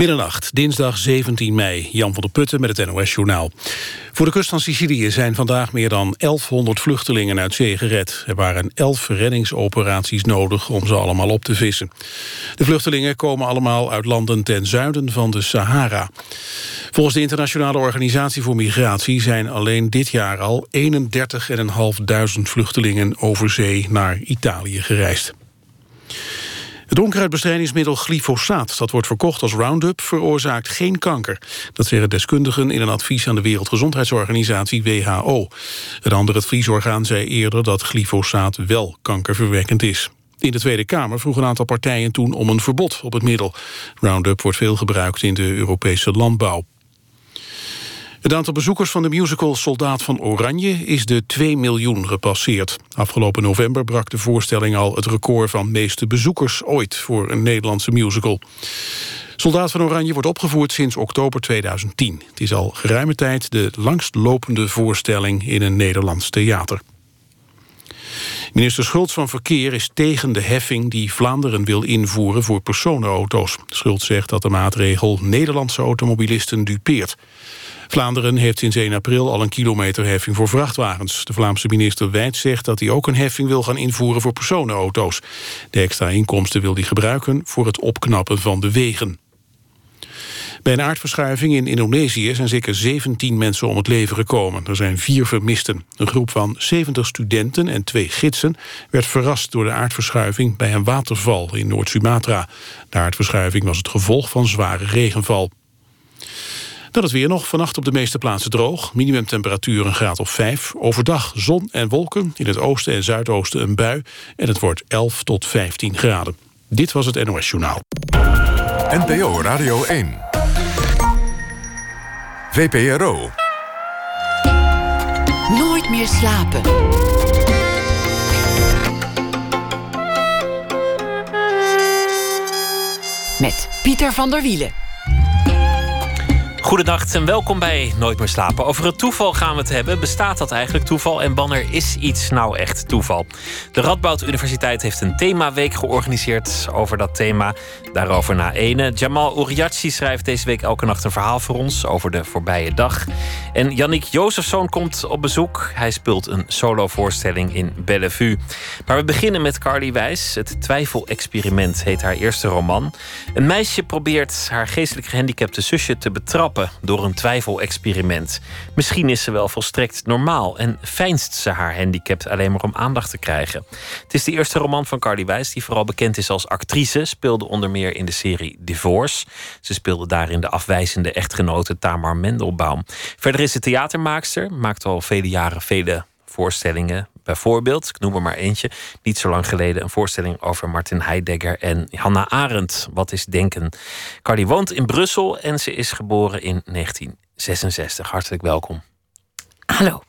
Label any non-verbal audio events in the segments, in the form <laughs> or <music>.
Middernacht, dinsdag 17 mei. Jan van der Putten met het NOS-journaal. Voor de kust van Sicilië zijn vandaag meer dan 1100 vluchtelingen uit zee gered. Er waren 11 reddingsoperaties nodig om ze allemaal op te vissen. De vluchtelingen komen allemaal uit landen ten zuiden van de Sahara. Volgens de Internationale Organisatie voor Migratie... zijn alleen dit jaar al 31.500 vluchtelingen over zee naar Italië gereisd. Het onkruidbestrijdingsmiddel glyfosaat, dat wordt verkocht als Roundup, veroorzaakt geen kanker. Dat zeggen deskundigen in een advies aan de Wereldgezondheidsorganisatie WHO. Het andere adviesorgaan zei eerder dat glyfosaat wel kankerverwekkend is. In de Tweede Kamer vroeg een aantal partijen toen om een verbod op het middel. Roundup wordt veel gebruikt in de Europese landbouw. Het aantal bezoekers van de musical Soldaat van Oranje is de 2 miljoen gepasseerd. Afgelopen november brak de voorstelling al het record van meeste bezoekers ooit voor een Nederlandse musical. Soldaat van Oranje wordt opgevoerd sinds oktober 2010. Het is al geruime tijd de langstlopende voorstelling in een Nederlands theater. Minister Schultz van Verkeer is tegen de heffing die Vlaanderen wil invoeren voor personenauto's. Schultz zegt dat de maatregel Nederlandse automobilisten dupeert. Vlaanderen heeft sinds 1 april al een kilometerheffing voor vrachtwagens. De Vlaamse minister Wijt zegt dat hij ook een heffing wil gaan invoeren voor personenauto's. De extra inkomsten wil hij gebruiken voor het opknappen van de wegen. Bij een aardverschuiving in Indonesië zijn zeker 17 mensen om het leven gekomen. Er zijn vier vermisten. Een groep van 70 studenten en twee gidsen werd verrast door de aardverschuiving bij een waterval in Noord-Sumatra. De aardverschuiving was het gevolg van zware regenval. Dan het weer nog. Vannacht op de meeste plaatsen droog. Minimumtemperatuur een graad of 5. Overdag zon en wolken. In het oosten en zuidoosten een bui. En het wordt 11 tot 15 graden. Dit was het NOS Journaal. NPO Radio 1. VPRO. Nooit meer slapen. Met Pieter van der Wielen. Goedendag en welkom bij Nooit meer slapen. Over het toeval gaan we het hebben. Bestaat dat eigenlijk toeval? En wanneer is iets nou echt toeval? De Radboud Universiteit heeft een themaweek georganiseerd over dat thema. Daarover na ene. Jamal Uriachi schrijft deze week elke nacht een verhaal voor ons over de voorbije dag. En Yannick Jozefzoon komt op bezoek. Hij speelt een solovoorstelling in Bellevue. Maar we beginnen met Carly Wijs. Het twijfelexperiment heet haar eerste roman. Een meisje probeert haar geestelijk gehandicapte zusje te betrappen door een twijfelexperiment. Misschien is ze wel volstrekt normaal en fijnst ze haar handicap alleen maar om aandacht te krijgen. Het is de eerste roman van Carly Wijs, die vooral bekend is als actrice. Speelde onder meer in de serie Divorce. Ze speelde daarin de afwijzende echtgenote Tamar Mendelbaum. Verder is ze theatermaakster, maakt al vele jaren vele voorstellingen. Bijvoorbeeld, ik noem er maar eentje, niet zo lang geleden een voorstelling over Martin Heidegger en Hannah Arendt. Wat is denken? Carly woont in Brussel en ze is geboren in 1966. Hartelijk welkom. Hallo.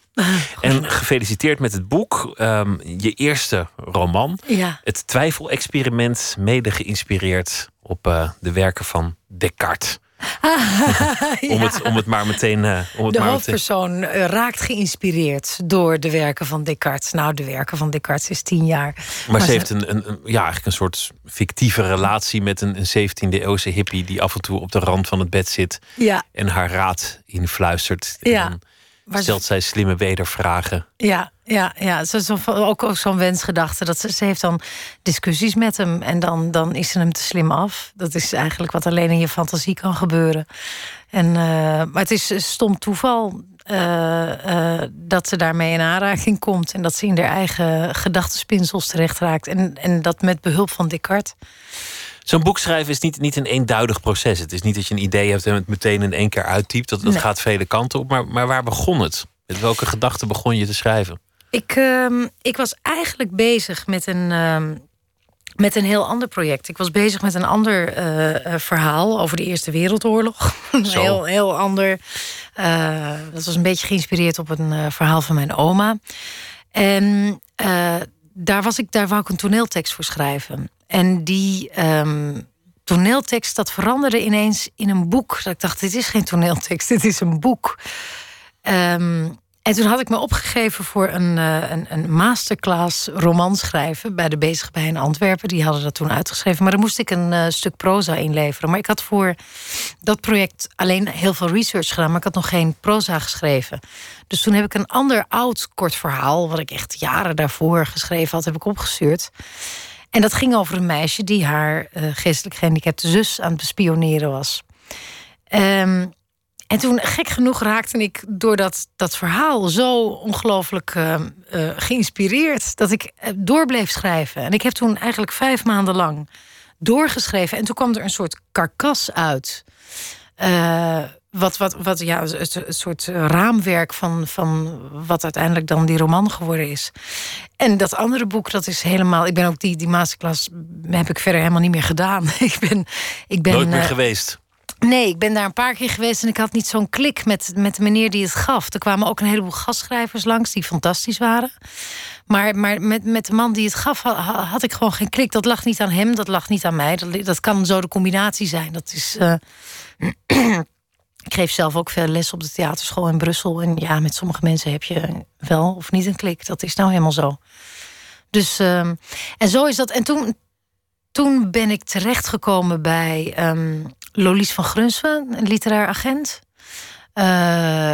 En gefeliciteerd met het boek, ehm, je eerste roman. Ja. Het twijfelexperiment, mede geïnspireerd op uh, de werken van Descartes. <laughs> om, het, om het maar meteen. Uh, om het de maar hoofdpersoon meteen... raakt geïnspireerd door de werken van Descartes. Nou, de werken van Descartes is tien jaar. Maar, maar ze, heeft een, een, ja, eigenlijk een soort fictieve relatie met een, een 17e eeuwse hippie die af en toe op de rand van het bed zit ja. en haar raad influistert. Ja. En dan stelt zij slimme wedervragen. Ja, ja, ja. Ze is ook, ook zo'n wensgedachte. Dat ze, ze heeft dan discussies met hem en dan, dan is ze hem te slim af. Dat is eigenlijk wat alleen in je fantasie kan gebeuren. En, uh, maar het is stom toeval uh, uh, dat ze daarmee in aanraking komt. En dat ze in haar eigen gedachtenspinsels terecht raakt. En, en dat met behulp van Descartes. Zo'n boek schrijven is niet, niet een eenduidig proces. Het is niet dat je een idee hebt en het meteen in één keer uittypt. Dat, dat Nee. gaat vele kanten op. Maar, maar waar begon het? Met welke gedachten begon je te schrijven? Ik, ehm, ik was eigenlijk bezig met een, ehm, met een heel ander project. Ik was bezig met een ander eh, eh, verhaal over de Eerste Wereldoorlog. <laughs> Een heel, heel ander. eh, dat was een beetje geïnspireerd op een verhaal van mijn oma. En daar, was ik, daar wou ik een toneeltekst voor schrijven. En die ehm, toneeltekst, dat veranderde ineens in een boek. Dat ik dacht, dit is geen toneeltekst, <laughs> dit is een boek. Ehm, en toen had ik me opgegeven voor een, uh, een, een masterclass roman schrijven bij de Bezig bij in Antwerpen. Die hadden dat toen uitgeschreven. Maar dan moest ik een uh, stuk proza inleveren. Maar ik had voor dat project alleen heel veel research gedaan, maar ik had nog geen proza geschreven. Dus toen heb ik een ander oud kort verhaal, wat ik echt jaren daarvoor geschreven had, heb ik opgestuurd. En dat ging over een meisje die haar uh, geestelijk gehandicapte zus aan het bespioneren was. Um, en toen, gek genoeg, raakte ik door dat, dat verhaal zo ongelooflijk uh, uh, geïnspireerd dat ik door bleef schrijven. En ik heb toen eigenlijk vijf maanden lang doorgeschreven. En toen kwam er een soort karkas uit. Wat, wat, wat, ja, het, soort raamwerk van, van wat uiteindelijk dan die roman geworden is. En dat andere boek, dat is helemaal. Ik ben ook die, die masterclass heb ik verder helemaal niet meer gedaan. <laughs> ik ben, ik ben nooit meer geweest. Nee, ik ben daar een paar keer geweest en ik had niet zo'n klik met, met de meneer die het gaf. Er kwamen ook een heleboel gastschrijvers langs die fantastisch waren. Maar, maar met, met de man die het gaf had, ik gewoon geen klik. Dat lag niet aan hem, dat lag niet aan mij. Dat, dat kan zo de combinatie zijn. Dat is. Uh, <clears throat> ik geef zelf ook veel les op de theaterschool in Brussel. En ja, met sommige mensen heb je wel of niet een klik. Dat is nou helemaal zo. Dus, uh, en zo is dat. En toen, toen ben ik terechtgekomen bij. Um, van Grunsven, een literair agent. Uh,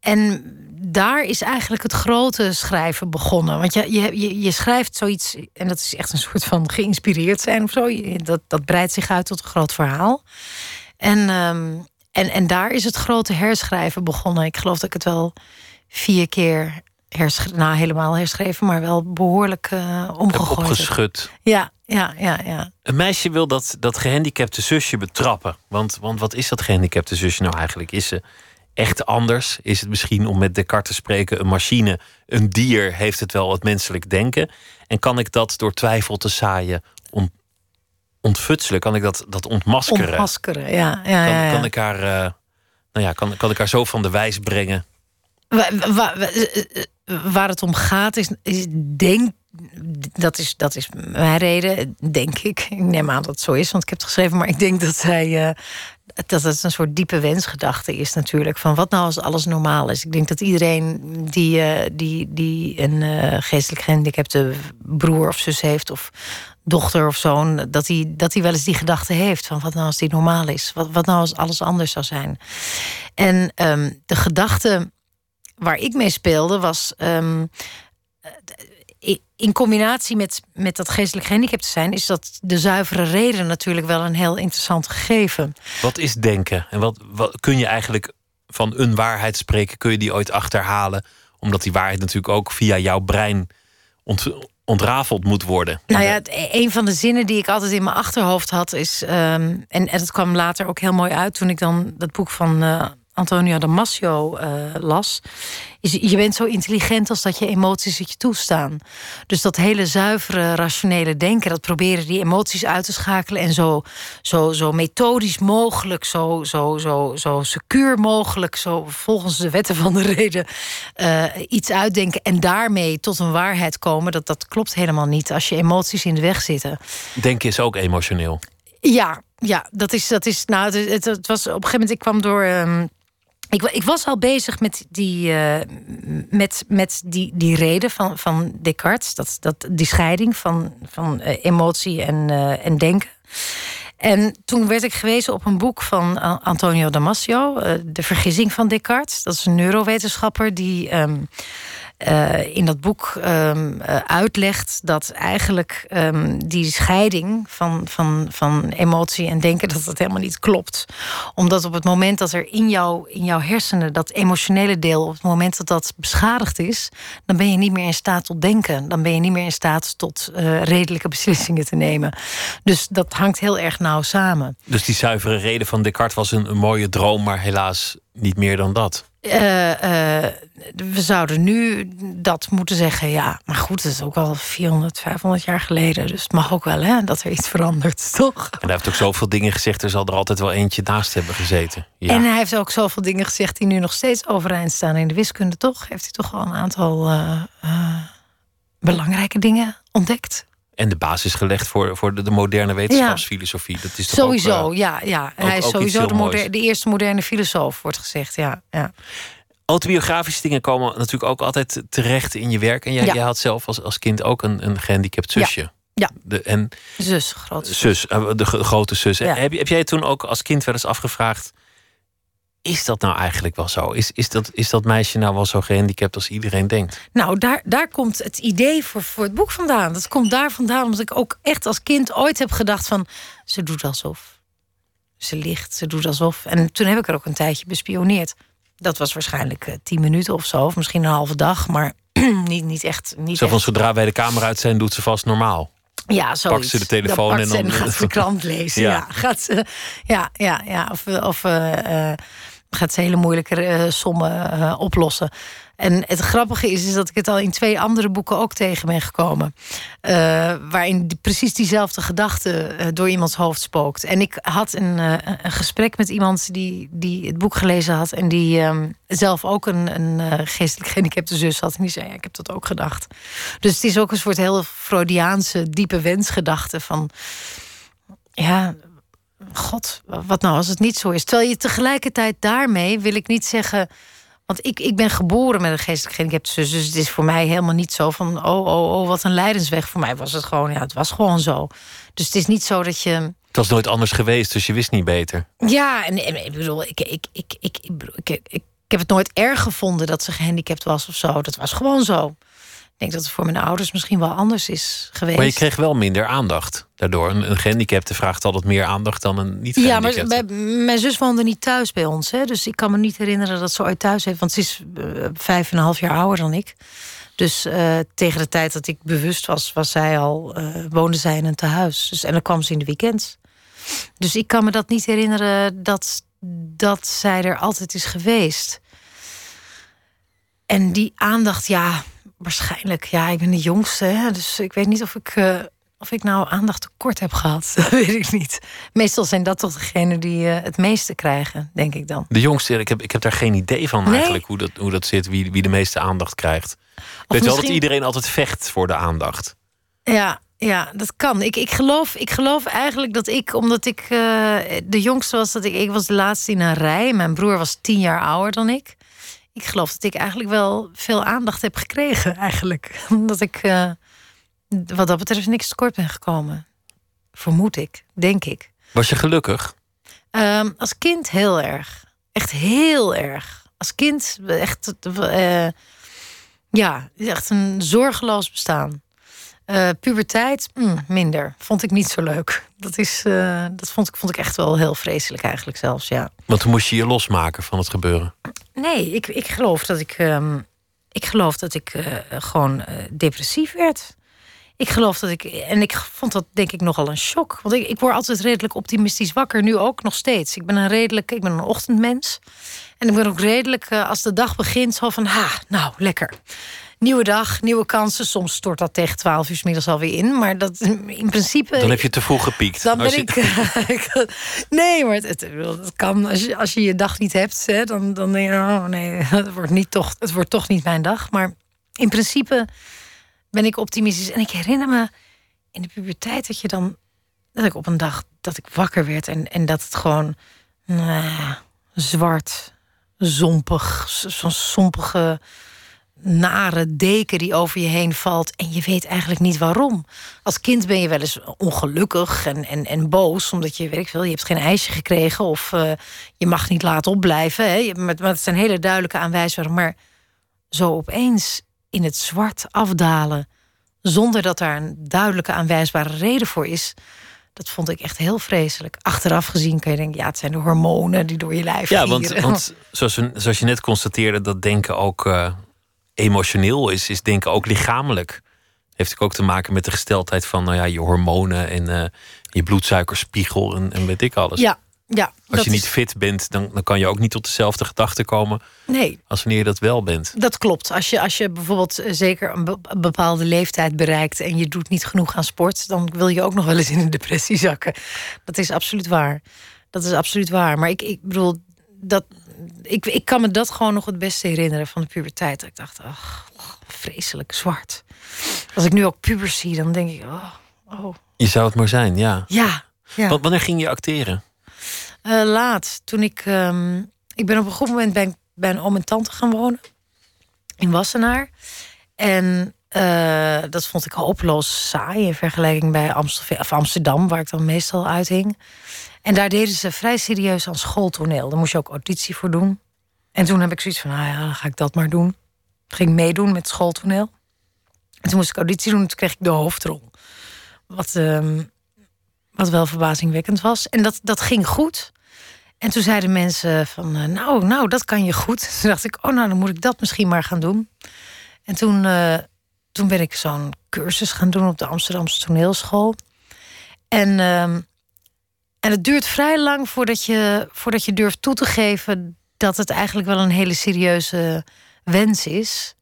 en daar is eigenlijk het grote schrijven begonnen. Want je, je, je schrijft zoiets, en dat is echt een soort van geïnspireerd zijn of zo. Dat, dat breidt zich uit tot een groot verhaal. En, um, en, en daar is het grote herschrijven begonnen. Ik geloof dat ik het wel vier keer herschreven, nou helemaal herschreven, maar wel behoorlijk uh, omgegooid. Opgeschud. Ja, ja, ja, ja. Een meisje wil dat, dat gehandicapte zusje betrappen. Want, want wat is dat gehandicapte zusje nou eigenlijk? Is ze echt anders? Is het misschien, om met Descartes te spreken, een machine, een dier? Heeft het wel het menselijk denken? En kan ik dat door twijfel te zaaien ont, ontfutselen? Kan ik dat, dat ontmaskeren? Ontmaskeren, ja. ja, kan, ja, ja. kan ik haar... Uh, nou ja, kan, kan ik haar zo van de wijs brengen? waar het om gaat is, is denk dat is, dat is mijn reden, denk ik. Ik neem aan dat het zo is, want ik heb het geschreven. Maar ik denk dat zij. Uh, dat het een soort diepe wensgedachte is, natuurlijk. Van wat nou als alles normaal is? Ik denk dat iedereen die, uh, die, die een uh, geestelijk gehandicapte broer of zus heeft, of dochter of zoon, dat hij dat hij wel eens die gedachte heeft: van wat nou als die normaal is? Wat, wat nou als alles anders zou zijn? En um, de gedachte waar ik mee speelde was. Um, in combinatie met, met dat geestelijk gehandicapt zijn, is dat de zuivere reden natuurlijk wel een heel interessant gegeven. Wat is denken? En wat, wat kun je eigenlijk van een waarheid spreken? Kun je die ooit achterhalen? Omdat die waarheid natuurlijk ook via jouw brein ont, ontrafeld moet worden. Nou ja, een van de zinnen die ik altijd in mijn achterhoofd had is. Um, en, en het kwam later ook heel mooi uit toen ik dan dat boek van. Uh, Antonio Damasio uh, las. Is, je bent zo intelligent als dat je emoties het je toestaan. Dus dat hele zuivere, rationele denken, dat proberen die emoties uit te schakelen en zo, zo, zo methodisch mogelijk, zo, zo, zo, zo secuur mogelijk, zo volgens de wetten van de reden uh, iets uitdenken en daarmee tot een waarheid komen, dat, dat klopt helemaal niet als je emoties in de weg zitten. Denken is ook emotioneel. Ja, ja, dat is, dat is nou, het, het was op een gegeven moment, ik kwam door. Um, ik, ik, was al bezig met die, uh, met, met die, die reden van, van Descartes. Dat, dat, die scheiding van, van uh, emotie en, uh, en denken. En toen werd ik gewezen op een boek van Antonio Damasio, De Vergissing van Descartes. Dat is een neurowetenschapper die. Um, uh, in dat boek um, uh, uitlegt dat eigenlijk um, die scheiding van, van, van emotie en denken, dat dat helemaal niet klopt. Omdat op het moment dat er in, jou, in jouw hersenen dat emotionele deel, op het moment dat dat beschadigd is, dan ben je niet meer in staat tot denken. Dan ben je niet meer in staat tot uh, redelijke beslissingen te nemen. Dus dat hangt heel erg nauw samen. Dus die zuivere reden van Descartes was een mooie droom, maar helaas niet meer dan dat. Uh, uh, we zouden nu dat moeten zeggen, ja. Maar goed, het is ook al 400, 500 jaar geleden. Dus het mag ook wel, hè, dat er iets verandert, <laughs> toch? En hij heeft ook zoveel dingen gezegd. Er zal er altijd wel eentje naast hebben gezeten. Ja. En hij heeft ook zoveel dingen gezegd die nu nog steeds overeind staan in de wiskunde, toch? Heeft hij toch al een aantal uh, belangrijke dingen ontdekt? En de basis gelegd voor, voor de, de moderne wetenschapsfilosofie. Dat is sowieso, ook, uh, ja. ja. Hij is sowieso de, moderne, de, eerste moderne filosoof, wordt gezegd. Ja, ja. Autobiografische dingen komen natuurlijk ook altijd terecht in je werk. En jij, Ja. jij had zelf als, als kind ook een, een gehandicapt zusje. Ja. De, en Zus, groot. zus, eh, de grote zus. Ja. Heb, heb jij toen ook als kind wel eens afgevraagd... is dat nou eigenlijk wel zo? Is, is, dat, is dat meisje nou wel zo gehandicapt als iedereen denkt? Nou, daar, daar komt het idee voor, voor het boek vandaan. Dat komt daar vandaan, omdat ik ook echt als kind ooit heb gedacht van... ze doet alsof. Ze ligt, ze doet alsof. En toen heb ik er ook een tijdje bespioneerd. Dat was waarschijnlijk eh, tien minuten of zo, of misschien een halve dag. Maar <clears throat> niet, niet echt... Niet Zo van echt. zodra wij de kamer uit zijn, doet ze vast normaal. Ja, zo. pakt ze de telefoon dan, en dan- gaat ze de krant lezen. <laughs> Ja. ja. gaat ze, ja, ja, ja. Of, of eh, gaat ze hele moeilijke eh, sommen eh, oplossen. En het grappige is, is dat ik het al in twee andere boeken ook tegen ben gekomen. Eh, waarin precies diezelfde gedachte door iemands hoofd spookt. En ik had een, een gesprek met iemand die, die het boek gelezen had. En die ehm, zelf ook een, een geestelijk <laughs> gehandicapte zus had. En die zei, ik heb dat ook gedacht. Dus het is ook een soort heel Freudiaanse diepe wensgedachte van... Ja, god, wat nou als het niet zo is? Terwijl je tegelijkertijd daarmee, wil ik niet zeggen... Want ik, ik ben geboren met een geestelijk gehandicapte zus. Dus het is voor mij helemaal niet zo van... oh, oh, oh, wat een lijdensweg. Voor mij was het gewoon, ja, het was gewoon zo. Dus het is niet zo dat je... Het was nooit anders geweest, dus je wist niet beter. Ja, en, en ik bedoel, ik, ik, ik, ik, ik, ik, ik heb het nooit erg gevonden dat ze gehandicapt was of zo. Dat was gewoon zo. Ik denk dat het voor mijn ouders misschien wel anders is geweest. Maar je kreeg wel minder aandacht daardoor. Een, een gehandicapte vraagt altijd meer aandacht dan een niet Ja, maar bij- mijn zus woonde niet thuis bij ons. Hè? Dus ik kan me niet herinneren dat ze ooit thuis heeft. Want ze is eh, vijf en een half jaar ouder dan ik. Dus eh, tegen de tijd dat ik bewust was, was zij al, eh, woonde zij in een tehuis. Dus, en dan kwam ze in de weekends. Dus ik kan me dat niet herinneren dat, dat zij er altijd is geweest. En die aandacht, ja, waarschijnlijk. Ja, ik ben de jongste, hè, dus ik weet niet of ik, eh, of ik nou aandacht tekort heb gehad. <laughs> Dat weet ik niet. Meestal zijn dat toch degenen die eh, het meeste krijgen, denk ik dan. De jongste, ik heb, ik heb daar geen idee van Nee. eigenlijk hoe dat, hoe dat zit, wie, wie de meeste aandacht krijgt. Ik weet wel dat misschien- iedereen altijd vecht voor de aandacht. Ja, ja dat kan. Ik, ik, geloof, ik geloof eigenlijk dat ik, omdat ik eh, de jongste was, dat ik, ik was de laatste in een rij. Mijn broer was tien jaar ouder dan ik. Ik geloof dat ik eigenlijk wel veel aandacht heb gekregen, eigenlijk. <laughs> Omdat ik eh, wat dat betreft niks tekort ben gekomen. Vermoed ik, denk ik. Was je gelukkig? Ehm, als kind heel erg. Echt heel erg. Als kind echt, eh, ja, echt een zorgeloos bestaan. Eh, puberteit, mm, minder. Vond ik niet zo leuk. Dat, is, dat vond, ik, vond ik echt wel heel vreselijk eigenlijk zelfs, ja. Want toen moest je je losmaken van het gebeuren. Nee, ik, ik geloof dat ik, ehm, ik, geloof dat ik eh, gewoon eh, depressief werd. Ik geloof dat ik. En ik vond dat denk ik nogal een shock. Want ik, ik word altijd redelijk optimistisch wakker. Nu ook nog steeds. Ik ben een redelijk. Ik ben een ochtendmens. En ik ben ook redelijk. eh, als de dag begint, zo van. Ha, nou, lekker. Nieuwe dag, nieuwe kansen. Soms stort dat tegen 12 uur 's middags alweer in. Maar dat in principe. Dan heb je te vroeg gepiekt. Dan ben je- ik. <laughs> nee, maar het, het, het kan. Als je, als je je dag niet hebt, hè, dan, dan denk je: oh nee, <laughs> het wordt, niet toch, het wordt toch niet mijn dag. Maar in principe ben ik optimistisch. En ik herinner me in de puberteit dat je dan. dat ik op een dag dat ik wakker werd en, en dat het gewoon. nou, zwart, zompig, zo'n sompige nare deken die over je heen valt. En je weet eigenlijk niet waarom. Als kind ben je wel eens ongelukkig en, en, en boos. Omdat je, weet ik veel, je hebt geen ijsje gekregen. Of eh, je mag niet laten opblijven. Hè. Je- Maar, maar het zijn hele duidelijke aanwijzingen. Maar zo opeens in het zwart afdalen. Zonder dat daar een duidelijke aanwijsbare reden voor is. Dat vond ik echt heel vreselijk. Achteraf gezien kan je denken, ja, het zijn de hormonen die door je lijf Ja, want, want zoals, we, zoals je net constateerde, dat denken ook eh, emotioneel is, is denken ook lichamelijk. Heeft ook te maken met de gesteldheid van nou ja, je hormonen en eh, je bloedsuikerspiegel en, en weet ik alles. Ja, ja. Als je niet is- fit bent, dan, dan kan je ook niet tot dezelfde gedachten komen Nee, als wanneer je dat wel bent. Dat klopt. Als je, als je bijvoorbeeld eh, zeker een bepaalde leeftijd bereikt en je doet niet genoeg aan sport, dan wil je ook nog wel eens in een depressie zakken. Dat is absoluut waar. Dat is absoluut waar. Maar ik, ik bedoel, dat, ik, ik kan me dat gewoon nog het beste herinneren van de puberteit. Ik dacht, ach, vreselijk zwart. Als ik nu ook pubers zie, dan denk ik, oh, oh Je zou het maar zijn, ja. ja. ja. Want wanneer ging je acteren? Eh, laat, toen ik. ehm, ik ben op een goed moment ben, ik- bij een oom en tante gaan wonen. In Wassenaar. En uh, dat vond ik hopeloos saai in vergelijking bij Amsterdam, waar ik dan meestal uithing. En daar deden ze vrij serieus aan schooltoneel. Daar moest je ook auditie voor doen. En toen heb ik zoiets van, nou ja, ga ik dat maar doen. ging meedoen met schooltoneel. En toen moest ik auditie doen en toen kreeg ik de hoofdrol. Wat, uh, wat wel verbazingwekkend was. En dat, dat ging goed. En toen zeiden mensen van, uh, nou, nou, dat kan je goed. <laughs> Toen dacht ik, oh, nou, dan moet ik dat misschien maar gaan doen. En toen, uh, toen ben ik zo'n cursus gaan doen op de Amsterdamse toneelschool. En, uh, en het duurt vrij lang voordat je, voordat je durft toe te geven dat het eigenlijk wel een hele serieuze wens is.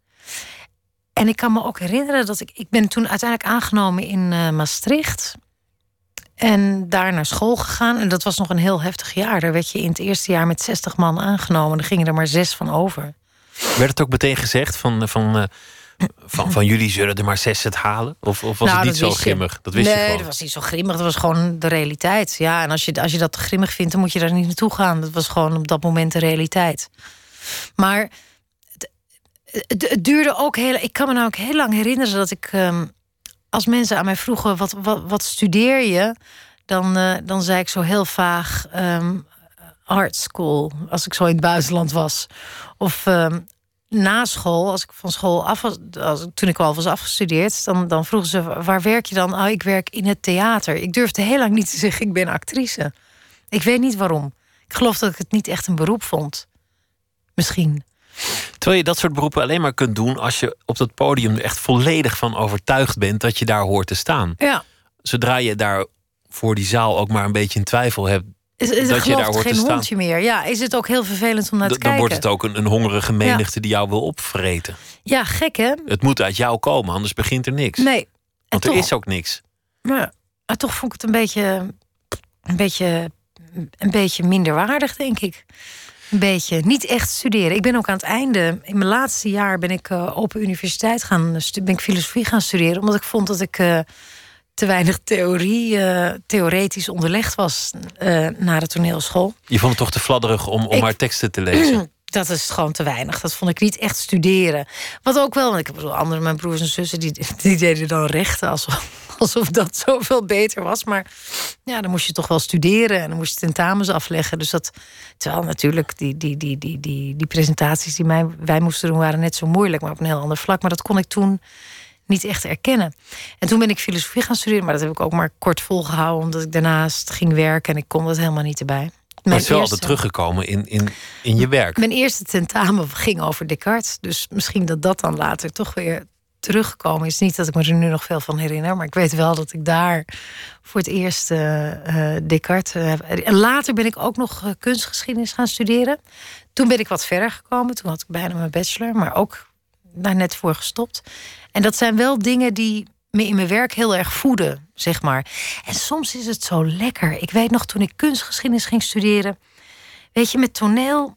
En ik kan me ook herinneren dat ik. Ik ben toen uiteindelijk aangenomen in uh, Maastricht. En daar naar school gegaan. En dat was nog een heel heftig jaar. Daar werd je in het eerste jaar met 60 man aangenomen. Er gingen er maar zes van over. Werd het ook meteen gezegd van, van, uh, van, van jullie zullen er maar zes het halen? Of, of was nou, het niet zo grimmig? Dat wist nee, je gewoon. dat was niet zo grimmig. Dat was gewoon de realiteit. Ja, en als je, als je dat grimmig vindt, dan moet je daar niet naartoe gaan. Dat was gewoon op dat moment de realiteit. Maar het, het, duurde ook heel. Ik kan me nou ook heel lang herinneren dat ik. Um, als mensen aan mij vroegen: wat, wat, wat studeer je? Dan, uh, dan zei ik zo heel vaag. Um, art school, als ik zo in het buitenland was. Of um, na school, als ik van school af was, als, toen ik al was afgestudeerd, dan, dan vroegen ze: waar werk je dan? Oh, ik werk in het theater. Ik durfde heel lang niet te zeggen: ik ben actrice. Ik weet niet waarom. Ik geloof dat ik het niet echt een beroep vond. Misschien. Terwijl je dat soort beroepen alleen maar kunt doen als je op dat podium er echt volledig van overtuigd bent dat je daar hoort te staan. Ja. Zodra je daar voor die zaal ook maar een beetje in twijfel hebt. Is, is dat je daar hoort geen te staan. hondje meer. Ja, is het ook heel vervelend om naar te Dan kijken. wordt het ook een, een hongerige menigte die jou wil opvreten. Ja, gek hè? Het moet uit jou komen, anders begint er niks. Nee. En Want er is ook niks. maar, maar toch vond ik het een beetje, een beetje, een beetje minderwaardig, denk ik. Een beetje niet echt studeren. Ik ben ook aan het einde, in mijn laatste jaar, ben ik uh, open universiteit gaan ben ik filosofie gaan studeren, omdat ik vond dat ik uh, te weinig theorie, uh, theoretisch onderlegd was na de toneelschool. Je vond het toch te fladderig om, om Ik- haar teksten te lezen? <clears throat> Dat is gewoon te weinig. Dat vond ik niet echt studeren. Wat ook wel, want ik bedoel, andere mijn broers en zussen die, die deden dan rechten alsof, <laughs> alsof dat zoveel beter was. Maar ja, dan moest je toch wel studeren en dan moest je tentamens afleggen. Dus dat, terwijl natuurlijk die, die, die, die, die, die presentaties die mij, wij moesten doen waren net zo moeilijk, maar op een heel ander vlak. Maar dat kon ik toen niet echt erkennen. En toen ben ik filosofie gaan studeren, maar dat heb ik ook maar kort volgehouden, omdat ik daarnaast ging werken en ik kon dat helemaal niet erbij. Maar Mijn het is wel altijd teruggekomen in, in, in je werk. mijn eerste tentamen ging over Descartes. Dus misschien dat dat dan later toch weer teruggekomen is. Niet dat ik me er nu nog veel van herinner. Maar ik weet wel dat ik daar voor het eerst eh, Descartes eh, heb. En later ben ik ook nog kunstgeschiedenis gaan studeren. Toen ben ik wat verder gekomen. Toen had ik bijna mijn bachelor. Maar ook daar net voor gestopt. En dat zijn wel dingen die me in mijn werk heel erg voeden, zeg maar. En soms is het zo lekker. Ik weet nog toen ik kunstgeschiedenis ging studeren. Weet je, met toneel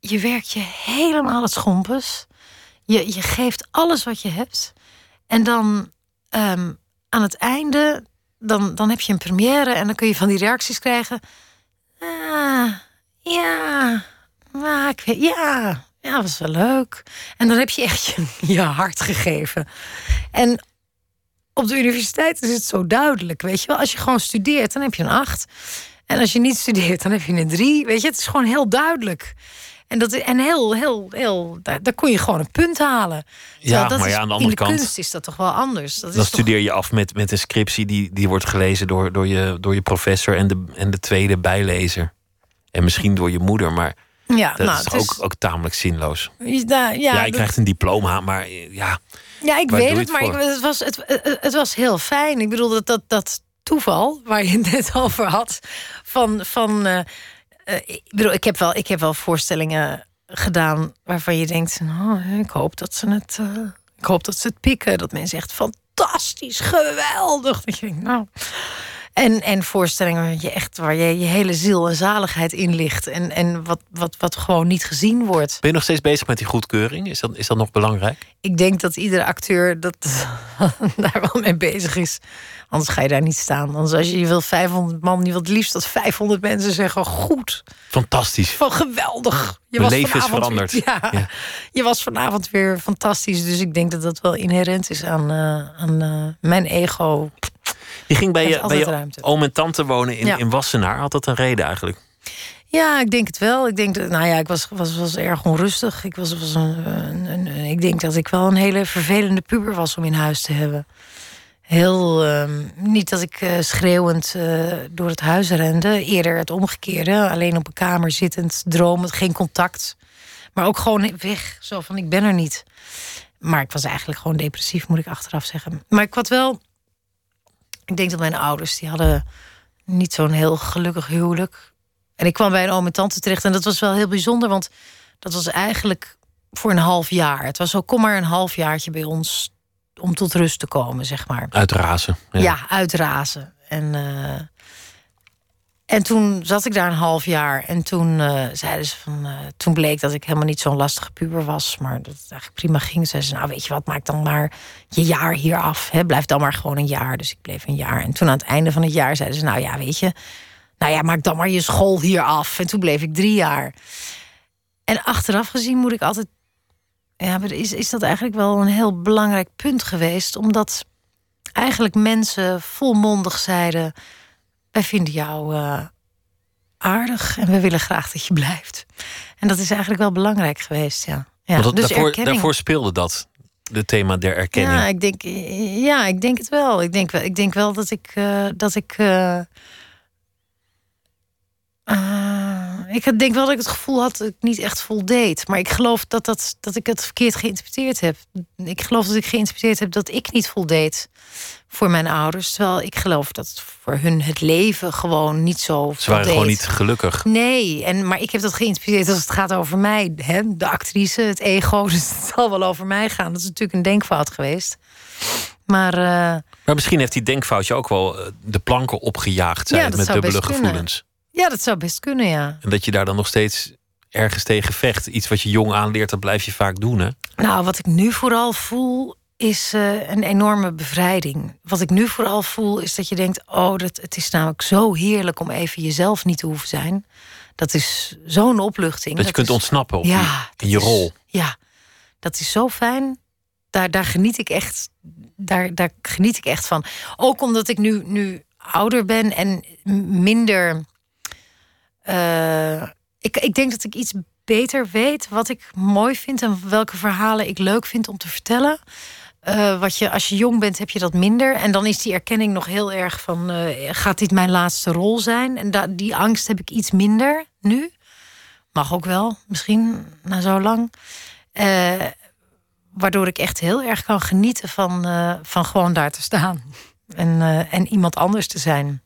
je werkt je helemaal het schompens. Je, je geeft alles wat je hebt. En dan ehm, aan het einde, dan, dan heb je een première en dan kun je van die reacties krijgen. Ah, ja, ja, ja, was wel leuk. En dan heb je echt je, <laughs> je hart gegeven. En op de universiteit is het zo duidelijk, weet je wel. Als je gewoon studeert, dan heb je een acht. En als je niet studeert, dan heb je een drie. Weet je, het is gewoon heel duidelijk. En, dat, en heel, heel, heel, daar, daar kon je gewoon een punt halen. Terwijl dat maar ja, aan de andere in de kant- kunst is dat toch wel anders. Dat Dan is toch, studeer je af met, met een scriptie die, die wordt gelezen door, door, je, door je professor en de, en de tweede bijlezer. En misschien door je moeder, maar ja, dat nou, is ook, ook tamelijk zinloos. is- ja, ja, Ja, je krijgt een diploma, maar ja, Ja, ik weet het, het maar ik, het, was, het, het, was heel fijn. Ik bedoel, dat, dat, dat toeval waar je het net <laughs> over had. Van, van eh, eh, ik bedoel, ik heb, wel, ik heb wel voorstellingen gedaan waarvan je denkt: oh, ik hoop dat ze het. eh, ik hoop dat ze het pikken. Dat mensen echt fantastisch, geweldig. Dat je denkt, nou. En, en voorstellingen waar je echt waar je je hele ziel en zaligheid in ligt. En, en wat, wat, wat gewoon niet gezien wordt. Ben je nog steeds bezig met die goedkeuring? Is dat, is dat nog belangrijk? Ik denk dat iedere acteur dat, <laughs> daar wel mee bezig is. Anders ga je daar niet staan. Anders als je, je wil 500 man, je wilt het liefst dat 500 mensen zeggen goed. Fantastisch. Van geweldig. Je Mijn was leven is veranderd. Weer, ja, je was vanavond weer fantastisch. Dus ik denk dat dat wel inherent is aan, uh, aan uh, mijn ego. Je ging bij je, bij je oom en tante wonen in, in Wassenaar. Had dat een reden eigenlijk? Ja, ik denk het wel. Ik denk dat, nou ja, ik was, was, was erg onrustig. Ik, was, was een, een, ik denk dat ik wel een hele vervelende puber was om in huis te hebben. Heel, uh, niet dat ik uh, schreeuwend uh, door het huis rende. Eerder het omgekeerde. Alleen op een kamer zittend, dromend, geen contact. Maar ook gewoon weg. Zo van, ik ben er niet. Maar ik was eigenlijk gewoon depressief, moet ik achteraf zeggen. Maar ik had wel ik denk dat mijn ouders, die hadden niet zo'n heel gelukkig huwelijk. En ik kwam bij een oom en tante terecht. En dat was wel heel bijzonder, want dat was eigenlijk voor een half jaar. Het was zo, kom maar een half jaartje bij ons om tot rust te komen, zeg maar. Uitrazen. Ja, ja uitrazen. En uh, en toen zat ik daar een half jaar. En toen uh, zeiden ze van. Uh, toen bleek dat ik helemaal niet zo'n lastige puber was. Maar dat het eigenlijk prima ging. Zeiden ze: Nou, weet je wat, maak dan maar je jaar hier af. Hè? Blijf dan maar gewoon een jaar. Dus ik bleef een jaar. En toen aan het einde van het jaar zeiden ze: Nou ja, weet je. Nou ja, maak dan maar je school hier af. En toen bleef ik drie jaar. En achteraf gezien moet ik altijd. Ja, is, is dat eigenlijk wel een heel belangrijk punt geweest. Omdat eigenlijk mensen volmondig zeiden wij vinden jou uh, aardig en we willen graag dat je blijft. En dat is eigenlijk wel belangrijk geweest, ja. ja dat, dus daarvoor, daarvoor speelde dat, het thema der erkenning. Ja, ik denk, ja, ik denk het wel. Ik denk wel, ik denk wel dat ik. Uh, dat ik uh, ik denk wel dat ik het gevoel had dat ik niet echt voldeed. Maar ik geloof dat, dat, dat ik het verkeerd geïnterpreteerd heb. Ik geloof dat ik geïnterpreteerd heb dat ik niet voldeed voor mijn ouders. Terwijl ik geloof dat voor hun het leven gewoon niet zo. Ze waren gewoon niet gelukkig. Nee, en, maar ik heb dat geïnterpreteerd als het gaat over mij. Hè? De actrice, het ego. <laughs> Dus het zal wel over mij gaan. Dat is natuurlijk een denkfout geweest. Maar, uh, maar misschien heeft die denkfoutje ook wel eh, de planken opgejaagd zijn met dubbele gevoelens. Ja, dat zou best kunnen, ja. En dat je daar dan nog steeds ergens tegen vecht. Iets wat je jong aanleert, dat blijf je vaak doen, hè? Nou, wat ik nu vooral voel, is uh, een enorme bevrijding. Wat ik nu vooral voel, is dat je denkt... oh, dat, het is namelijk zo heerlijk om even jezelf niet te hoeven zijn. Dat is zo'n opluchting. Dat je kunt ontsnappen op ja, in je rol. Ja, dat is zo fijn. Daar, daar, geniet ik echt, daar, daar geniet ik echt van. Ook omdat ik nu, nu ouder ben en minder uh, ik, ik denk dat ik iets beter weet wat ik mooi vind en welke verhalen ik leuk vind om te vertellen. Uh, wat je, als je jong bent, heb je dat minder. En dan is die erkenning nog heel erg van: uh, gaat dit mijn laatste rol zijn? En die angst heb ik iets minder nu. Mag ook wel, misschien na zo lang. Waardoor ik echt heel erg kan genieten van, van gewoon daar te staan. En, en iemand anders te zijn.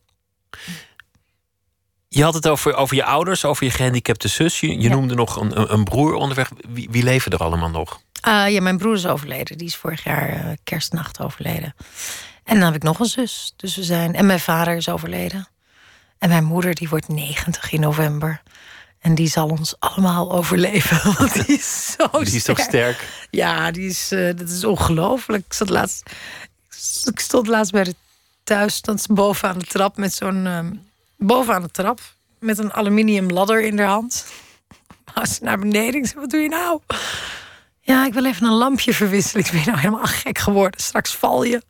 Je had het over, over je ouders, over je gehandicapte zus. Je, je noemde nog een, een broer onderweg. Wie, wie leven er allemaal nog? Uh, ja, mijn broer is overleden. Die is vorig jaar uh, kerstnacht overleden. En dan heb ik nog een zus. Dus we zijn. En mijn vader is overleden. En mijn moeder, die wordt 90 in november. En die zal ons allemaal overleven. <laughs> Want die is zo Die is toch sterk? Ja, die is, uh, dat is ongelooflijk. Ik, zat laatst, ik stond laatst bij de thuis, stond boven aan de trap met zo'n ehm, bovenaan de trap met een aluminium ladder in de hand. <laughs> Als naar beneden. Ik wat doe je nou? Ja, ik wil even een lampje verwisselen. Ik ben nou helemaal gek geworden. Straks val je.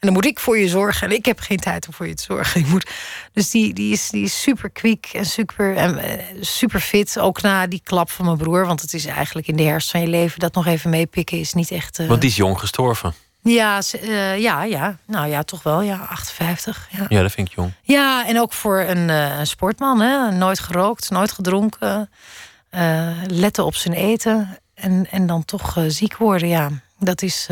En dan moet ik voor je zorgen. En ik heb geen tijd om voor je te zorgen. Ik moet... Dus die, die, is, die is super kwiek en super, en eh, super fit. Ook na die klap van mijn broer. Want het is eigenlijk in de herfst van je leven... dat nog even meepikken is niet echt... Uh... Want die is jong gestorven. Ja, uh, ja, ja. Nou ja, toch wel. Ja, 58. Ja, ja dat vind ik jong. Ja, en ook voor een, uh, een sportman. Hè? Nooit gerookt, nooit gedronken. Uh, letten op zijn eten. En, en dan toch ziek worden, ja. Dat is,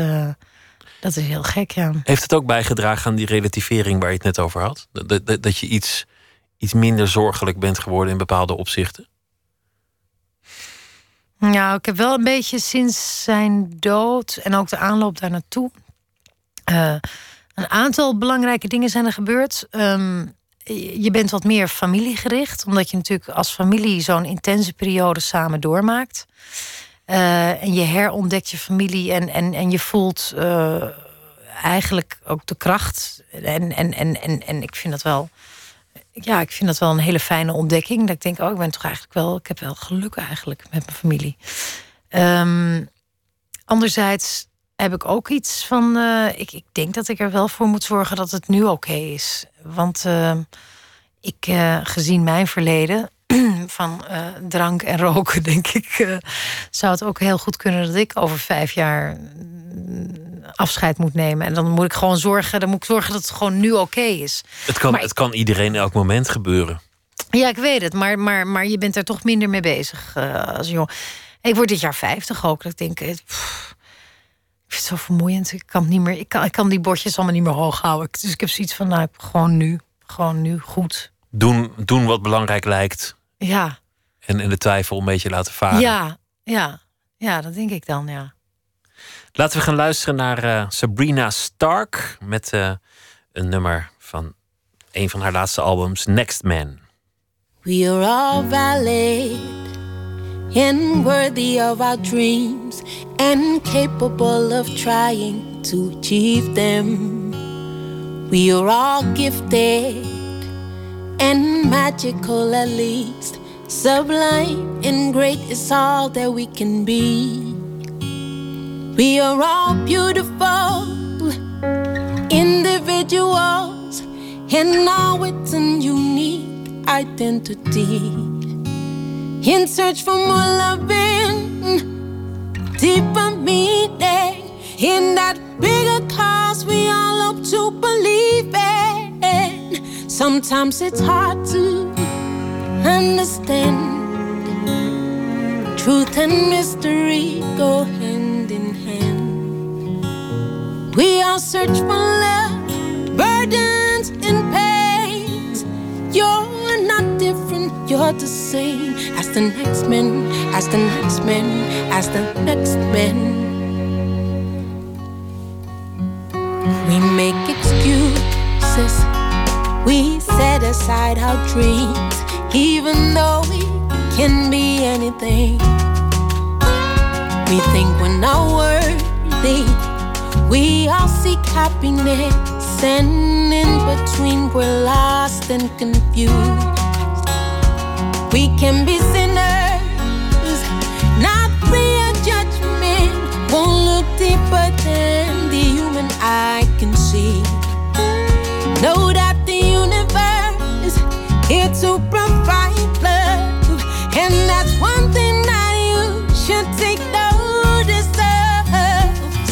dat is heel gek, ja. Heeft het ook bijgedragen aan die relativering waar je het net over had? Dat, dat, dat je iets, iets minder zorgelijk bent geworden in bepaalde opzichten? Nou, ik heb wel een beetje sinds zijn dood en ook de aanloop daar naartoe. Uh, Een aantal belangrijke dingen zijn er gebeurd. Ehm, je bent wat meer familiegericht, omdat je natuurlijk als familie zo'n intense periode samen doormaakt. Uh, en je herontdekt je familie en, en, en je voelt uh, eigenlijk ook de kracht. En, en, en, en, en ik vind dat wel. Ja, ik vind dat wel een hele fijne ontdekking. Dat ik denk, oh, ik ben toch eigenlijk wel. Ik heb wel geluk eigenlijk met mijn familie. Um, anderzijds heb ik ook iets van. Uh, ik, ik denk dat ik er wel voor moet zorgen dat het nu oké is. Want uh, ik, uh, gezien mijn verleden <clears throat> van drank en roken, <laughs> denk ik, zou het ook heel goed kunnen dat ik over vijf jaar mm, afscheid moet nemen. En dan moet ik gewoon zorgen, dan moet ik zorgen dat het gewoon nu oké is. Het kan, maar het kan iedereen elk moment gebeuren. Ja, ik weet het, maar, maar, maar je bent er toch minder mee bezig als jong. Ik word dit jaar 50 ook. Dat ik denk, pff, ik vind het zo vermoeiend. Ik kan, niet meer, ik kan, ik kan die bordjes allemaal niet meer hoog houden. Dus ik heb zoiets van, nou, gewoon nu. Gewoon nu, goed. Doen, doen wat belangrijk lijkt. Ja. En, en de twijfel een beetje laten varen. Ja, ja. Ja, dat denk ik dan, ja. Laten we gaan luisteren naar uh, Sabrina Stark... met uh, een nummer van een van haar laatste albums, Next Man. We are all valid. and worthy of our dreams and capable of trying to achieve them. We are all gifted and magical, at least. Sublime and great is all that we can be. We are all beautiful individuals and all with a unique identity in search for more loving, deeper meaning in that bigger cause we all hope to believe in. Sometimes it's hard to understand. Truth and mystery go in hand. We all search for love, burdens and pains. You're not different, you're the same as the next man, as the next man, as the next man. We make excuses, we set aside our dreams, even though we can be anything. We think we're not worthy, we all seek happiness, and in between we're lost and confused. We can be sinners, not free of judgment. Won't look deeper than the human eye can see. Know that the universe is here to provide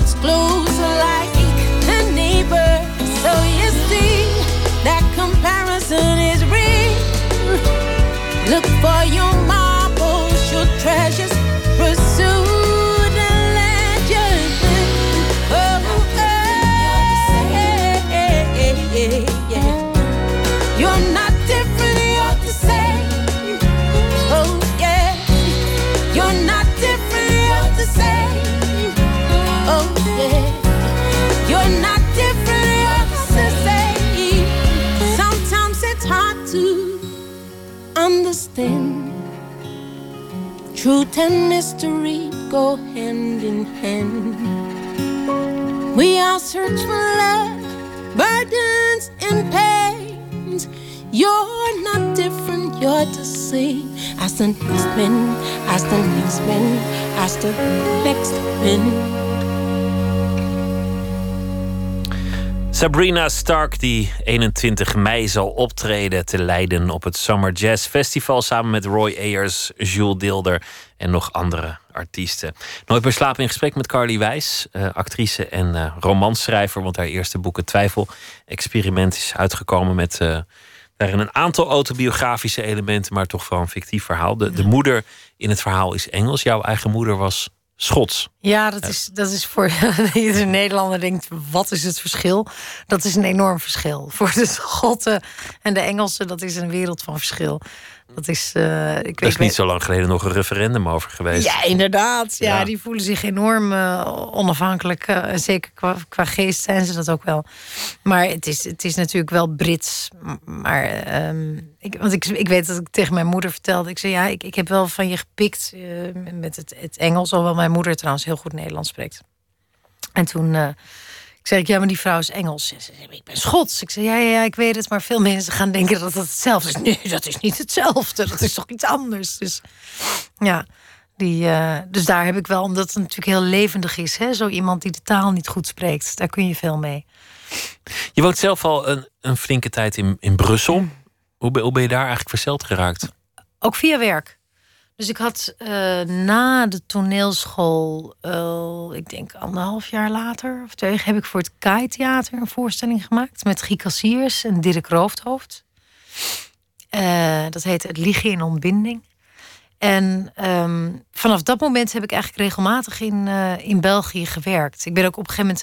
much closer like a neighbor. So you see, that comparison is real. Look for your marbles, your treasures, Truth and mystery go hand in hand. We all search for love, burdens and pains. You're not different, you're the same as the next man, as the next man, as the next man. Sabrina Stark, die 21 mei zal optreden te Leiden op het Summer Jazz Festival samen met Roy Ayers, Jules Dilder en nog andere artiesten. Nooit meer slapen in gesprek met Carly Wijs, uh, actrice en uh, romanschrijver. Want haar eerste boek, Het Twijfel-experiment, is uitgekomen met uh, daarin een aantal autobiografische elementen, maar toch vooral een fictief verhaal. De, de moeder in het verhaal is Engels. Jouw eigen moeder was Schots. Ja, dat is, dat is voor <laughs> iedere Nederlander denkt, wat is het verschil? Dat is een enorm verschil. Voor de Schotten en de Engelsen, dat is een wereld van verschil. Dat is, uh, ik er is niet zo lang geleden nog een referendum over geweest. Ja, inderdaad. Ja, die voelen zich enorm uh, onafhankelijk. Uh, zeker qua, qua, geest zijn ze dat ook wel. Maar het is, het is natuurlijk wel Brits. Maar, um, ik, want ik, ik weet dat ik tegen mijn moeder vertelde. Ik zei, ja, ik, ik heb wel van je gepikt met het, het Engels. Hoewel mijn moeder trouwens heel goed Nederlands spreekt. En toen ik zeg, ja, maar die vrouw is Engels. Ze zei, ik ben Schots. Ik zei, ja, ja, ik weet het, maar veel mensen gaan denken dat het hetzelfde is. <laughs> Nee, dat is niet hetzelfde. Dat is toch iets anders. Dus ja, die, uh, dus daar heb ik wel, omdat het natuurlijk heel levendig is. Hè? Zo iemand die de taal niet goed spreekt, daar kun je veel mee. Je woont zelf al een, een flinke tijd in, in Brussel. Hoe ben, hoe ben je daar eigenlijk verzeld geraakt? Ook via werk. Dus ik had uh, na de toneelschool, uh, ik denk anderhalf jaar later of twee, heb ik voor het Kai Theater een voorstelling gemaakt met Guy Cassiers en Dirk Roofdhoofd. Uh, dat heette Het Liegen in Ontbinding. En um, vanaf dat moment heb ik eigenlijk regelmatig in, in België gewerkt. Ik ben ook op een gegeven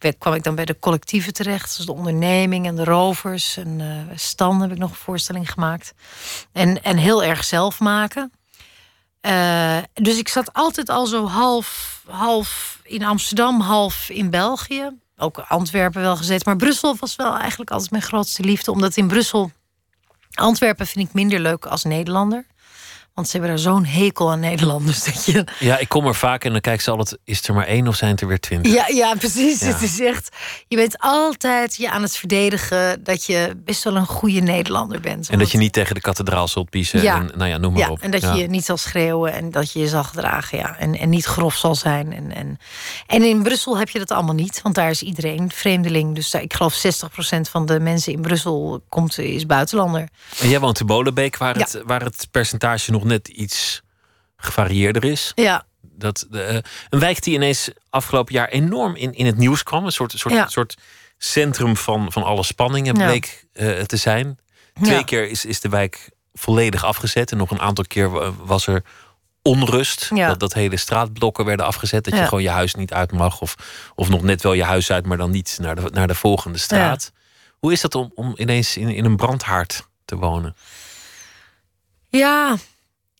moment kwam ik dan bij de collectieven terecht, zoals de onderneming en de rovers. En Stan heb ik nog een voorstelling gemaakt. En, en heel erg zelf maken. Uh, dus ik zat altijd al zo half, half in Amsterdam, half in België. Ook Antwerpen wel gezeten. Maar Brussel was wel eigenlijk altijd mijn grootste liefde. Omdat in Brussel. Antwerpen vind ik minder leuk als Nederlander. Want ze hebben daar zo'n hekel aan Nederlanders. Dat je... Ja, ik kom er vaak en dan kijk ze altijd: is er maar één of zijn er weer twintig? Ja, ja precies. Het is echt. Je bent altijd je aan het verdedigen dat je best wel een goede Nederlander bent. En dat je niet tegen de kathedraal zult piezen. Ja. En, nou ja, noem maar ja, op. En dat je niet zal schreeuwen en dat je je zal gedragen. Ja. En, en niet grof zal zijn. En, en, en in Brussel heb je dat allemaal niet, want daar is iedereen vreemdeling. Dus daar, ik geloof 60% van de mensen in Brussel komt, is buitenlander. En jij woont in Bolenbeek, waar het, waar het percentage nog net iets gevarieerder is. Ja. Dat, de, eh, een wijk die ineens afgelopen jaar enorm in, in het nieuws kwam. Een soort, soort, soort centrum van, van alle spanningen bleek uh, te zijn. Twee keer is, is de wijk volledig afgezet. En nog een aantal keer was er onrust. Dat, dat hele straatblokken werden afgezet. Dat je gewoon je huis niet uit mag. Of, of nog net wel je huis uit, maar dan niet naar de, naar de volgende straat. Hoe is dat om, om ineens in, in een brandhaard te wonen? Ja,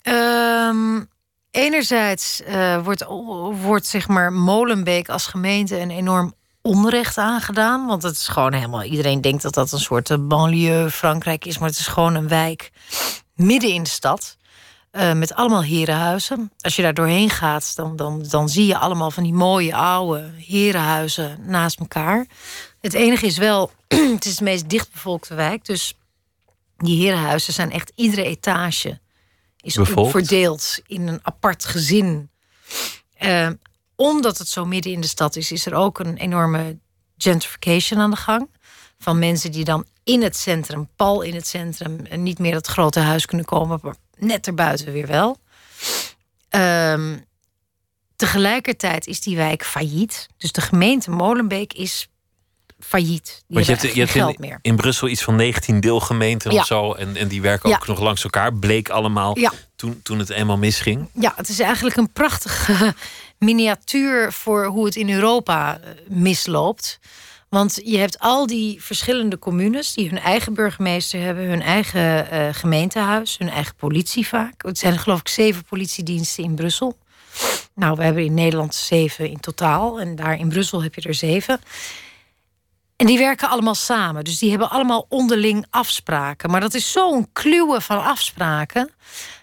Um, enerzijds uh, wordt, wordt zeg maar Molenbeek als gemeente een enorm onrecht aangedaan. Want het is gewoon helemaal. Iedereen denkt dat dat een soort eh, banlieue Frankrijk is. Maar het is gewoon een wijk midden in de stad. Uh, met allemaal herenhuizen. Als je daar doorheen gaat, dan, dan, dan zie je allemaal van die mooie oude herenhuizen naast elkaar. Het enige is wel, <clears throat> het is de meest dichtbevolkte wijk. Dus die herenhuizen zijn echt iedere etage is verdeeld in een apart gezin. Uh, omdat het zo midden in de stad is, is er ook een enorme gentrification aan de gang. Van mensen die dan in het centrum, pal in het centrum, en niet meer dat grote huis kunnen komen, maar net erbuiten weer wel. Uh, tegelijkertijd is die wijk failliet. Dus de gemeente Molenbeek is failliet. Want je hebt, je hebt in, meer. in Brussel iets van 19 deelgemeenten of zo. En, en die werken ook nog langs elkaar. Bleek allemaal toen, toen het eenmaal misging. Ja, het is eigenlijk een prachtige <laughs> miniatuur voor hoe het in Europa eh, misloopt. Want je hebt al die verschillende communes die hun eigen burgemeester hebben, hun eigen uh, gemeentehuis, hun eigen politie vaak. Het zijn geloof ik zeven politiediensten in Brussel. Nou, we hebben in Nederland zeven in totaal. En daar in Brussel heb je er zeven. En die werken allemaal samen. Dus die hebben allemaal onderling afspraken. Maar dat is zo'n kluwe van afspraken.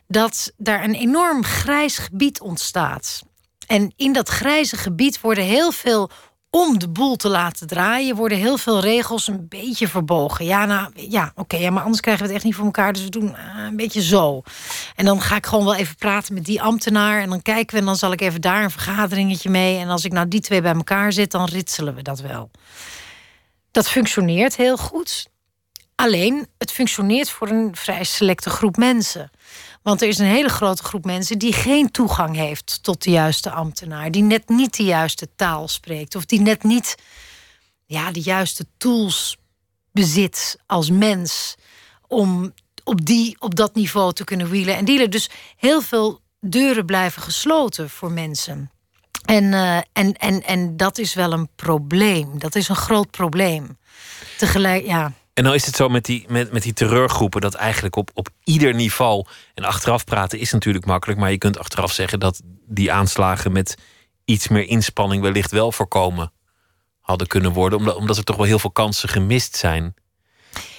dat daar een enorm grijs gebied ontstaat. En in dat grijze gebied worden heel veel. om de boel te laten draaien, worden heel veel regels een beetje verbogen. Ja, nou ja, oké, ja, maar anders krijgen we het echt niet voor elkaar. Dus we doen uh, een beetje zo. En dan ga ik gewoon wel even praten met die ambtenaar. En dan kijken we en dan zal ik even daar een vergaderingetje mee. En als ik nou die twee bij elkaar zet, dan ritselen we dat wel. Dat functioneert heel goed. Alleen, het functioneert voor een vrij selecte groep mensen. Want er is een hele grote groep mensen die geen toegang heeft tot de juiste ambtenaar. Die net niet de juiste taal spreekt. Of die net niet ja, de juiste tools bezit als mens. Om op, die, op dat niveau te kunnen wielen en dealen. Dus heel veel deuren blijven gesloten voor mensen. En, uh, en, en, en dat is wel een probleem. Dat is een groot probleem. Tegelijk, ja. En nou is het zo met die, met, met die terreurgroepen dat eigenlijk op, op ieder niveau. En achteraf praten is natuurlijk makkelijk, maar je kunt achteraf zeggen dat die aanslagen met iets meer inspanning wellicht wel voorkomen hadden kunnen worden, omdat, omdat er toch wel heel veel kansen gemist zijn.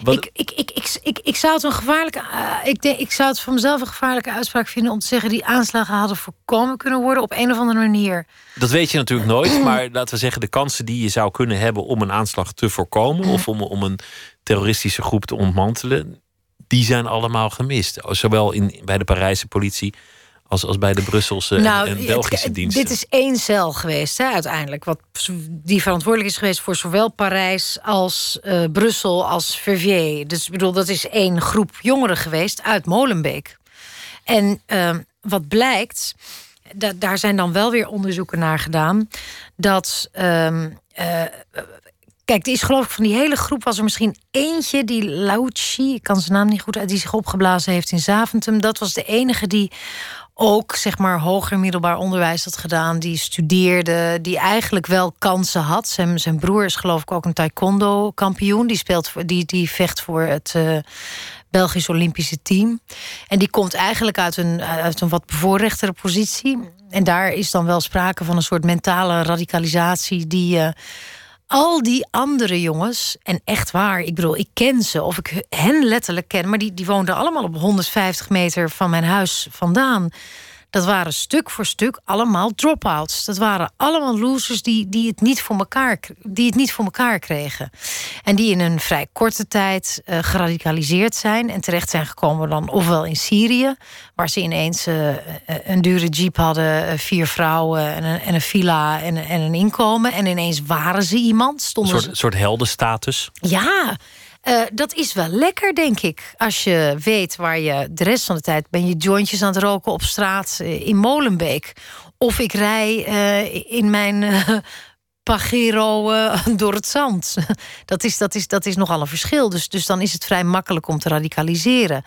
Ik, ik, ik, ik, ik, ik zou het een gevaarlijke. Uh, ik, denk, ik zou het voor mezelf een gevaarlijke uitspraak vinden om te zeggen die aanslagen hadden voorkomen kunnen worden op een of andere manier. Dat weet je natuurlijk nooit, <clears throat> maar laten we zeggen, de kansen die je zou kunnen hebben om een aanslag te voorkomen of om, om een terroristische groep te ontmantelen, die zijn allemaal gemist. Zowel in, bij de Parijse politie als, als bij de Brusselse nou, en, Belgische diensten. Dit is één cel geweest, hè, uiteindelijk. Wat, die verantwoordelijk is geweest voor zowel Parijs als uh, Brussel als Verviers. Dus ik bedoel, dat is één groep jongeren geweest uit Molenbeek. En uh, wat blijkt, da daar zijn dan wel weer onderzoeken naar gedaan, dat. Uh, Kijk, er is geloof ik van die hele groep was er misschien eentje die Lauci, ik kan zijn naam niet goed uit, die zich opgeblazen heeft in Zaventem. Dat was de enige die ook zeg maar hoger middelbaar onderwijs had gedaan, die studeerde, die eigenlijk wel kansen had. Zijn, zijn broer is geloof ik ook een taekwondo kampioen, die speelt voor, die, die vecht voor het uh, Belgisch Olympische team. En die komt eigenlijk uit een, uit een wat bevoorrechtere positie. En daar is dan wel sprake van een soort mentale radicalisatie die. Uh, al die andere jongens, en echt waar, ik bedoel, ik ken ze of ik hen letterlijk ken, maar die, die woonden allemaal op 150 meter van mijn huis vandaan. Dat waren stuk voor stuk allemaal drop-outs. Dat waren allemaal losers die, die, het niet voor elkaar, die het niet voor elkaar kregen. En die in een vrij korte tijd uh, geradicaliseerd zijn en terecht zijn gekomen dan ofwel in Syrië, waar ze ineens uh, een dure jeep hadden, vier vrouwen en een, en een villa en, en een inkomen. En ineens waren ze iemand. Stonden een soort, soort heldenstatus. Ja, uh, dat is wel lekker, denk ik. Als je weet waar je de rest van de tijd ben je jointjes aan het roken op straat uh, in Molenbeek. Of ik rij uh, in mijn <laughs> Pagero <laughs> door het zand. <laughs> dat, is, dat, is, dat is nogal een verschil. Dus, dus dan is het vrij makkelijk om te radicaliseren.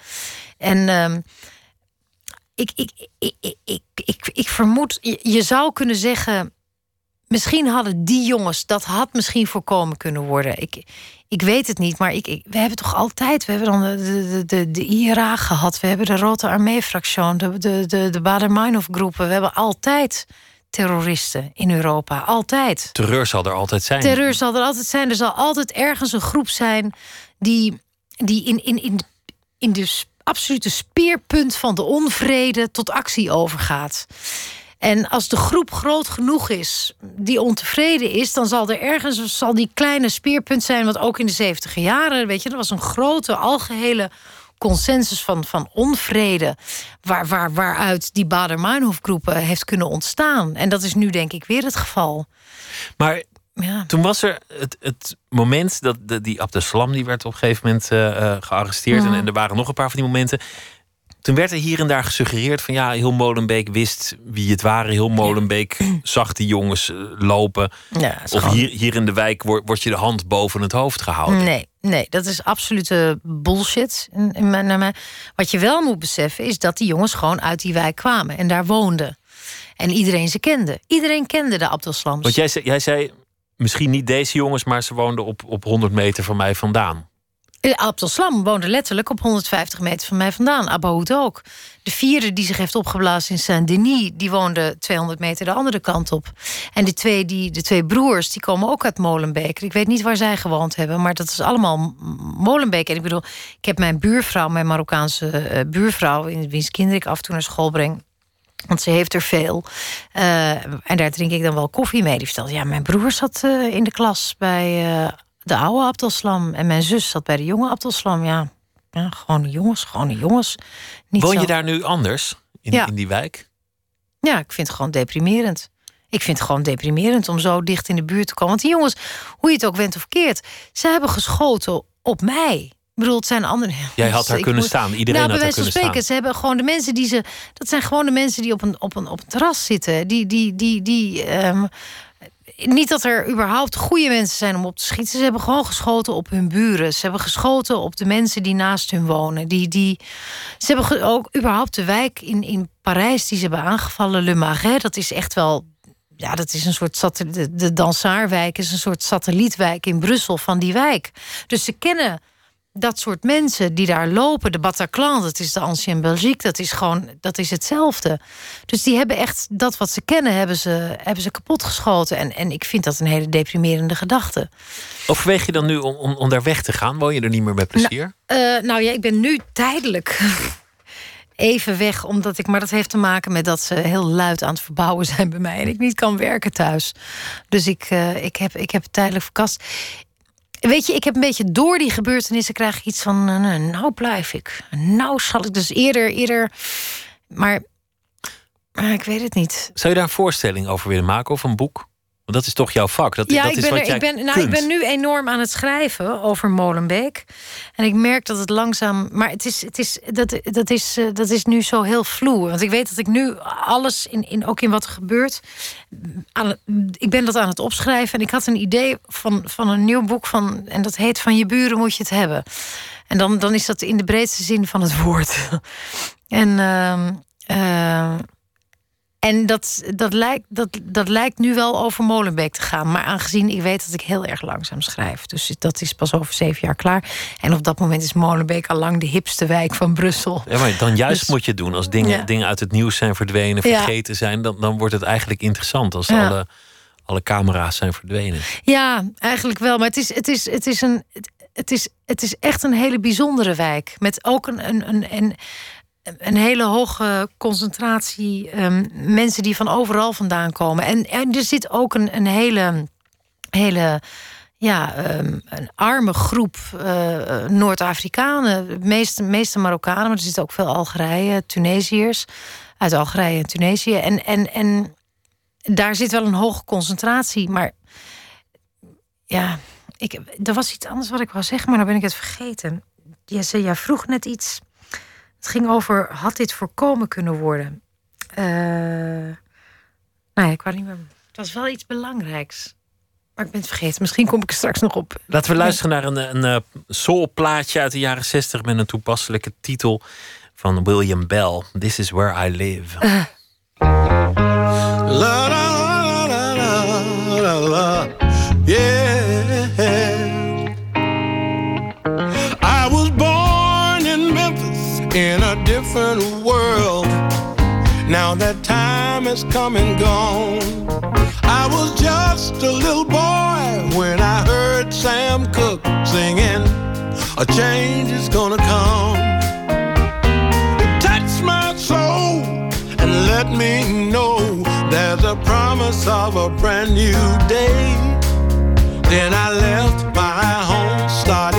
En ehm, ik, ik, ik, ik, ik, ik, ik vermoed, je zou kunnen zeggen misschien hadden die jongens, dat had misschien voorkomen kunnen worden. Ik, ik weet het niet, maar ik, ik, we hebben toch altijd... we hebben dan de, de, de, de IRA gehad, we hebben de Rote Armee-fractie... de, de, de, de Bader-Meinhof-groepen, we hebben altijd terroristen in Europa. Altijd. Terreur zal er altijd zijn. Terreur zal er altijd zijn. Er zal altijd ergens een groep zijn... die, die in, in, in, in de absolute speerpunt van de onvrede... tot actie overgaat. En als de groep groot genoeg is die ontevreden is, dan zal er ergens zal die kleine speerpunt zijn. Wat ook in de 70 jaren, weet je, er was een grote algehele consensus van, van onvrede. Waar, waar, waaruit die Bader-Meinhof-groepen heeft kunnen ontstaan. En dat is nu denk ik weer het geval. Maar ja. Toen was er het, het moment dat de, die Abdeslam die werd op een gegeven moment uh, gearresteerd. En, en, er waren nog een paar van die momenten. Toen werd er hier en daar gesuggereerd van ja, heel Molenbeek wist wie het waren. Heel Molenbeek zag die jongens eh, lopen. Ja, of hier, hier in de wijk wordt, wordt je de hand boven het hoofd gehouden. Nee, nee dat is absolute bullshit. In, in mijn, wat je wel moet beseffen is dat die jongens gewoon uit die wijk kwamen en daar woonden. En iedereen ze kende. Iedereen kende de Abdelslams. Want jij, jij zei, misschien niet deze jongens, maar ze woonden op, op 100 meter van mij vandaan. Eh, Abdel woonde letterlijk op 150 meter van mij vandaan. Abahoud ook. De vierde die zich heeft opgeblazen in Saint-Denis... die woonde 200 meter de andere kant op. En de twee, die, de twee broers die komen ook uit Molenbeek. Ik weet niet waar zij gewoond hebben, maar dat is allemaal Molenbeek. En ik bedoel, ik heb mijn buurvrouw, mijn Marokkaanse uh, buurvrouw... in wiens kinderen ik af en toe naar school breng... Want ze heeft er veel. Uh, en daar drink ik dan wel koffie mee. Die vertelt, ja, mijn broer zat uh, in de klas bij de oude Abdelslam. En mijn zus zat bij de jonge Abdelslam. Ja, ja gewone jongens, gewone jongens. Niet Woon je daar nu anders? In, ja. in die wijk? Ja, ik vind het gewoon deprimerend. Ik vind het gewoon deprimerend om zo dicht in de buurt te komen. Want die jongens, hoe je het ook went of keert... ze hebben geschoten op mij. Ik bedoel, het zijn andere. Jij had daar kunnen moet- staan. Iedereen nou, had daar kunnen spreken, staan. ze hebben gewoon de mensen die ze. Dat zijn gewoon de mensen die op een, op een, op een terras zitten. Die, die, die, die, ehm, niet dat er überhaupt goede mensen zijn om op te schieten. Ze hebben gewoon geschoten op hun buren. Ze hebben geschoten op de mensen die naast hun wonen. Die, die, ze hebben ook überhaupt de wijk in, in Parijs die ze hebben aangevallen, Le Marais. Dat is echt wel. Ja, dat is een soort. De, de Dansaarwijk is een soort satellietwijk in Brussel van die wijk. Dus ze kennen dat soort mensen die daar lopen, de Bataclan, dat is de Ancien Belgique, dat is gewoon, dat is hetzelfde. Dus die hebben echt dat wat ze kennen, hebben ze, hebben ze kapotgeschoten. En, en ik vind dat een hele deprimerende gedachte. Overweeg je dan nu om, om, om daar weg te gaan? Woon je er niet meer met plezier? Eh, nou ja, ik ben nu tijdelijk <laughs> even weg, omdat ik, maar dat heeft te maken met dat ze heel luid aan het verbouwen zijn bij mij en ik niet kan werken thuis. Dus ik, eh, ik, heb, ik heb tijdelijk verkast. Weet je, ik heb een beetje door die gebeurtenissen krijg ik iets van, eh, nou blijf ik. Nou zal ik dus eerder, eerder. Maar, maar ik weet het niet. Zou je daar een voorstelling over willen maken of een boek? Want dat is toch jouw vak? Dat, Ja, dat ik is ben, wat er, jij ik, ben, nou, ik ben nu enorm aan het schrijven over Molenbeek. En ik merk dat het langzaam. Maar het is, het is, dat, dat, is, eh, dat is nu zo heel vloe. Want ik weet dat ik nu alles, in, in, ook in wat er gebeurt. Aan, ik ben dat aan het opschrijven. En ik had een idee van, van een nieuw boek. Van, en dat heet Van je buren moet je het hebben. En dan, dan is dat in de breedste zin van het woord. <laughs> en. eh, en dat, dat, lijkt, dat, dat lijkt nu wel over Molenbeek te gaan. Maar aangezien ik weet dat ik heel erg langzaam schrijf. Dus dat is pas over zeven jaar klaar. En op dat moment is Molenbeek al lang de hipste wijk van Brussel. Ja, maar dan juist Dus- moet je het doen. Als dingen, Ja. dingen uit het nieuws zijn verdwenen, Ja. vergeten zijn, dan, dan wordt het eigenlijk interessant als Ja. alle, alle camera's zijn verdwenen. Ja, eigenlijk wel. Maar het is, het is, het is, een, het, het is, het is echt een hele bijzondere wijk. Met ook een, een, een, een, een hele hoge concentratie ehm, mensen die van overal vandaan komen. En, en er zit ook een, een hele, hele ja, ehm, een arme groep eh, Noord-Afrikanen. De meeste, meeste Marokkanen, maar er zitten ook veel Algerije, Tunesiërs. Uit Algerije en Tunesië. En, en, en daar zit wel een hoge concentratie. Maar ja, ik, er was iets anders wat ik wou zeggen, maar dan ben ik het vergeten. Jesse, jij vroeg net iets. Het ging over, had dit voorkomen kunnen worden? Eh nou ja, ik wou niet meer... Het was wel iets belangrijks. Maar ik ben het vergeten. Misschien kom ik er straks nog op. Laten we luisteren naar een, een, eh, soulplaatje uit de jaren 60 met een toepasselijke titel van William Bell. This is where I live. La Now that time has come and gone. I was just a little boy when I heard Sam Cooke singing. A change is gonna come. It touched my soul and let me know there's a promise of a brand new day. Then I left my home, started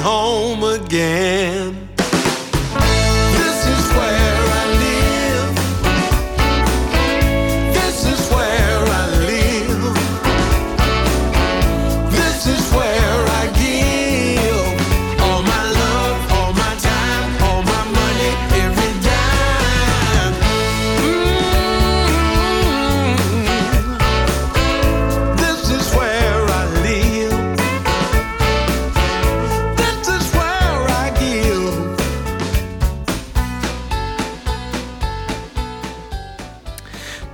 home again.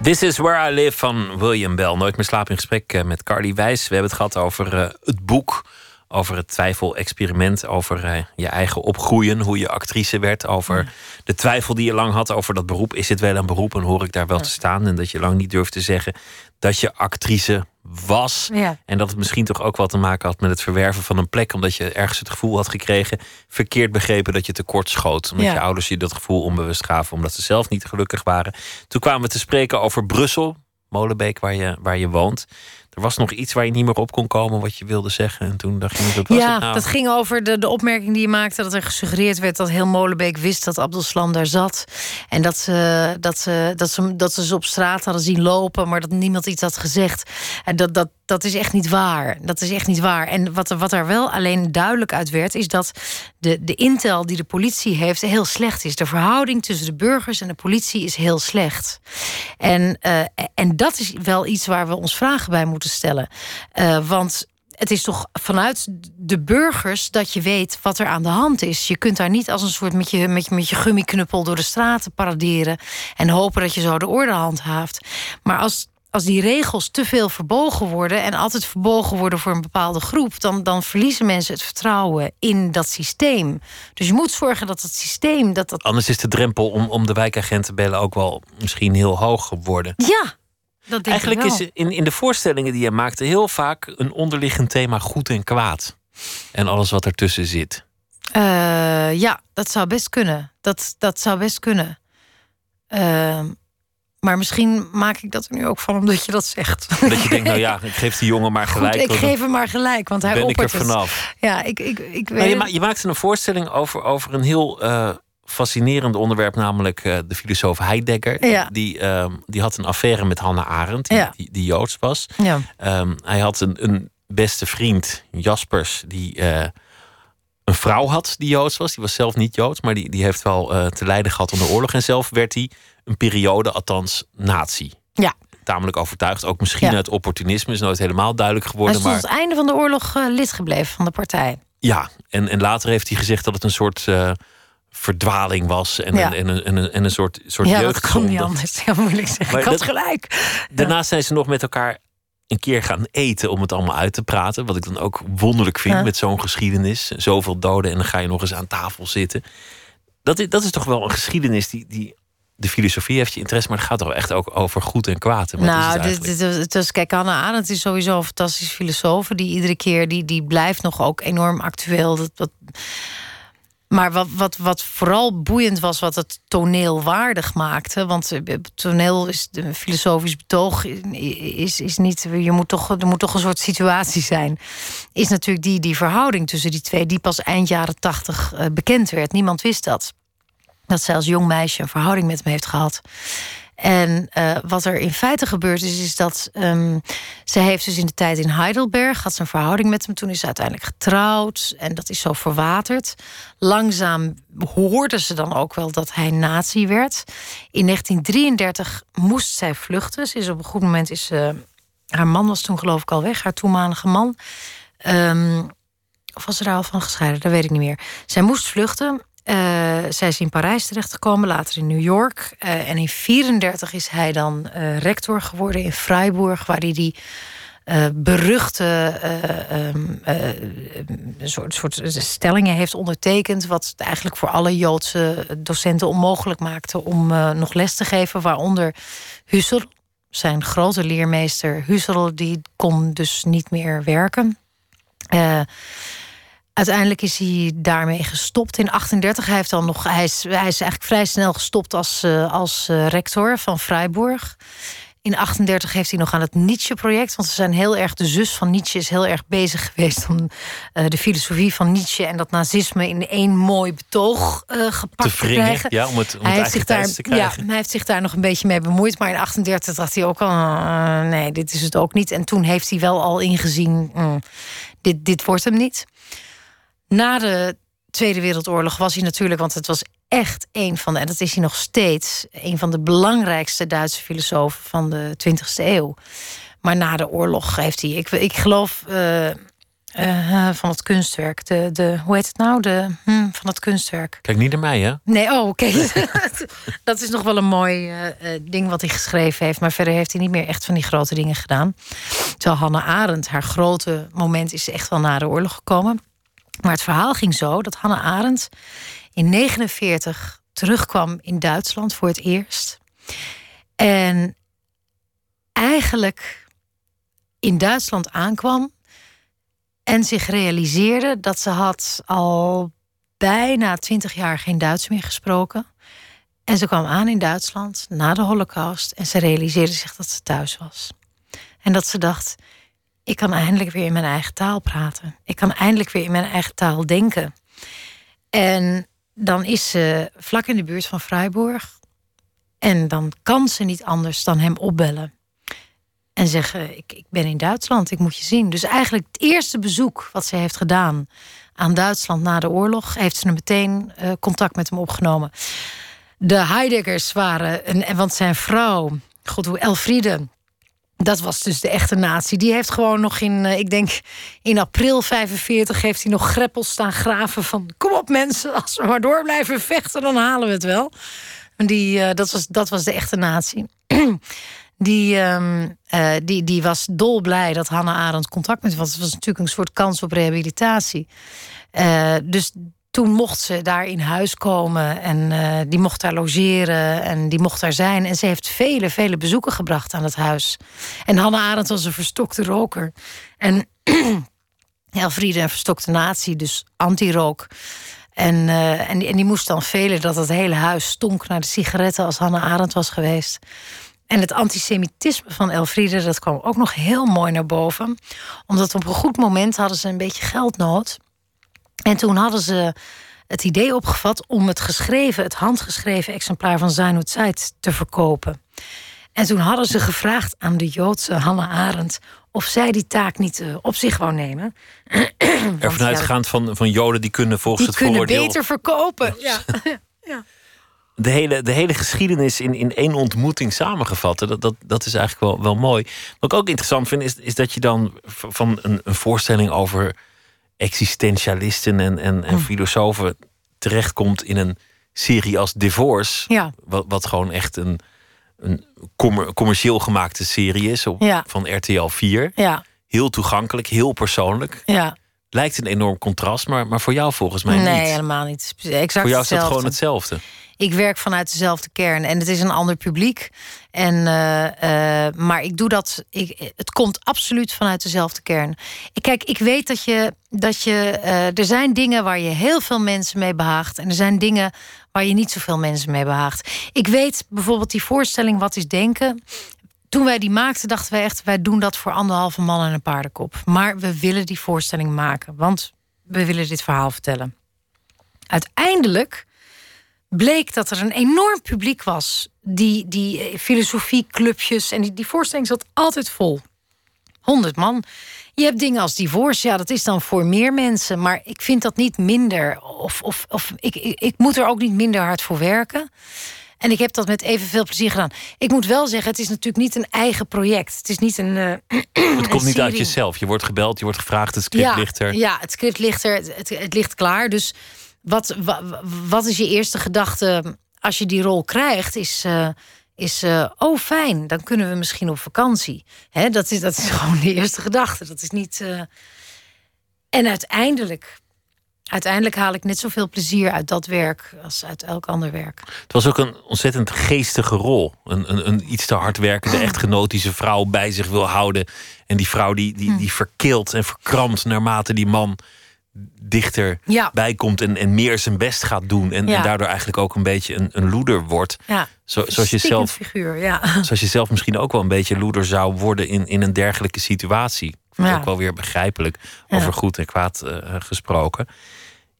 This is Where I Live van William Bell. Nooit meer slapen in gesprek eh, met Carly Wijs. We hebben het gehad over uh, het boek. Over het twijfel-experiment. Over uh, je eigen opgroeien. Hoe je actrice werd. Over de twijfel die je lang had over dat beroep. Is dit wel een beroep en hoor ik daar wel te staan? En dat je lang niet durft te zeggen dat je actrice was. Ja. En dat het misschien toch ook wat te maken had met het verwerven van een plek. Omdat je ergens het gevoel had gekregen. Verkeerd begrepen dat je tekort schoot. Omdat Ja. je ouders je dat gevoel onbewust gaven. Omdat ze zelf niet gelukkig waren. Toen kwamen we te spreken over Brussel. Molenbeek, waar je, waar je woont. Er was nog iets waar je niet meer op kon komen wat je wilde zeggen. En toen dacht je, wat was ja, het nou? dat ging over de, de opmerking die je maakte... dat er gesuggereerd werd dat heel Molenbeek wist dat Abdelslam daar zat. En dat ze, dat, ze, dat, ze, dat ze ze op straat hadden zien lopen... maar dat niemand iets had gezegd. En dat, dat, dat is echt niet waar. Dat is echt niet waar. En wat, er- wat er wel alleen duidelijk uit werd... is dat de, de intel die de politie heeft heel slecht is. De verhouding tussen de burgers en de politie is heel slecht. En, eh, en dat is wel iets waar we ons vragen bij moeten stellen. Eh, want het is toch vanuit de burgers dat je weet wat er aan de hand is. Je kunt daar niet als een soort met je, met je, met je gummiknuppel door de straten paraderen en hopen dat je zo de orde handhaaft. Maar als, als die regels te veel verbogen worden en altijd verbogen worden voor een bepaalde groep, dan, dan verliezen mensen het vertrouwen in dat systeem. Dus je moet zorgen dat het systeem dat dat. Anders is de drempel om, om de wijkagent te bellen ook wel misschien heel hoog geworden. Ja, dat Eigenlijk is in, in de voorstellingen die je maakte heel vaak een onderliggend thema goed en kwaad. En alles wat ertussen zit. Eh, ja, dat zou best kunnen. Dat, dat zou best kunnen. Ehm, maar misschien maak ik dat er nu ook van omdat je dat zegt. Dat je denkt, nou ja, <laughs> ik geef die jongen maar gelijk. Goed, ik geef hem maar gelijk, want hij ben ik er oppert het. vanaf. Ja, ik, ik, ik weet Maar je, ma- je maakte een voorstelling over, over een heel eh, fascinerend onderwerp, namelijk eh, de filosoof Heidegger. Ja. Die, ehm, die had een affaire met Hannah Arendt, die, Ja. die, die Joods was. Ja. Ehm, hij had een, een beste vriend, Jaspers, die eh, een vrouw had die Joods was. Die was zelf niet Joods, maar die, die heeft wel eh, te lijden gehad onder de oorlog. En zelf werd hij een periode, althans, nazi. Ja. Tamelijk overtuigd. Ook misschien uit opportunisme is nooit helemaal duidelijk Hij geworden. is tot Maar het einde van de oorlog eh, lid gebleven van de partij. ja, en, en later heeft hij gezegd dat het een soort verdwaling was. En, Ja. een, en, een, en, een, en een soort, soort ja, dat kan niet anders. Ja, moeilijk zeggen. Maar ik had dat- gelijk. Daarnaast zijn ze nog met elkaar een keer gaan eten om het allemaal uit te praten. Wat ik dan ook wonderlijk vind Ja. met zo'n geschiedenis. Zoveel doden en dan ga je nog eens aan tafel zitten. Dat is, dat is toch wel een geschiedenis die, die... De filosofie heeft je interesse, maar het gaat toch echt ook over goed en kwaad. En wat is het Nou, dit, dit, het is, kijk, Hannah Arendt is sowieso een fantastisch filosoof. Die iedere keer, die, die blijft nog ook enorm actueel. Dat, dat, maar wat, wat, wat vooral boeiend was, wat het toneel waardig maakte. Want eh, toneel is een filosofisch betoog, is, is niet. Je moet toch, er moet toch een soort situatie zijn. Is natuurlijk die, die verhouding tussen die twee, die pas eind jaren tachtig eh, bekend werd. Niemand wist dat. Dat als jong meisje een verhouding met hem heeft gehad. En eh, wat er in feite gebeurd is, is dat ehm ze heeft dus in de tijd in Heidelberg had een verhouding met hem. Toen is ze uiteindelijk getrouwd en dat is zo verwaterd. Langzaam hoorde ze dan ook wel dat hij nazi werd. In 1933 moest zij vluchten. Ze is op een goed moment is ze, haar man was toen geloof ik al weg, haar toenmalige man. Ehm, of was ze daar al van gescheiden? Dat weet ik niet meer. Zij moest vluchten. Eh, zij is in Parijs terechtgekomen, later in New York. Eh, en in 1934 is hij dan eh, rector geworden in Freiburg, waar hij die beruchte eh, ehm, eh, soort, soort stellingen heeft ondertekend. Wat eigenlijk voor alle Joodse docenten onmogelijk maakte om nog les te geven. Waaronder Husserl, zijn grote leermeester Husserl, die kon dus niet meer werken. Eh, Uiteindelijk is hij daarmee gestopt in 38. Hij, heeft dan nog, hij, is, hij is eigenlijk vrij snel gestopt als, uh, als uh, rector van Freiburg. In 38 heeft hij nog aan het Nietzsche-project. Want ze zijn heel erg. De zus van Nietzsche is heel erg bezig geweest om uh, de filosofie van Nietzsche en dat nazisme in één mooi betoog uh, gepakt te, te, krijgen. Ja, om het, om hij, het heeft zich daar, te krijgen. Ja, hij heeft zich daar nog een beetje mee bemoeid. Maar in 38 dacht hij ook al: uh, nee, dit is het ook niet. En toen heeft hij wel al ingezien: mm, dit, dit wordt hem niet. Na de Tweede Wereldoorlog was hij natuurlijk, want het was echt een van de, en dat is hij nog steeds, een van de belangrijkste Duitse filosofen van de 20e eeuw. Maar na de oorlog heeft hij, ik, ik geloof. Uh, uh, van het kunstwerk. De, de, hoe heet het nou? De, hm, van het kunstwerk. Kijk niet naar mij, hè? Nee, oh, oké. Okay. <laughs> dat is nog wel een mooi uh, ding wat hij geschreven heeft. Maar verder heeft hij niet meer echt van die grote dingen gedaan. Terwijl Hannah Arendt, haar grote moment is echt wel na de oorlog gekomen. Maar het verhaal ging zo dat Hannah Arendt in 49 terugkwam in Duitsland voor het eerst. En eigenlijk in Duitsland aankwam en zich realiseerde dat ze had al bijna twintig jaar geen Duits meer gesproken. En ze kwam aan in Duitsland na de Holocaust en ze realiseerde zich dat ze thuis was. En dat ze dacht: ik kan eindelijk weer in mijn eigen taal praten. Ik kan eindelijk weer in mijn eigen taal denken. En dan is ze vlak in de buurt van Freiburg. En dan kan ze niet anders dan hem opbellen. En zeggen: ik, ik ben in Duitsland, ik moet je zien. Dus eigenlijk het eerste bezoek wat ze heeft gedaan aan Duitsland na de oorlog, heeft ze meteen uh, contact met hem opgenomen. De Heideggers waren, een, want zijn vrouw, god hoe Elfriede, dat was dus de echte natie. Die heeft gewoon nog in, uh, ik denk in april 45 heeft hij nog greppels staan graven van kom op mensen, als we maar door blijven vechten, dan halen we het wel. Die, uh, dat, was, dat was de echte natie. <clears throat> die, um, uh, die, die was dolblij dat Hannah Arendt contact met was. Het was natuurlijk een soort kans op rehabilitatie. dus toen mocht ze daar in huis komen en uh, die mocht daar logeren en die mocht daar zijn. En ze heeft vele, vele bezoeken gebracht aan het huis. En Hannah Arendt was een verstokte roker. En <clears throat> Elfriede een verstokte natie, dus anti-rook. En, uh, en, die, moest dan velen dat het hele huis stonk naar de sigaretten als Hannah Arendt was geweest. En het antisemitisme van Elfriede, dat kwam ook nog heel mooi naar boven. Omdat op een goed moment hadden ze een beetje geldnood. En toen hadden ze het idee opgevat om het geschreven, het handgeschreven exemplaar van Zijn Zeit te verkopen. En toen hadden ze gevraagd aan de Joodse Hannah Arendt of zij die taak niet uh, op zich wou nemen. <clears throat> Ervan uitgaand van, van Joden die kunnen volgens die het kunnen vooroordeel... beter verkopen. Ja. ja. <laughs> <laughs> De hele, de hele geschiedenis in, in één ontmoeting samengevat. Dat, dat, dat is eigenlijk wel, wel mooi. Wat ik ook interessant vind, is, is dat je dan van een, een voorstelling over existentialisten en, en, en mm. filosofen terechtkomt in een serie als Divorce. Ja. Wat, wat gewoon echt een, een commercieel gemaakte serie is op, ja. van RTL 4. Ja. Heel toegankelijk, heel persoonlijk. Ja. Lijkt een enorm contrast, maar, maar voor jou volgens mij nee, niet. Nee, helemaal niet. Exact voor jou is dat gewoon hetzelfde. Ik werk vanuit dezelfde kern en het is een ander publiek. En, uh, uh, maar ik doe dat. Ik, het komt absoluut vanuit dezelfde kern. Ik, kijk, ik weet dat je. Dat je uh, er zijn dingen waar je heel veel mensen mee behaagt. En er zijn dingen waar je niet zoveel mensen mee behaagt. Ik weet bijvoorbeeld die voorstelling Wat is Denken. Toen wij die maakten, dachten wij echt: wij doen dat voor anderhalve man en een paardenkop. Maar we willen die voorstelling maken, want we willen dit verhaal vertellen. Uiteindelijk bleek dat er een enorm publiek was. Die, die filosofieclubjes en die, die voorstelling zat altijd vol. 100 man. Je hebt dingen als divorce, ja, dat is dan voor meer mensen. Maar ik vind dat niet minder. Of, of, of ik, ik, ik moet er ook niet minder hard voor werken. En ik heb dat met evenveel plezier gedaan. Ik moet wel zeggen, het is natuurlijk niet een eigen project. Het is niet een. <clears throat> Uh, het komt niet uit jezelf. Je wordt gebeld, je wordt gevraagd, het script ja, ligt er. Ja, het script ligt er, het, het ligt klaar. Dus wat, wat, wat, is je eerste gedachte als je die rol krijgt? Is, uh, is uh, oh fijn, dan kunnen we misschien op vakantie. Hè, dat, is, dat is <laughs> gewoon de eerste gedachte. Dat is niet. Uh... En uiteindelijk, uiteindelijk haal ik net zoveel plezier uit dat werk als uit elk ander werk. Het was ook een ontzettend geestige rol. Een, een, een iets te hard werkende echtgenotische vrouw bij zich wil houden. En die vrouw die, die, die verkeelt en verkrampt naarmate die man dichter Ja. bij komt en, en meer zijn best gaat doen. En, Ja. en daardoor eigenlijk ook een beetje een, een loeder wordt. Ja. Zo, zoals, je zelf, figuur, ja. zoals je zelf misschien ook wel een beetje loeder zou worden in, in een dergelijke situatie. Ik vind het Ja. ook wel weer begrijpelijk over goed en kwaad eh, gesproken.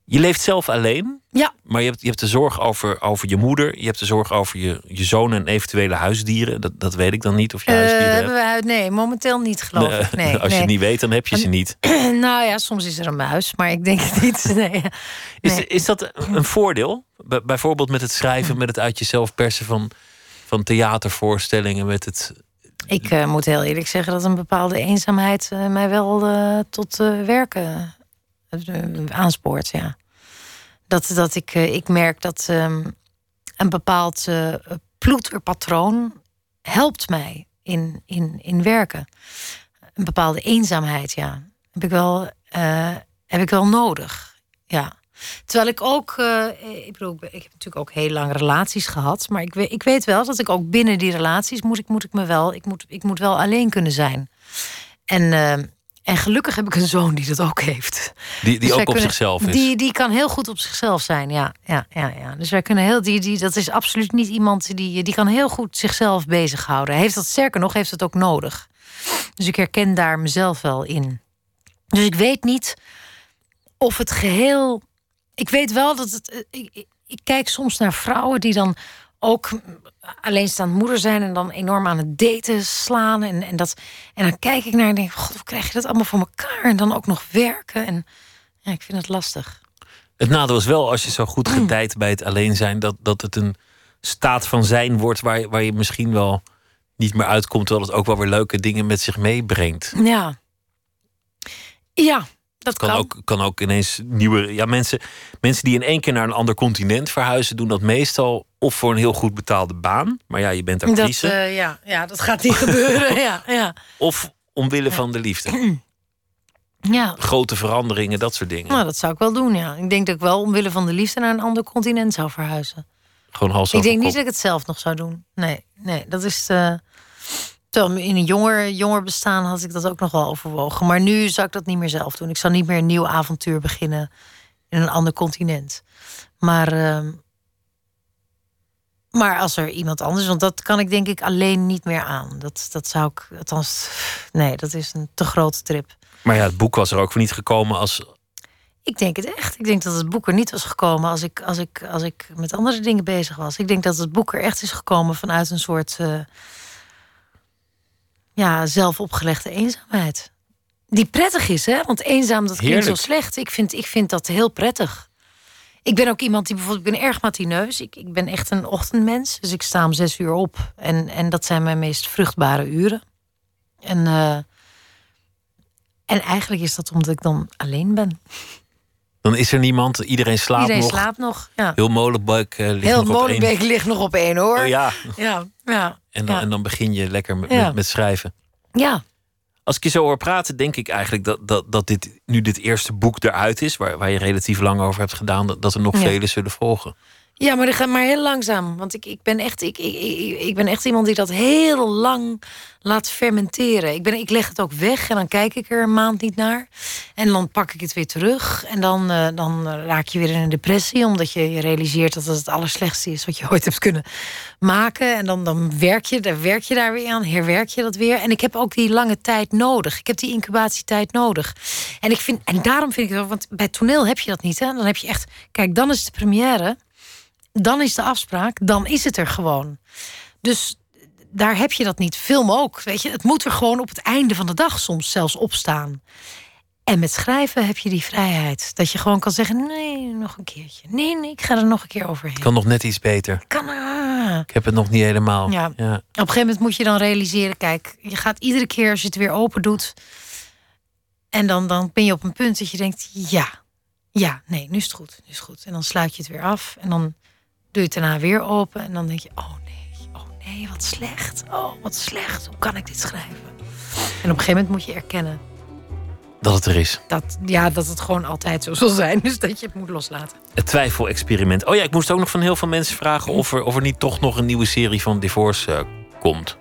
Je leeft zelf alleen, Ja. maar je hebt, je hebt de zorg over, over je moeder. Je hebt de zorg over je, je zoon en eventuele huisdieren. Dat, dat weet ik dan niet of je Eh, huisdieren hebt. hebben wij- nee, momenteel niet, geloof ik. Nee, <laughs> Als je het niet weet, dan heb je ze niet. <clears throat> nou ja, soms is er een muis, maar ik denk het niet. <laughs> Nee. Is, is dat een voordeel? Bij- bijvoorbeeld met het schrijven, <clears throat> met het uit jezelf persen van, van theatervoorstellingen, met het. Ik eh, moet heel eerlijk zeggen dat een bepaalde eenzaamheid eh, mij wel tot werken aanspoort. Ja. Dat, dat ik, eh, ik merk dat ehm, een bepaald eh, ploeterpatroon helpt mij in, in, in werken. Een bepaalde eenzaamheid, ja. Heb ik wel, eh, heb ik wel nodig. Ja. Terwijl ik ook, eh, ik bedoel, ik heb natuurlijk ook heel lang relaties gehad, maar ik weet, ik weet wel dat ik ook binnen die relaties moet ik, moet ik me wel, ik moet, ik moet wel alleen kunnen zijn. En, eh, en gelukkig heb ik een zoon die dat ook heeft. Die, die Dus ook op kunnen- zichzelf is. Die, die kan heel goed op zichzelf zijn, ja. ja, ja, ja. Dus wij kunnen heel, die, die, dat is absoluut niet iemand die, die kan heel goed zichzelf bezighouden. Hij heeft dat sterker nog, heeft het ook nodig. Dus ik herken daar mezelf wel in. Dus ik weet niet of het geheel. Ik weet wel dat het. ik, ik kijk soms naar vrouwen die dan ook alleenstaand moeder zijn en dan enorm aan het daten slaan. En, en, dat, en dan kijk ik naar en denk: God, hoe krijg je dat allemaal voor elkaar? En dan ook nog werken. En ja, ik vind het lastig. Het nadeel is wel, als je zo goed gedijt bij het alleen zijn, dat, dat het een staat van zijn wordt waar, je- waar je misschien wel niet meer uitkomt, terwijl het ook wel weer leuke dingen met zich meebrengt. Ja. Ja, dat Kan kan. ook, kan ook ineens nieuwe. Ja, mensen, mensen die in één keer naar een ander continent verhuizen, doen dat meestal of voor een heel goed betaalde baan. Maar ja, je bent dat, actrice. eh, ja, ja, dat gaat niet gebeuren. <laughs> Ja, ja. Of omwille van de liefde. <clears throat> ja. Grote veranderingen, dat soort dingen. Nou, dat zou ik wel doen, ja. Ik denk dat ik wel omwille van de liefde naar een ander continent zou verhuizen. Gewoon hals Ik denk niet dat ik het zelf nog zou doen. Nee, nee, dat is. terwijl in een jonger, jonger bestaan had ik dat ook nog wel overwogen. Maar nu zou ik dat niet meer zelf doen. Ik zou niet meer een nieuw avontuur beginnen in een ander continent. Maar, ehm, maar als er iemand anders, want dat kan ik denk ik alleen niet meer aan. Dat, dat zou ik, althans, nee, dat is een te grote trip. Maar ja, het boek was er ook voor niet gekomen als. Ik denk het echt. Ik denk dat het boek er niet was gekomen als ik, als ik, als ik met andere dingen bezig was. Ik denk dat het boek er echt is gekomen vanuit een soort eh, ja, zelfopgelegde eenzaamheid. Die prettig is, hè? Want eenzaam, dat klinkt zo slecht. Ik vind, ik vind dat heel prettig. Ik ben ook iemand die bijvoorbeeld, ik ben erg matineus. Ik, ik ben echt een ochtendmens. Dus ik sta om zes uur op. En, en dat zijn mijn meest vruchtbare uren. En, eh, en eigenlijk is dat omdat ik dan alleen ben. Dan is er niemand, iedereen slaapt Iedereen nog. slaapt nog. Ja. Heel Molenbeek eh, ligt Heel nog op één. Ligt nog op één hoor. Oh, ja, ja, ja. en dan, ja. en dan begin je lekker met, met, met schrijven. ja. Als ik je zo hoor praten, denk ik eigenlijk dat, dat, dat dit nu dit eerste boek eruit is, waar, waar je relatief lang over hebt gedaan, dat, dat er nog Ja. vele zullen volgen. Ja, maar dat gaat maar heel langzaam. Want ik, ik, ben echt, ik, ik, ik, ben echt iemand die dat heel lang laat fermenteren. Ik, ben, ik leg het ook weg en dan kijk ik er een maand niet naar. En dan pak ik het weer terug. En dan, eh, dan raak je weer in een depressie. Omdat je, je realiseert dat het het allerslechtste is wat je ooit hebt kunnen maken. En dan, dan werk, je, daar werk je daar weer aan, herwerk je dat weer. En ik heb ook die lange tijd nodig. Ik heb die incubatietijd nodig. En, ik vind, en daarom vind ik het, want bij toneel heb je dat niet. Hè? Dan heb je echt, kijk, dan is de première dan is de afspraak, dan is het er gewoon. Dus daar heb je dat niet. Film ook, weet je. Het moet er gewoon op het einde van de dag soms zelfs op staan. En met schrijven heb je die vrijheid. Dat je gewoon kan zeggen, nee, nog een keertje. Nee, nee, ik ga er nog een keer overheen. Kan nog net iets beter. Kan, ah. Ik heb het nog niet helemaal. Ja. Op een gegeven moment moet je dan realiseren... kijk, je gaat iedere keer als je het weer open doet... en dan, dan ben je op een punt dat je denkt... ja, ja, nee, nu is het goed, nu is het goed. En dan sluit je het weer af en dan doe je het daarna weer open... en dan denk je, oh nee, oh nee, wat slecht. Oh, wat slecht, hoe kan ik dit schrijven? En op een gegeven moment moet je erkennen... Dat het er is. dat, ja, dat het gewoon altijd zo zal zijn. Dus dat je het moet loslaten. Het twijfelexperiment. Oh ja, ik moest ook nog van heel veel mensen vragen of er, of er niet toch nog een nieuwe serie van Divorce eh, komt.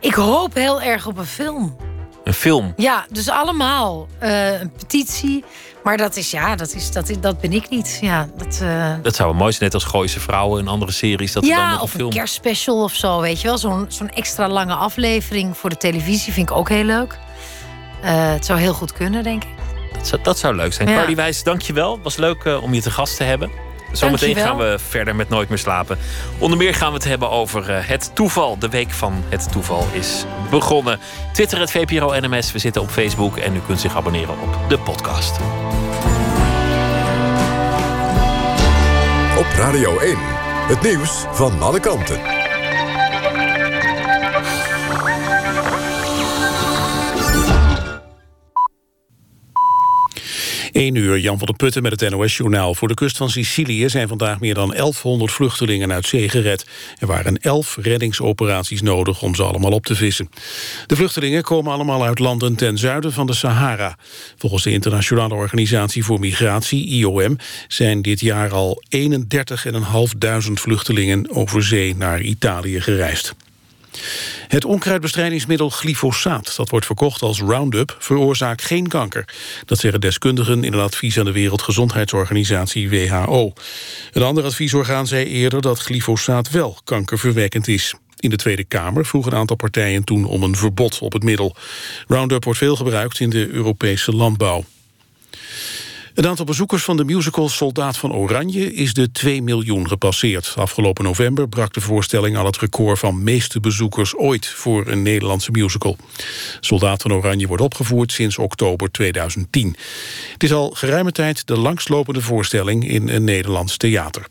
Ik hoop heel erg op een film. Een film. Ja, dus allemaal. Eh, een petitie. Maar dat is, ja, dat, is, dat, is, dat ben ik niet. Ja, dat, uh... dat zou wel mooi zijn, net als Gooise Vrouwen in andere series. Dat ja, dan nog of een, film... kerstspecial of zo, weet je wel. Zo'n zo'n extra lange aflevering voor de televisie vind ik ook heel leuk. Uh, het zou heel goed kunnen, denk ik. Dat zou, dat zou leuk zijn. Ja. Carly Wijs, dank je wel. Het was leuk uh, om je te gast te hebben. Zometeen gaan we verder met Nooit meer slapen. Onder meer gaan we het hebben over uh, het toeval. De week van het toeval is begonnen. Twitter het VPRO NMS. We zitten op Facebook en u kunt zich abonneren op de podcast. Op Radio 1. Het nieuws van alle kanten. 1 uur, Jan van der Putten met het NOS-journaal. Voor de kust van Sicilië zijn vandaag meer dan 1100 vluchtelingen uit zee gered. Er waren 11 reddingsoperaties nodig om ze allemaal op te vissen. De vluchtelingen komen allemaal uit landen ten zuiden van de Sahara. Volgens de Internationale Organisatie voor Migratie, IOM... zijn dit jaar al 31.500 vluchtelingen over zee naar Italië gereisd. Het onkruidbestrijdingsmiddel glyfosaat, dat wordt verkocht als Roundup, veroorzaakt geen kanker. Dat zeggen deskundigen in een advies aan de Wereldgezondheidsorganisatie WHO. Een ander adviesorgaan zei eerder dat glyfosaat wel kankerverwekkend is. In de Tweede Kamer vroeg een aantal partijen toen om een verbod op het middel. Roundup wordt veel gebruikt in de Europese landbouw. Het aantal bezoekers van de musical Soldaat van Oranje is de 2 miljoen gepasseerd. Afgelopen november brak de voorstelling al het record van meeste bezoekers ooit voor een Nederlandse musical. Soldaat van Oranje wordt opgevoerd sinds oktober 2010. Het is al geruime tijd de langslopende voorstelling in een Nederlands theater.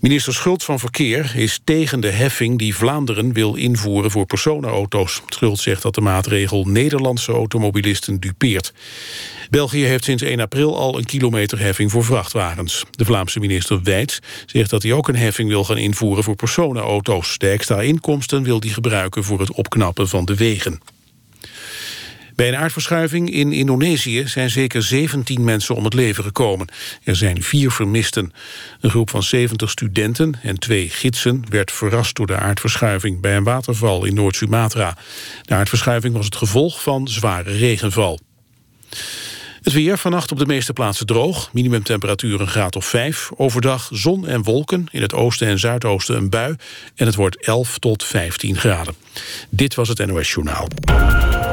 Minister Schultz van Verkeer is tegen de heffing die Vlaanderen wil invoeren voor personenauto's. Schultz zegt dat de maatregel Nederlandse automobilisten dupeert. België heeft sinds 1 april al een kilometerheffing voor vrachtwagens. De Vlaamse minister Wijts zegt dat hij ook een heffing wil gaan invoeren voor personenauto's. De extra inkomsten wil hij gebruiken voor het opknappen van de wegen. Bij een aardverschuiving in Indonesië zijn zeker 17 mensen om het leven gekomen. Er zijn vier vermisten. Een groep van 70 studenten en twee gidsen werd verrast door de aardverschuiving bij een waterval in Noord-Sumatra. De aardverschuiving was het gevolg van zware regenval. Het weer vannacht op de meeste plaatsen droog. Minimumtemperatuur een graad of 5. Overdag zon en wolken. In het oosten en zuidoosten een bui. En het wordt 11 tot 15 graden. Dit was het NOS Journaal.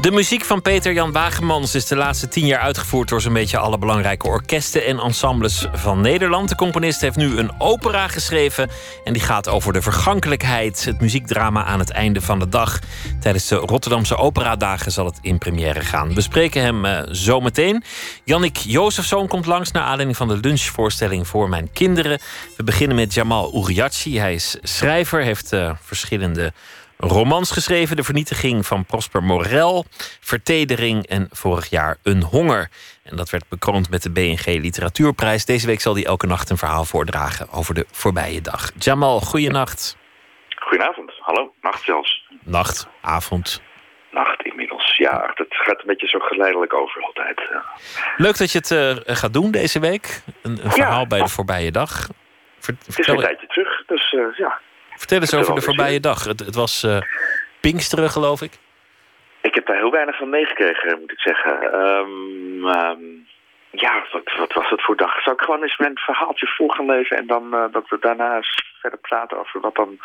De muziek van Peter Jan Wagemans is de laatste tien jaar uitgevoerd door zo'n beetje alle belangrijke orkesten en ensembles van Nederland. De componist heeft nu een opera geschreven en die gaat over de vergankelijkheid, het muziekdrama aan het einde van de dag. Tijdens de Rotterdamse Operadagen zal het in première gaan. We spreken hem uh, zo meteen. Jannik Jozefzoon komt langs naar aanleiding van de lunchvoorstelling voor mijn kinderen. We beginnen met Jamal Uriachi. Hij is schrijver, heeft uh, verschillende romans geschreven. De vernietiging van Prosper Morel, Vertedering en vorig jaar Een Honger. En dat werd bekroond met de BNG Literatuurprijs. Deze week zal hij elke nacht een verhaal voordragen over de voorbije dag. Jamal, goeienacht. Goedenavond, hallo, nacht zelfs. Nacht, avond. Nacht inmiddels, ja. Het gaat een beetje zo geleidelijk over altijd. Ja. Leuk dat je het uh, gaat doen deze week. Een, een verhaal ja, bij de voorbije dag. Ver, het is een tijdje terug, dus uh, ja. Vertel eens over de voorbije dag. Het, het was uh, Pinksteren, geloof ik. Ik heb daar heel weinig van meegekregen, moet ik zeggen. Um, um, ja, wat, wat, was het voor dag? Zal ik gewoon eens mijn verhaaltje voor gaan lezen... en dan uh, dat we daarna eens verder praten over wat dan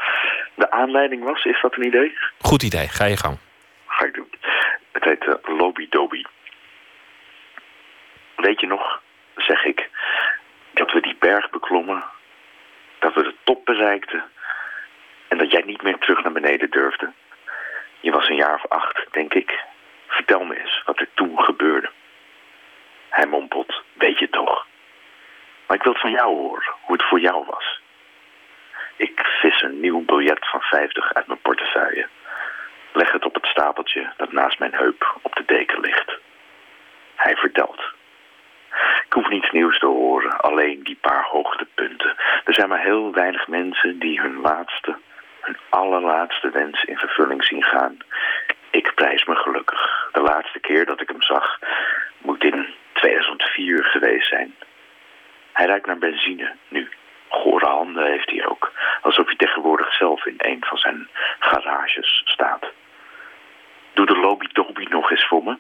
de aanleiding was? Is dat een idee? Goed idee, ga je gang. Ga ik doen. Het heet uh, Lobby Dobby. Weet je nog, zeg ik, dat we die berg beklommen... dat we de top bereikten en dat jij niet meer terug naar beneden durfde. Je was een jaar of acht, denk ik. Vertel me eens wat er toen gebeurde. Hij mompelt, weet je toch. Maar ik wil het van jou horen, hoe het voor jou was. Ik vis een nieuw biljet van 50 uit mijn portefeuille. Leg het op het stapeltje dat naast mijn heup op de deken ligt. Hij vertelt. Ik hoef niets nieuws te horen, alleen die paar hoogtepunten. Er zijn maar heel weinig mensen die hun laatste, hun allerlaatste wens in vervulling zien gaan. Ik prijs me gelukkig. De laatste keer dat ik hem zag moet in 2004 geweest zijn. Hij ruikt naar benzine nu. Gore handen heeft hij ook. Alsof hij tegenwoordig zelf in een van zijn garages staat. Doe de lobby-dobby nog eens voor me.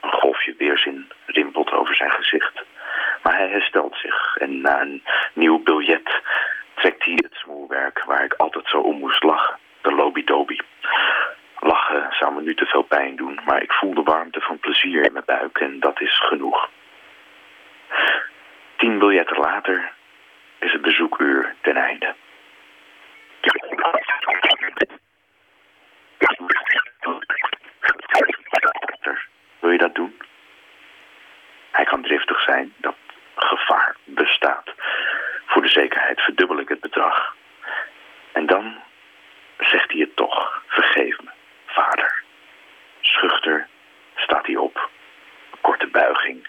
Een golfje weerzin rimpelt over zijn gezicht. Maar hij herstelt zich en na een nieuw biljet trekt hij het smoelwerk waar ik altijd zo om moest lachen. De lobby-dobby. Lachen zou me nu te veel pijn doen, maar ik voel de warmte van plezier in mijn buik en dat is genoeg. Tien biljetten later is het bezoekuur ten einde. Wil je dat doen? Hij kan driftig zijn, dat gevaar bestaat. Voor de zekerheid verdubbel ik het bedrag. En dan zegt hij het toch. Vergeef me, vader. Schuchter staat hij op. Een korte buiging.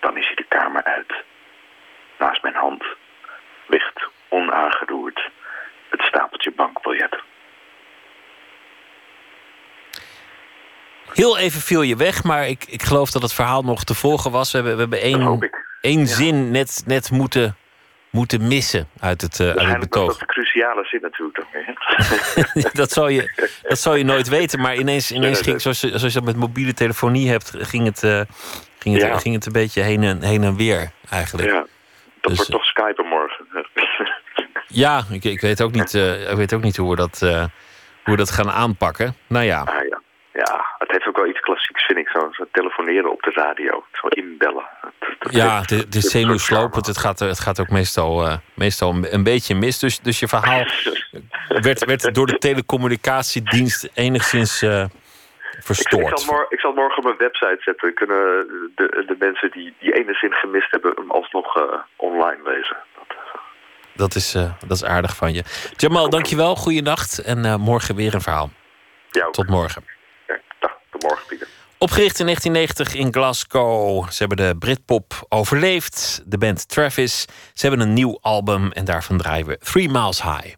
Dan is hij de kamer uit. Naast mijn hand ligt onaangeroerd het stapeltje bankbiljetten. Heel even viel je weg, maar ik, ik geloof dat het verhaal nog te volgen was. We hebben, we hebben één, één zin net, net moeten, moeten missen uit het, eh, uit het betoog. dat de cruciale zin natuurlijk weer. <laughs> dat, zou je, dat zou je nooit weten, maar ineens, ineens nee, ging, zoals, je- zoals je dat met mobiele telefonie hebt, ging het, eh, ging het, Ja. ging het een beetje heen en, heen en weer eigenlijk. ja, dat Dus, wordt toch Skypen morgen. <laughs> Ja, ik, ik, weet ook niet, eh, ik weet ook niet hoe we, dat, eh, hoe we dat gaan aanpakken. Nou ja, Ah, ja. Ja, het heeft ook wel iets klassieks, vind ik. Zo, zo telefoneren op de radio. Zo inbellen. Het- het- ja het- het, is zenuwslopend. Het gaat, het gaat ook meestal, eh, meestal een- beetje mis. Dus, dus je verhaal <laughs> werd, werd door de telecommunicatiedienst enigszins eh, Ik, ik, verstoord. zal morgen, ik zal morgen op mijn website zetten. Kunnen de, de mensen die die ene zin gemist hebben... hem alsnog eh, online lezen. Dat, eh, Dat is, eh, dat is aardig van je. Jamal, dankjewel. Goeienacht. En eh, morgen weer een verhaal. ja. Tot morgen. Opgericht in 1990 in Glasgow. Ze hebben de Britpop overleefd. De band Travis. Ze hebben een nieuw album en daarvan draaien we Three Miles High.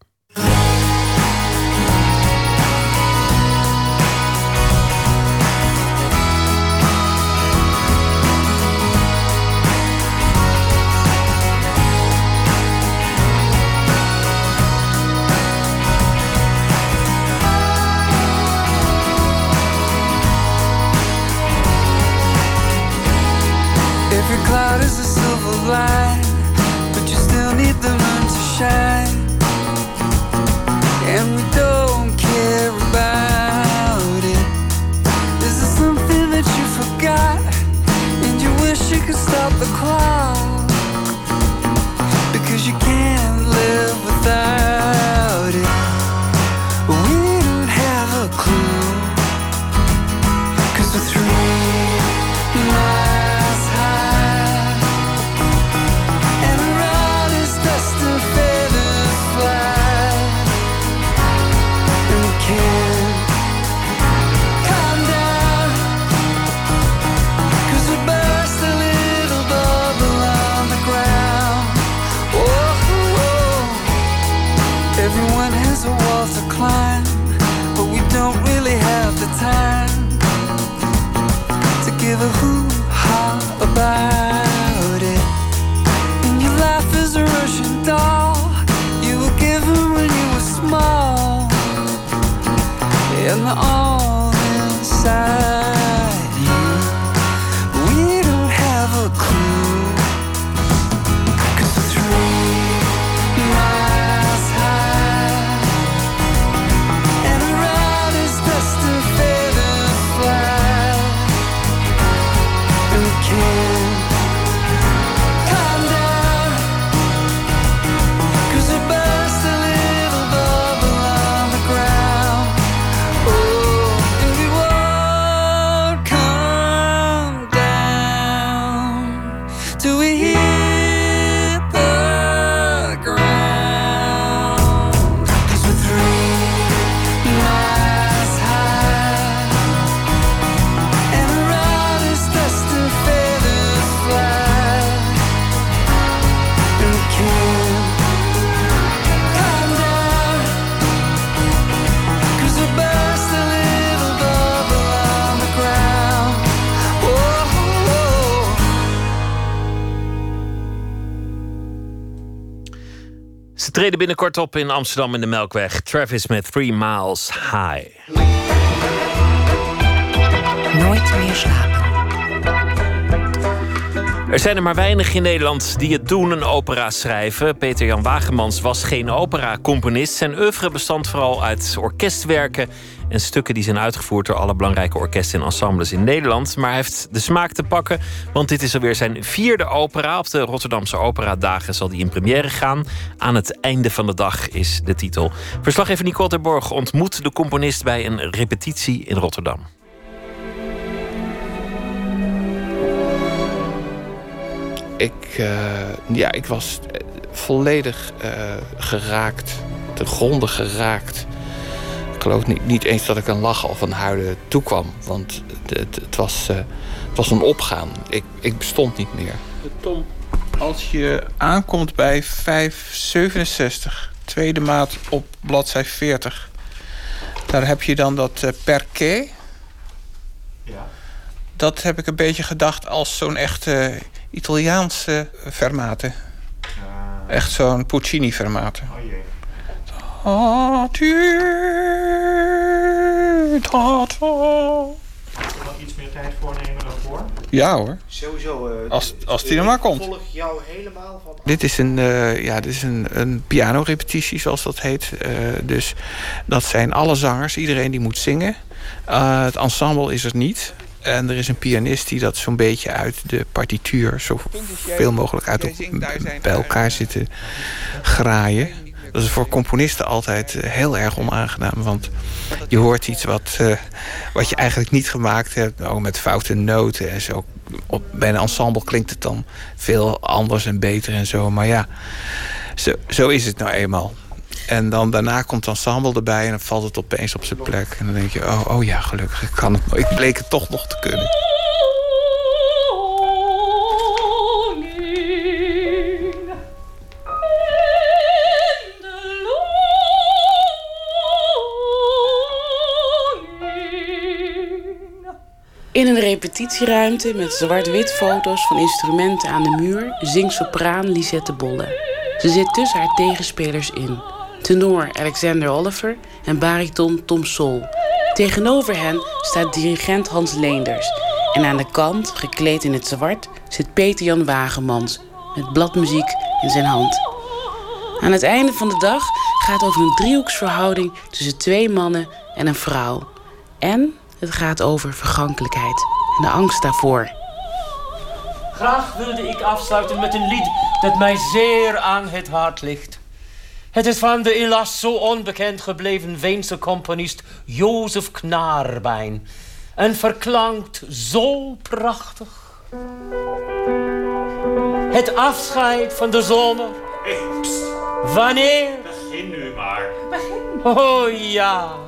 Treden binnenkort op in Amsterdam in de Melkweg. Travis met Three Miles High. Nooit meer slapen. Er zijn er maar weinig in Nederland die het doen, een opera schrijven. Peter Jan Wagemans was geen opera-componist. Zijn oeuvre bestand vooral uit orkestwerken en stukken die zijn uitgevoerd door alle belangrijke orkesten en ensembles in Nederland. Maar hij heeft de smaak te pakken, want dit is alweer zijn vierde opera. Op de Rotterdamse Operadagen zal die in première gaan. Aan het einde van de dag is de titel. Verslaggever Nicole Terborg ontmoet de componist bij een repetitie in Rotterdam. Ik, eh, ja, ik was volledig eh, geraakt, ten gronde geraakt. Ik geloof niet, niet eens dat ik een lachen of een huilen toekwam. Want het, het, het was, het was een opgaan. Ik, ik bestond niet meer. Tom, als je aankomt bij 567, tweede maat op bladzij 40... daar heb je dan dat uh, perquet. Ja. Dat heb ik een beetje gedacht als zo'n echte Italiaanse fermate. Echt zo'n Puccini fermate. Oh jee. Iets meer tijd voornemen dan voor? Ja hoor. Sowieso. Uh, als, als die er maar komt. volg jou helemaal van... Dit is een, uh, ja, dit is een, een pianorepetitie, zoals dat heet. Uh, dus dat zijn alle zangers, iedereen die moet zingen. het ensemble is er niet. En er is een pianist die dat zo'n beetje uit de partituur... zo veel mogelijk uit op, bij elkaar zitten graaien. Dat is voor componisten altijd eh, heel erg onaangenaam. Want je hoort iets wat, uh, wat je eigenlijk niet gemaakt hebt. Ook met foute noten en zo. Op, bij een ensemble klinkt het dan veel anders en beter en zo. Maar ja, zo, zo is het nou eenmaal. En dan daarna komt het ensemble erbij en dan valt het opeens op zijn plek. En dan denk je, oh, oh ja, gelukkig, kan het, ik bleek het toch nog te kunnen. In een repetitieruimte met zwart-wit foto's van instrumenten aan de muur zingt sopraan Lisette Bolle. Ze zit tussen haar tegenspelers in tenor Alexander Oliver en bariton Tom Sol. Tegenover hen staat dirigent Hans Leenders. En aan de kant, gekleed in het zwart, zit Peter Jan Wagemans met bladmuziek in zijn hand. Aan het einde van de dag gaat over een driehoeksverhouding tussen twee mannen en een vrouw. En het gaat over vergankelijkheid en de angst daarvoor. Graag wilde ik afsluiten met een lied dat mij zeer aan het hart ligt. Het is van de helaas zo onbekend gebleven Weense componist Jozef Knaarbijn. En verklankt zo prachtig. Het afscheid van de zomer. Hey, Wanneer? Begin nu maar. Begin. Oh ja.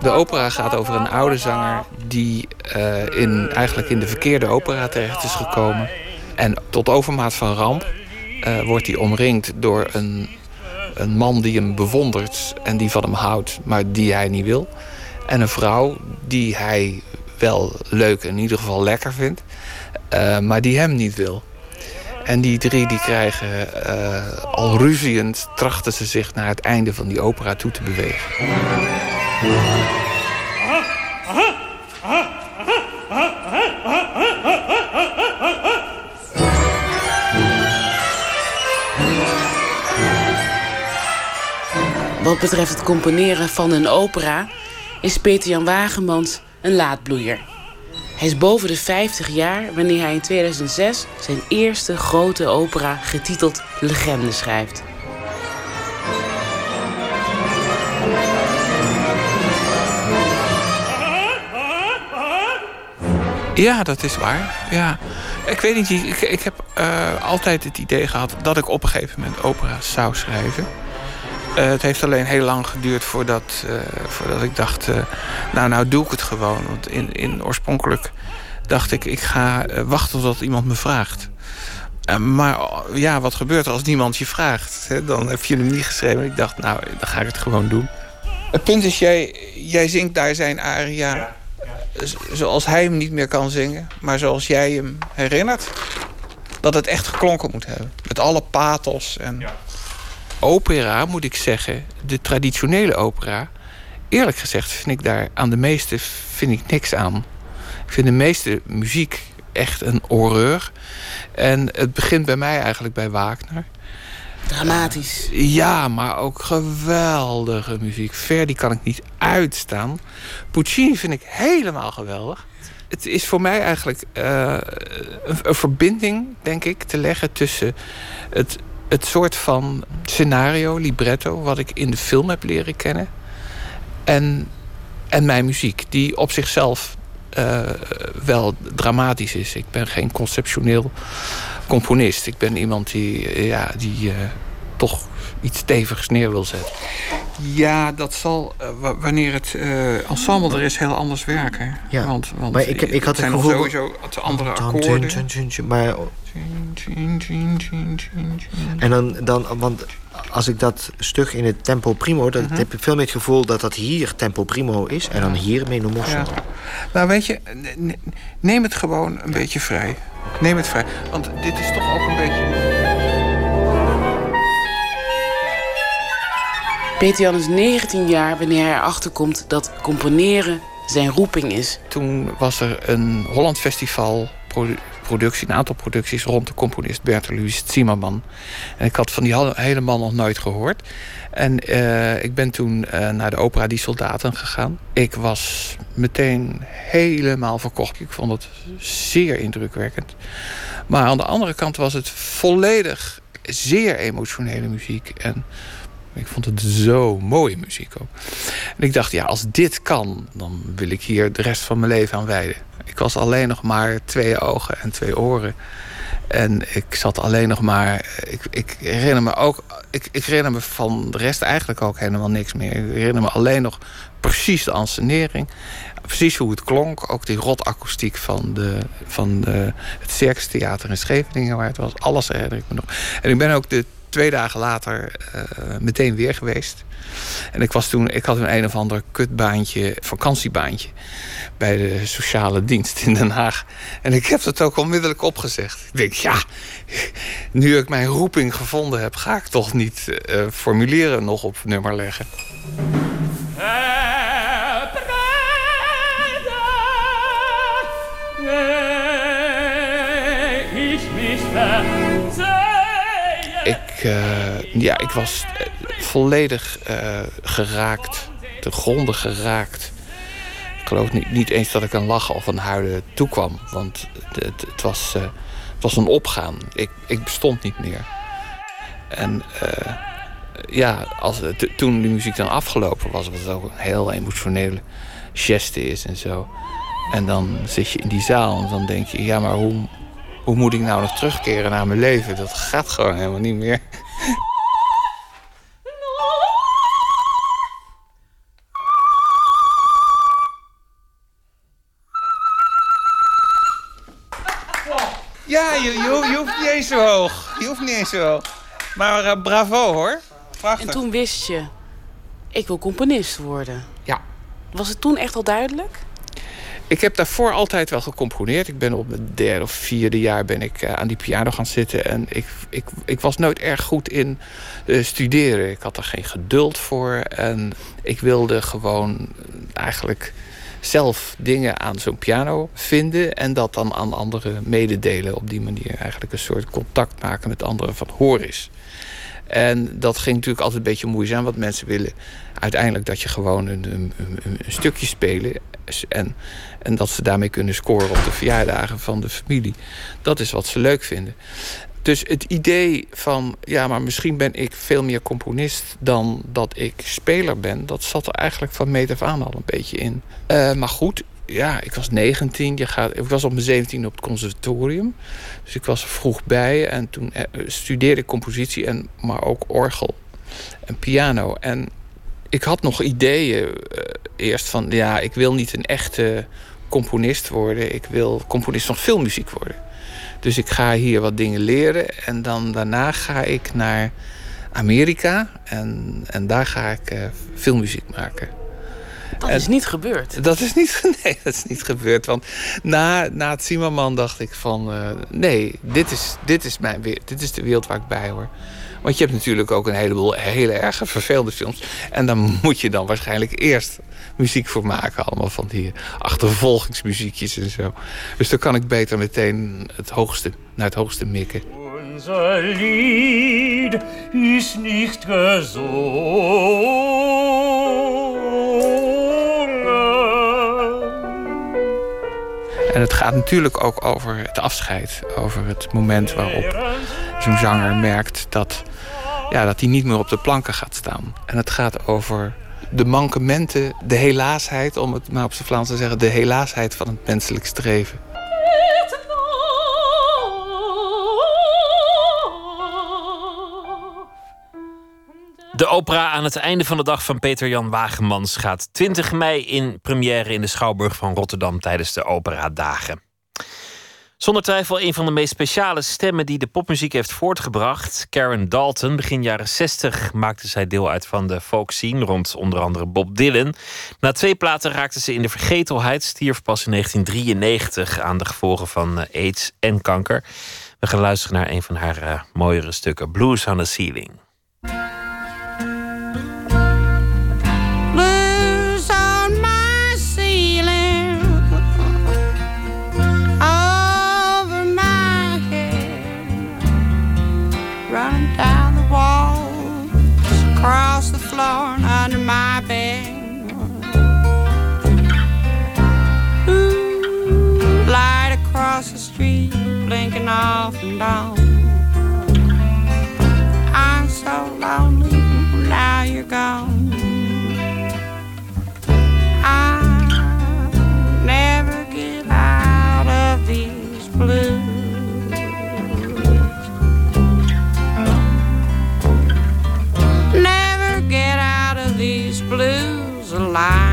De opera gaat over een oude zanger die uh, in, eigenlijk in de verkeerde opera terecht is gekomen. En tot overmaat van ramp uh, wordt hij omringd door een, een man die hem bewondert en die van hem houdt, maar die hij niet wil. En een vrouw die hij wel leuk in ieder geval lekker vindt, uh, maar die hem niet wil. En die drie die krijgen uh, al ruziend, trachten ze zich naar het einde van die opera toe te bewegen. Wat betreft het componeren van een opera is Peter Jan Wagemans een laadbloeier. Hij is boven de 50 jaar wanneer hij in 2006 zijn eerste grote opera getiteld Legende schrijft. Ja, dat is waar. Ja. Ik weet niet, ik, ik heb uh, altijd het idee gehad dat ik op een gegeven moment opera zou schrijven. Uh, het heeft alleen heel lang geduurd voordat, uh, voordat ik dacht... Uh, nou, nou doe ik het gewoon. Want in, in oorspronkelijk dacht ik, ik ga wachten tot iemand me vraagt. maar ja, wat gebeurt er als niemand je vraagt? Hè? Dan heb je hem niet geschreven. Ik dacht, nou, dan ga ik het gewoon doen. Het punt is, jij, jij zingt daar zijn aria... Ja, ja. z- zoals hij hem niet meer kan zingen, maar zoals jij hem herinnert. Dat het echt geklonken moet hebben. Met alle pathos en. Opera, moet ik zeggen, de traditionele opera. Eerlijk gezegd vind ik daar aan de meeste vind ik niks aan. Ik vind de meeste muziek echt een horreur. En het begint bij mij eigenlijk bij Wagner. Dramatisch. Ja, maar ook geweldige muziek. Verdi kan ik niet uitstaan. Puccini vind ik helemaal geweldig. Het is voor mij eigenlijk eh, een, een verbinding, denk ik, te leggen tussen het, het soort van scenario, libretto, wat ik in de film heb leren kennen, en, en mijn muziek, die op zichzelf eh, wel dramatisch is. Ik ben geen conceptioneel componist. Ik ben iemand die, ja, die eh, toch iets stevigs neer wil zetten. Ja, dat zal eh, wa- wanneer het eh, ensemble er is heel anders werken. Ja, want, want maar ik, heb- ik had het nog gevoel... sowieso het andere akkoorden. Maar, en dan, dan, want als ik dat stuk in het tempo primo... dan Mhm. heb ik veel meer het gevoel dat dat hier tempo primo is... en dan hier meno mosso. Ja. Nou, weet je, ne- ne- neem het gewoon een beetje vrij. Neem het vrij. Want dit is toch ook een beetje... Peter Jan is 19 jaar wanneer hij erachter komt dat componeren zijn roeping is. Toen was er een Holland Festival produ- productie, een aantal producties rond de componist Bertel Louis Zimmerman. En ik had van die hele man nog nooit gehoord. En eh, ik ben toen eh, naar de opera Die Soldaten gegaan. Ik was meteen helemaal verkocht. Ik vond het zeer indrukwekkend. Maar aan de andere kant was het volledig zeer emotionele muziek. En ik vond het zo mooie muziek ook. En ik dacht, ja, als dit kan, dan wil ik hier de rest van mijn leven aan wijden. Ik was alleen nog maar twee ogen en twee oren. En ik zat alleen nog maar. Ik, ik herinner me ook. Ik, ik herinner me van de rest eigenlijk ook helemaal niks meer. Ik herinner me alleen nog precies de ansenering. Precies hoe het klonk. Ook die rotakoestiek van, de, van de, het Circus Theater in Scheveningen, waar het was. Alles herinner ik me nog. En ik ben ook de twee dagen later eh, meteen weer geweest. En ik was toen, ik had een een of ander kutbaantje, vakantiebaantje bij de sociale dienst in Den Haag. En ik heb het ook onmiddellijk opgezegd. Ik denk, ja, nu ik mijn roeping gevonden heb, ga ik toch niet eh, formulieren nog op nummer leggen. Ik, eh, ja, ik was eh, volledig eh, geraakt, te gronden geraakt. Ik geloof niet, niet eens dat ik een lachen of een huilen toekwam. Want het, het, was, het was een opgaan. Ik, ik bestond niet meer. En ja, als, toen de muziek dan afgelopen was, was het ook een heel emotionele geste is en zo. En dan zit je in die zaal en dan denk je, ja, maar hoe, hoe moet ik nou nog terugkeren naar mijn leven? Dat gaat gewoon helemaal niet meer. Ja, je, je, hoeft- je hoeft niet eens zo hoog. Je hoeft niet eens zo hoog. Maar eh, bravo hoor. Prachtig. En toen wist je, ik wil componist worden. Ja. Was het toen echt al duidelijk? Ik heb daarvoor altijd wel gecomponeerd. Ik ben op mijn derde of vierde jaar ben ik eh, aan die piano gaan zitten. En ik, ik, ik was nooit erg goed in eh, studeren. Ik had er geen geduld voor. En ik wilde gewoon eigenlijk zelf dingen aan zo'n piano vinden. En dat dan aan anderen mededelen. Op die manier eigenlijk een soort contact maken met anderen van hoor eens. En dat ging natuurlijk altijd een beetje moeizaam. Want mensen willen uiteindelijk dat je gewoon een, een, een, een stukje spelen. En, en dat ze daarmee kunnen scoren op de verjaardagen van de familie. Dat is wat ze leuk vinden. Dus het idee van, ja, maar misschien ben ik veel meer componist dan dat ik speler ben, dat zat er eigenlijk van meet af aan al een beetje in. Eh, maar goed, ja, ik was 19, je gaat, ik was op mijn 17 op het conservatorium. Dus ik was er vroeg bij en toen eh, studeerde ik compositie, en, maar ook orgel en piano. En ik had nog ideeën eh, eerst van, ja, ik wil niet een echte componist worden. Ik wil componist van filmmuziek worden. Dus ik ga hier wat dingen leren en dan daarna ga ik naar Amerika en, en daar ga ik eh, filmmuziek maken. Dat En- is niet gebeurd. Dat is niet, <laughs> nee, dat is niet gebeurd. Want na, na het Simaman dacht ik van... eh, nee, dit is, dit, is mijn, dit is de wereld waar ik bij hoor. Want je hebt natuurlijk ook een heleboel hele erge vervelende films. En dan <laughs> moet je dan waarschijnlijk eerst muziek voor maken. Allemaal van die achtervolgingsmuziekjes en zo. Dus dan kan ik beter meteen het hoogste, naar het hoogste mikken. Unser Lied ist nicht. En het gaat natuurlijk ook over het afscheid. Over het moment waarop zo'n zanger merkt dat, ja, dat hij niet meer op de planken gaat staan. En het gaat over de mankementen, de helaasheid, om het maar op zijn Vlaams te zeggen, de helaasheid van het menselijk streven. De opera aan het einde van de dag van Peter Jan Wagemans gaat 20 mei in première in de Schouwburg van Rotterdam tijdens de Operadagen. Zonder twijfel een van de meest speciale stemmen die de popmuziek heeft voortgebracht. Karen Dalton. Begin jaren 60 maakte zij deel uit van de folk scene rond onder andere Bob Dylan. Na twee platen raakte ze in de vergetelheid. Stierf pas in 1993 aan de gevolgen van eh, AIDS en kanker. We gaan luisteren naar een van haar eh, mooiere stukken. Blues on the Ceiling. Off and on. I'm so lonely now you're gone. I never get out of these blues. Never get out of these blues alive.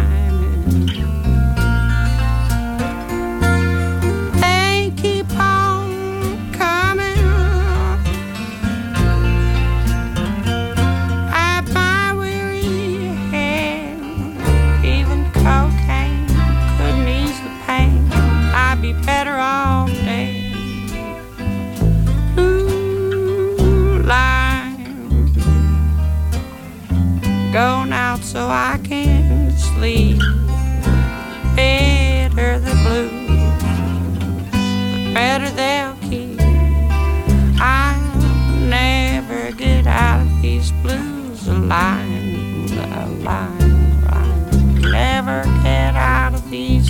Going out so I can sleep. Better the blues, the better they'll keep. I'll never get out of these blues alive, alive, alive. Never get out of these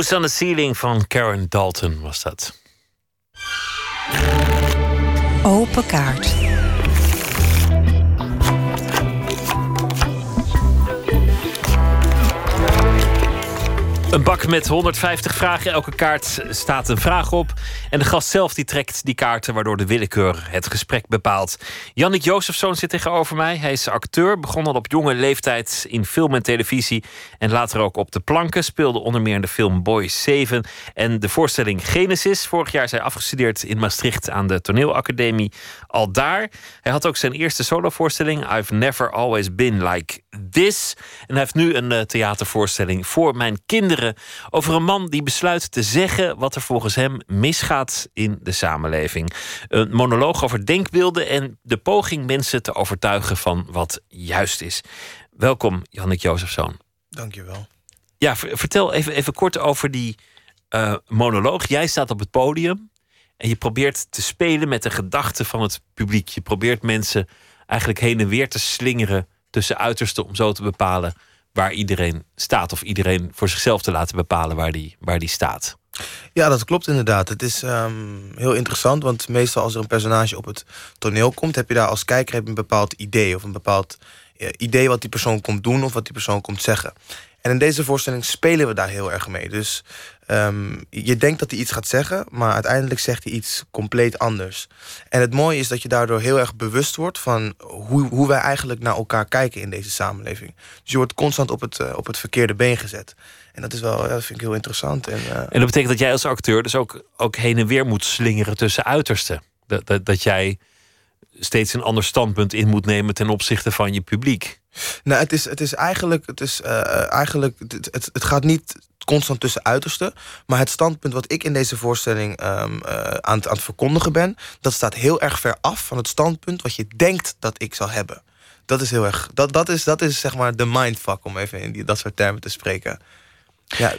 Blues on the Ceiling van Karen Dalton was dat. Open kaart. Een bak met 150 vragen. Elke kaart staat een vraag op. En de gast zelf die trekt die kaarten, waardoor de willekeur het gesprek bepaalt. Jannik Jozefzoon zit tegenover mij. Hij is acteur, begon al op jonge leeftijd in film en televisie. En later ook op de planken. Speelde onder meer in de film Boys 7 en de voorstelling Genesis. Vorig jaar hij afgestudeerd in Maastricht aan de toneelacademie. Al daar. Hij had ook zijn eerste solovoorstelling, I've Never Always Been Like This. En hij heeft nu een uh, theatervoorstelling voor mijn kinderen over een man die besluit te zeggen wat er volgens hem misgaat in de samenleving. Een monoloog over denkbeelden en de poging mensen te overtuigen van wat juist is. Welkom, Jannik Jozefzoon. Dankjewel. Ja, vertel even, even kort over die uh, monoloog. Jij staat op het podium en je probeert te spelen met de gedachten van het publiek. Je probeert mensen eigenlijk heen en weer te slingeren tussen uitersten om zo te bepalen waar iedereen staat. Of iedereen voor zichzelf te laten bepalen waar die, waar die staat. Ja, dat klopt inderdaad. Het is um, heel interessant, want meestal als er een personage op het toneel komt, heb je daar als kijker een bepaald idee of een bepaald uh, idee wat die persoon komt doen of wat die persoon komt zeggen. En in deze voorstelling spelen we daar heel erg mee. Dus um, je denkt dat hij iets gaat zeggen, maar uiteindelijk zegt hij iets compleet anders. En het mooie is dat je daardoor heel erg bewust wordt van hoe, hoe wij eigenlijk naar elkaar kijken in deze samenleving. Dus je wordt constant op het, uh, op het verkeerde been gezet. En dat is wel, dat vind ik heel interessant. En, uh, en dat betekent dat jij als acteur dus ook, ook heen en weer moet slingeren tussen uitersten. Dat, dat, dat jij steeds een ander standpunt in moet nemen ten opzichte van je publiek. Nou, het is, het is eigenlijk, het, is, uh, eigenlijk het, het, het, gaat niet constant tussen uitersten. Maar het standpunt wat ik in deze voorstelling um, uh, aan, aan het verkondigen ben, dat staat heel erg ver af van het standpunt wat je denkt dat ik zal hebben. Dat is heel erg. Dat, dat, is, dat is zeg maar de mindfuck, om even in die, dat soort termen te spreken. Ja.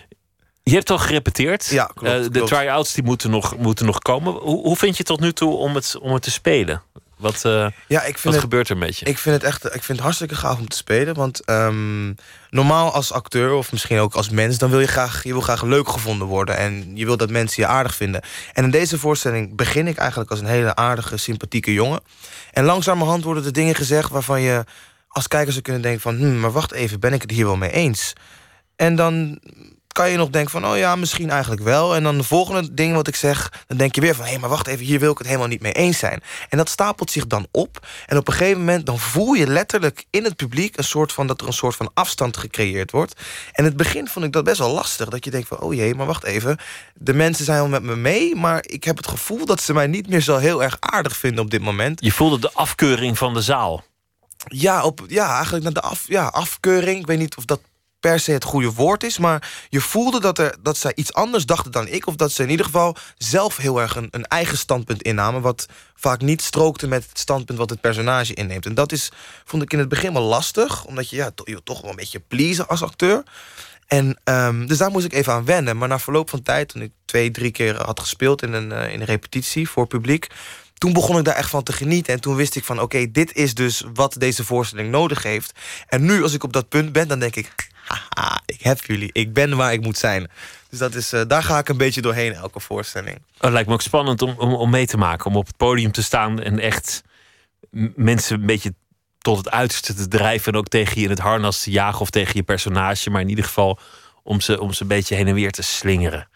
Je hebt al gerepeteerd. Ja, klopt, uh, de try-outs die moeten nog, moeten nog komen. Hoe, hoe vind je het tot nu toe om het, om het te spelen? Wat, uh, ja, ik vind wat het, gebeurt er met je? Ik vind het echt ik vind het hartstikke gaaf om te spelen. Want um, normaal als acteur of misschien ook als mens... dan wil je graag, je wil graag leuk gevonden worden. En je wil dat mensen je aardig vinden. En in deze voorstelling begin ik eigenlijk als een hele aardige, sympathieke jongen. En langzamerhand worden er dingen gezegd waarvan je als kijker zou kunnen denken van... Hm, maar wacht even, ben ik het hier wel mee eens? En dan kan je nog denken van, oh ja, misschien eigenlijk wel. En dan de volgende ding wat ik zeg, dan denk je weer van... hé, hey, maar wacht even, hier wil ik het helemaal niet mee eens zijn. En dat stapelt zich dan op. En op een gegeven moment dan voel je letterlijk in het publiek... een soort van, dat er een soort van afstand gecreëerd wordt. En in het begin vond ik dat best wel lastig. Dat je denkt van, oh jee, maar wacht even. De mensen zijn wel met me mee, maar ik heb het gevoel... dat ze mij niet meer zo heel erg aardig vinden op dit moment. Je voelde de afkeuring van de zaal. Ja, op, ja eigenlijk naar de af, ja, afkeuring. Ik weet niet of dat per se het goede woord is. Maar je voelde dat, er, dat zij iets anders dachten dan ik. Of dat ze in ieder geval zelf heel erg een, eigen standpunt innamen. Wat vaak niet strookte met het standpunt wat het personage inneemt. En dat is, vond ik in het begin wel lastig. Omdat je, ja, toch wel een beetje pleasen als acteur. En um, dus daar moest ik even aan wennen. Maar na verloop van tijd, toen ik twee, drie keer had gespeeld in een, uh, in repetitie voor publiek toen begon ik daar echt van te genieten. En toen wist ik van, oké, dit is dus wat deze voorstelling nodig heeft. En nu, als ik op dat punt ben, dan denk ik... ik heb jullie, ik ben waar ik moet zijn. Dus dat is, uh, daar ga ik een beetje doorheen, elke voorstelling. Het lijkt me ook spannend om, om, om mee te maken. Om op het podium te staan en echt mensen een beetje tot het uiterste te drijven... en ook tegen je in het harnas te jagen of tegen je personage. Maar in ieder geval om ze, om ze een beetje heen en weer te slingeren.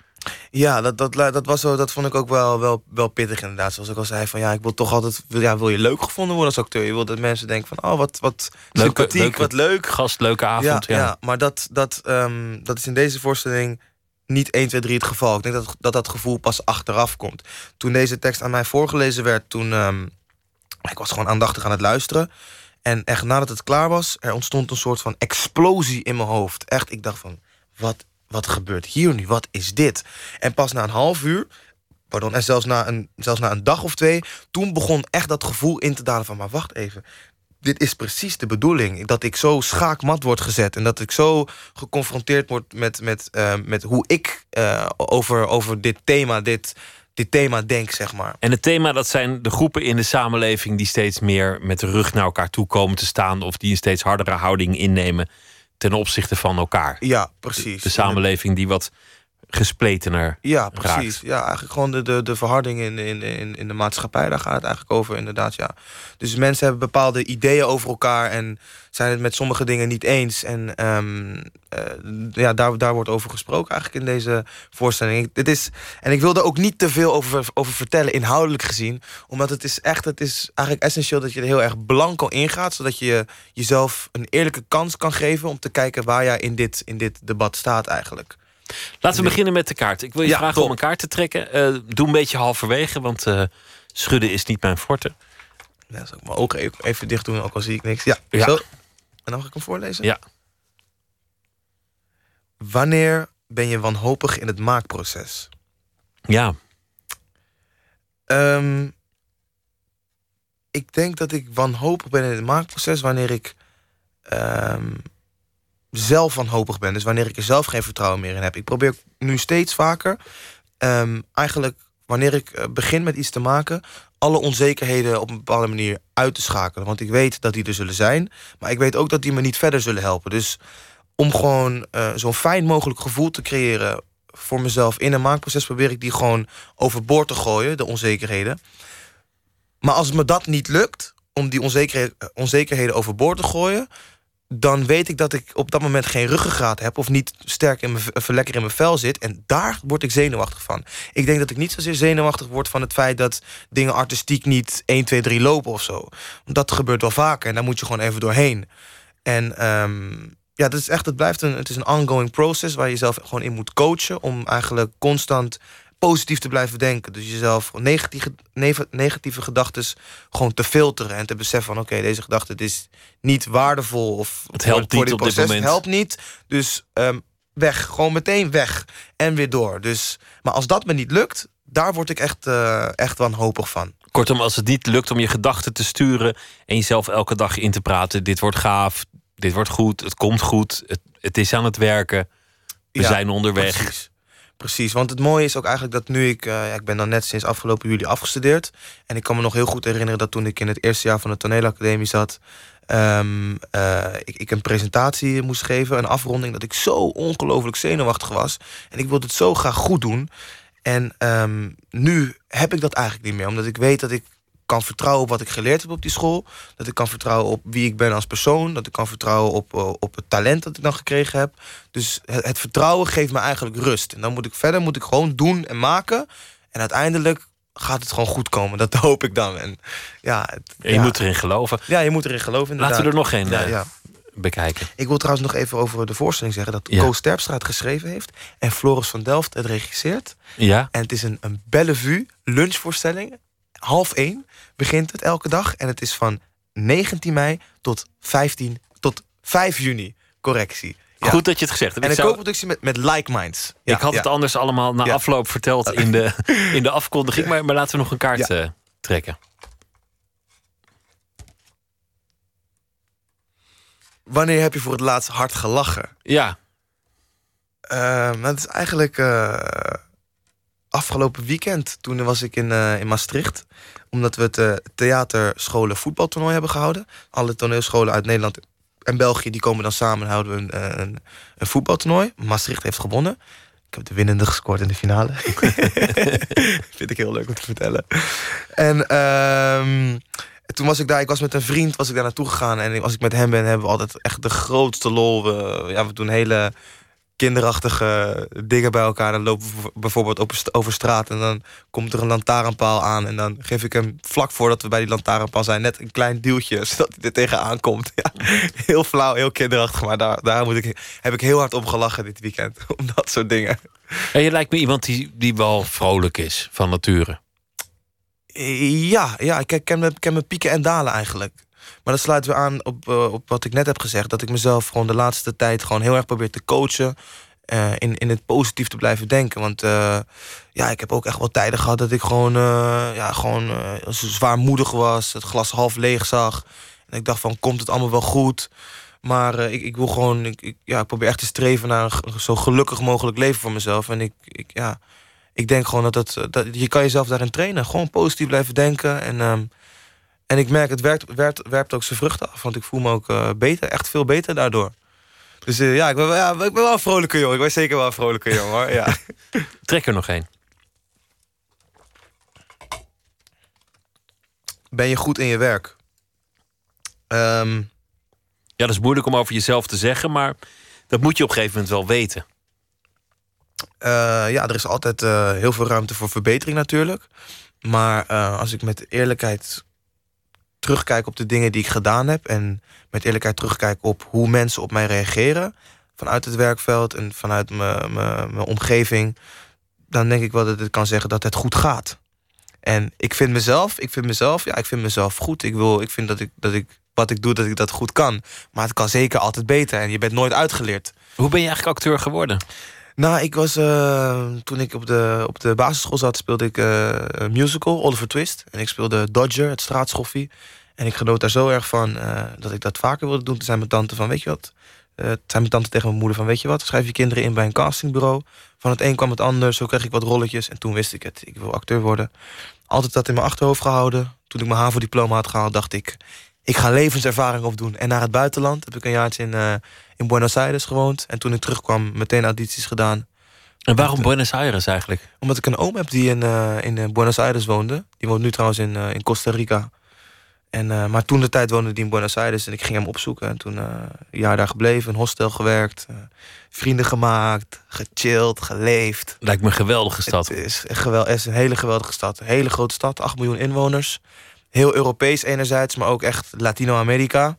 Ja, dat, dat, dat, was zo, dat vond ik ook wel, wel, wel pittig inderdaad. Zoals ik al zei, van ja, ik wil toch altijd... Ja, wil je leuk gevonden worden als acteur? Je wil dat mensen denken van, oh, wat, wat leuke, sympathiek, leuke wat leuk. Gast, leuke avond, ja. ja. ja maar dat, dat, um, dat is in deze voorstelling niet 1, 2, 3 het geval. Ik denk dat dat, dat gevoel pas achteraf komt. Toen deze tekst aan mij voorgelezen werd, toen... Um, ik was gewoon aandachtig aan het luisteren. En echt nadat het klaar was, er ontstond een soort van explosie in mijn hoofd. Echt, ik dacht van, wat wat gebeurt hier nu? Wat is dit? En pas na een half uur, pardon, en zelfs na een, zelfs na een dag of twee... toen begon echt dat gevoel in te dalen van... maar wacht even, dit is precies de bedoeling. Dat ik zo schaakmat word gezet. En dat ik zo geconfronteerd word met, met, uh, met hoe ik uh, over, over dit thema... Dit, dit thema denk, zeg maar. En het thema, dat zijn de groepen in de samenleving... die steeds meer met de rug naar elkaar toe komen te staan... of die een steeds hardere houding innemen ten opzichte van elkaar. Ja, precies. De, de samenleving die wat gespletener Ja, raakt. precies. Ja, eigenlijk gewoon de, de, de verharding in, in, in, in de maatschappij. Daar gaat het eigenlijk over, inderdaad, ja. Dus mensen hebben bepaalde ideeën over elkaar... en zijn het met sommige dingen niet eens. En ehm, eh, ja, daar, daar wordt over gesproken eigenlijk in deze voorstelling. Dit is, en ik wil er ook niet te veel over, over vertellen, inhoudelijk gezien. Omdat het is echt, het is eigenlijk essentieel dat je er heel erg blanco ingaat... zodat je jezelf een eerlijke kans kan geven... om te kijken waar jij in dit, in dit debat staat eigenlijk. Laten we beginnen met de kaart. Ik wil je Ja, vragen top. om een kaart te trekken. Eh, doe een beetje halverwege, want eh, schudden is niet mijn forte. Ja, zal ik mijn ogen even, even dicht doen, ook al zie ik niks. Ja, Ja. zo. En dan mag ik hem voorlezen? Ja. Wanneer ben je wanhopig in het maakproces? Ja. Ehm, ik denk dat ik wanhopig ben in het maakproces wanneer ik ehm, zelf wanhopig ben. Dus wanneer ik er zelf geen vertrouwen meer in heb. Ik probeer nu steeds vaker, ehm, eigenlijk wanneer ik eh, begin met iets te maken, alle onzekerheden op een bepaalde manier uit te schakelen. Want ik weet dat die er zullen zijn, maar ik weet ook dat die me niet verder zullen helpen. Dus om gewoon eh, zo'n fijn mogelijk gevoel te creëren voor mezelf in een maakproces, probeer ik die gewoon overboord te gooien, de onzekerheden. Maar als me dat niet lukt, om die onzekerheden, onzekerheden overboord te gooien, dan weet ik dat ik op dat moment geen ruggengraat heb of niet sterk in mijn, lekker in mijn vel zit. En daar word ik zenuwachtig van. Ik denk dat ik niet zozeer zenuwachtig word van het feit dat dingen artistiek niet 1, 2, 3 lopen of zo. Dat gebeurt wel vaker en daar moet je gewoon even doorheen. En ehm, ja, dat is echt, het blijft een, het is een ongoing process waar je jezelf gewoon in moet coachen om eigenlijk constant positief te blijven denken. Dus jezelf negatieve, negatieve gedachten gewoon te filteren en te beseffen van oké, deze gedachte het is niet waardevol of Het helpt voor niet op dit moment. helpt niet. Dus ehm, weg, gewoon meteen weg en weer door. Dus, maar als dat me niet lukt, daar word ik echt, eh, echt wanhopig van. Kortom, als het niet lukt om je gedachten te sturen en jezelf elke dag in te praten: dit wordt gaaf, dit wordt goed, het komt goed, het, het is aan het werken, we Ja, zijn onderweg. Precies. Precies, want het mooie is ook eigenlijk dat nu ik... eh, ik ben dan net sinds afgelopen juli afgestudeerd. En ik kan me nog heel goed herinneren dat toen ik in het eerste jaar van de toneelacademie zat... ehm, eh, ik, ik een presentatie moest geven, een afronding... dat ik zo ongelooflijk zenuwachtig was. En ik wilde het zo graag goed doen. En ehm, nu heb ik dat eigenlijk niet meer. Omdat ik weet dat ik kan vertrouwen op wat ik geleerd heb op die school. Dat ik kan vertrouwen op wie ik ben als persoon. Dat ik kan vertrouwen op, eh, op het talent dat ik dan gekregen heb. Dus het, het vertrouwen geeft me eigenlijk rust. En dan moet ik verder moet ik gewoon doen en maken. En uiteindelijk gaat het gewoon goed komen. Dat <laughs> hoop ik dan. En, ja, het- En je ja. moet erin geloven. Ja, je moet erin geloven inderdaad. Laten we er nog geen Ja, eh, ja. bekijken. Ik wil trouwens nog even over de voorstelling zeggen... dat Ja. Koos Terpstra het geschreven heeft... en Floris van Delft het regisseert. Ja. En het is een, een Bellevue lunchvoorstelling. Half één begint het elke dag. En het is van 19 mei tot 15 tot 5 juni. Correctie. Ja. Goed dat je het gezegd hebt. En Ik een zou- co-productie met, met Like Minds. Ja, ik had ja. het anders allemaal na afloop verteld in de, in de afkondiging. Maar, maar laten we nog een kaart eh, trekken. Wanneer heb je voor het laatst hard gelachen? Ja. Ehm, dat is eigenlijk eh, afgelopen weekend. Toen was ik in, eh, in Maastricht. Omdat we het eh, theaterscholen voetbaltoernooi hebben gehouden. Alle toneelscholen uit Nederland en België die komen dan samen en houden we een, eh, een, een voetbaltoernooi. Maastricht heeft gewonnen. Ik heb de winnende gescoord in de finale. <laughs> Vind ik heel leuk om te vertellen. En ehm, toen was ik daar, ik was met een vriend, was ik daar naartoe gegaan. En als ik met hem ben, hebben we altijd echt de grootste lol. We, ja, we doen hele kinderachtige dingen bij elkaar. Dan lopen we bijvoorbeeld over, st- over straat en dan komt er een lantaarnpaal aan. En dan geef ik hem vlak voordat we bij die lantaarnpaal zijn net een klein duwtje, <laughs> zodat hij er tegenaan komt. Ja, heel flauw, heel kinderachtig, maar daar, daar moet ik, heb ik heel hard om gelachen dit weekend. <laughs> Om dat soort dingen. En je lijkt me iemand die, die wel vrolijk is van nature. Ja, ja ik, ken ik ken mijn pieken en dalen eigenlijk. Maar dat sluit weer aan op, eh, op wat ik net heb gezegd. Dat ik mezelf gewoon de laatste tijd gewoon heel erg probeer te coachen. eh, in, in het positief te blijven denken. Want eh, ja, ik heb ook echt wel tijden gehad dat ik gewoon, ja, gewoon zwaarmoedig was. Het glas half leeg zag. En ik dacht van, komt het allemaal wel goed? Maar ik, ik wil gewoon, ik, ja, ik probeer echt te streven naar een zo gelukkig mogelijk leven voor mezelf. En ik, ik, ja, ik denk gewoon dat, dat, dat je kan jezelf daarin trainen. Gewoon positief blijven denken. En, ehm, en ik merk, het werkt, werkt, werpt ook zijn vruchten af. Want ik voel me ook eh, beter, echt veel beter daardoor. Dus eh, ja, ik ben, wel- ja, ik ben wel een vrolijke jongen. Ik ben zeker wel een vrolijke jongen, hoor. Ja. <laughs> Trek er nog één. Ben je goed in je werk? Ehm, Ja, dat is moeilijk om over jezelf te zeggen, maar dat moet je op een gegeven moment wel weten. Eh, ja, er is altijd eh, heel veel ruimte voor verbetering natuurlijk. Maar eh, als ik met eerlijkheid terugkijk op de dingen die ik gedaan heb... en met eerlijkheid terugkijk op hoe mensen op mij reageren... vanuit het werkveld en vanuit mijn- omgeving... dan denk ik wel dat ik kan zeggen dat het goed gaat. En ik vind mezelf, ik vind mezelf, ja, ik vind mezelf goed. Ik, wil, ik vind dat ik, dat ik wat ik doe, dat ik dat goed kan. Maar het kan zeker altijd beter en je bent nooit uitgeleerd. Hoe ben je eigenlijk acteur geworden? Nou, ik was eh, toen ik op de, op de basisschool zat, speelde ik eh, een musical, Oliver Twist. En ik speelde Dodger, het straatschoffie. En ik genoot daar zo erg van eh, dat ik dat vaker wilde doen. Toen zei mijn tante van, weet je wat? Eh, toen zei mijn tante tegen mijn moeder van, weet je wat? Schrijf je kinderen in bij een castingbureau. Van het een kwam het ander, zo kreeg ik wat rolletjes. En toen wist ik het, ik wil acteur worden. Altijd dat in mijn achterhoofd gehouden. Toen ik mijn HAVO-diploma had gehaald, dacht ik... ik ga levenservaring opdoen. En naar het buitenland heb ik een jaartje in, in Buenos Aires gewoond. En toen ik terugkwam, meteen audities gedaan. En waarom Buenos Aires eigenlijk? Omdat ik een oom heb die in, eh, in eh, Buenos Aires woonde. Die woont nu trouwens in, eh, in Costa Rica. En, eh, maar toen de tijd woonde die in Buenos Aires en ik ging hem opzoeken. En toen eh, een jaar daar gebleven, een hostel gewerkt. eh, vrienden gemaakt, gechilled, geleefd. Lijkt me een geweldige stad. Het is, een gewel, het is een hele geweldige stad. Een hele grote stad, 8 miljoen inwoners. Heel Europees enerzijds, maar ook echt Latino-Amerika.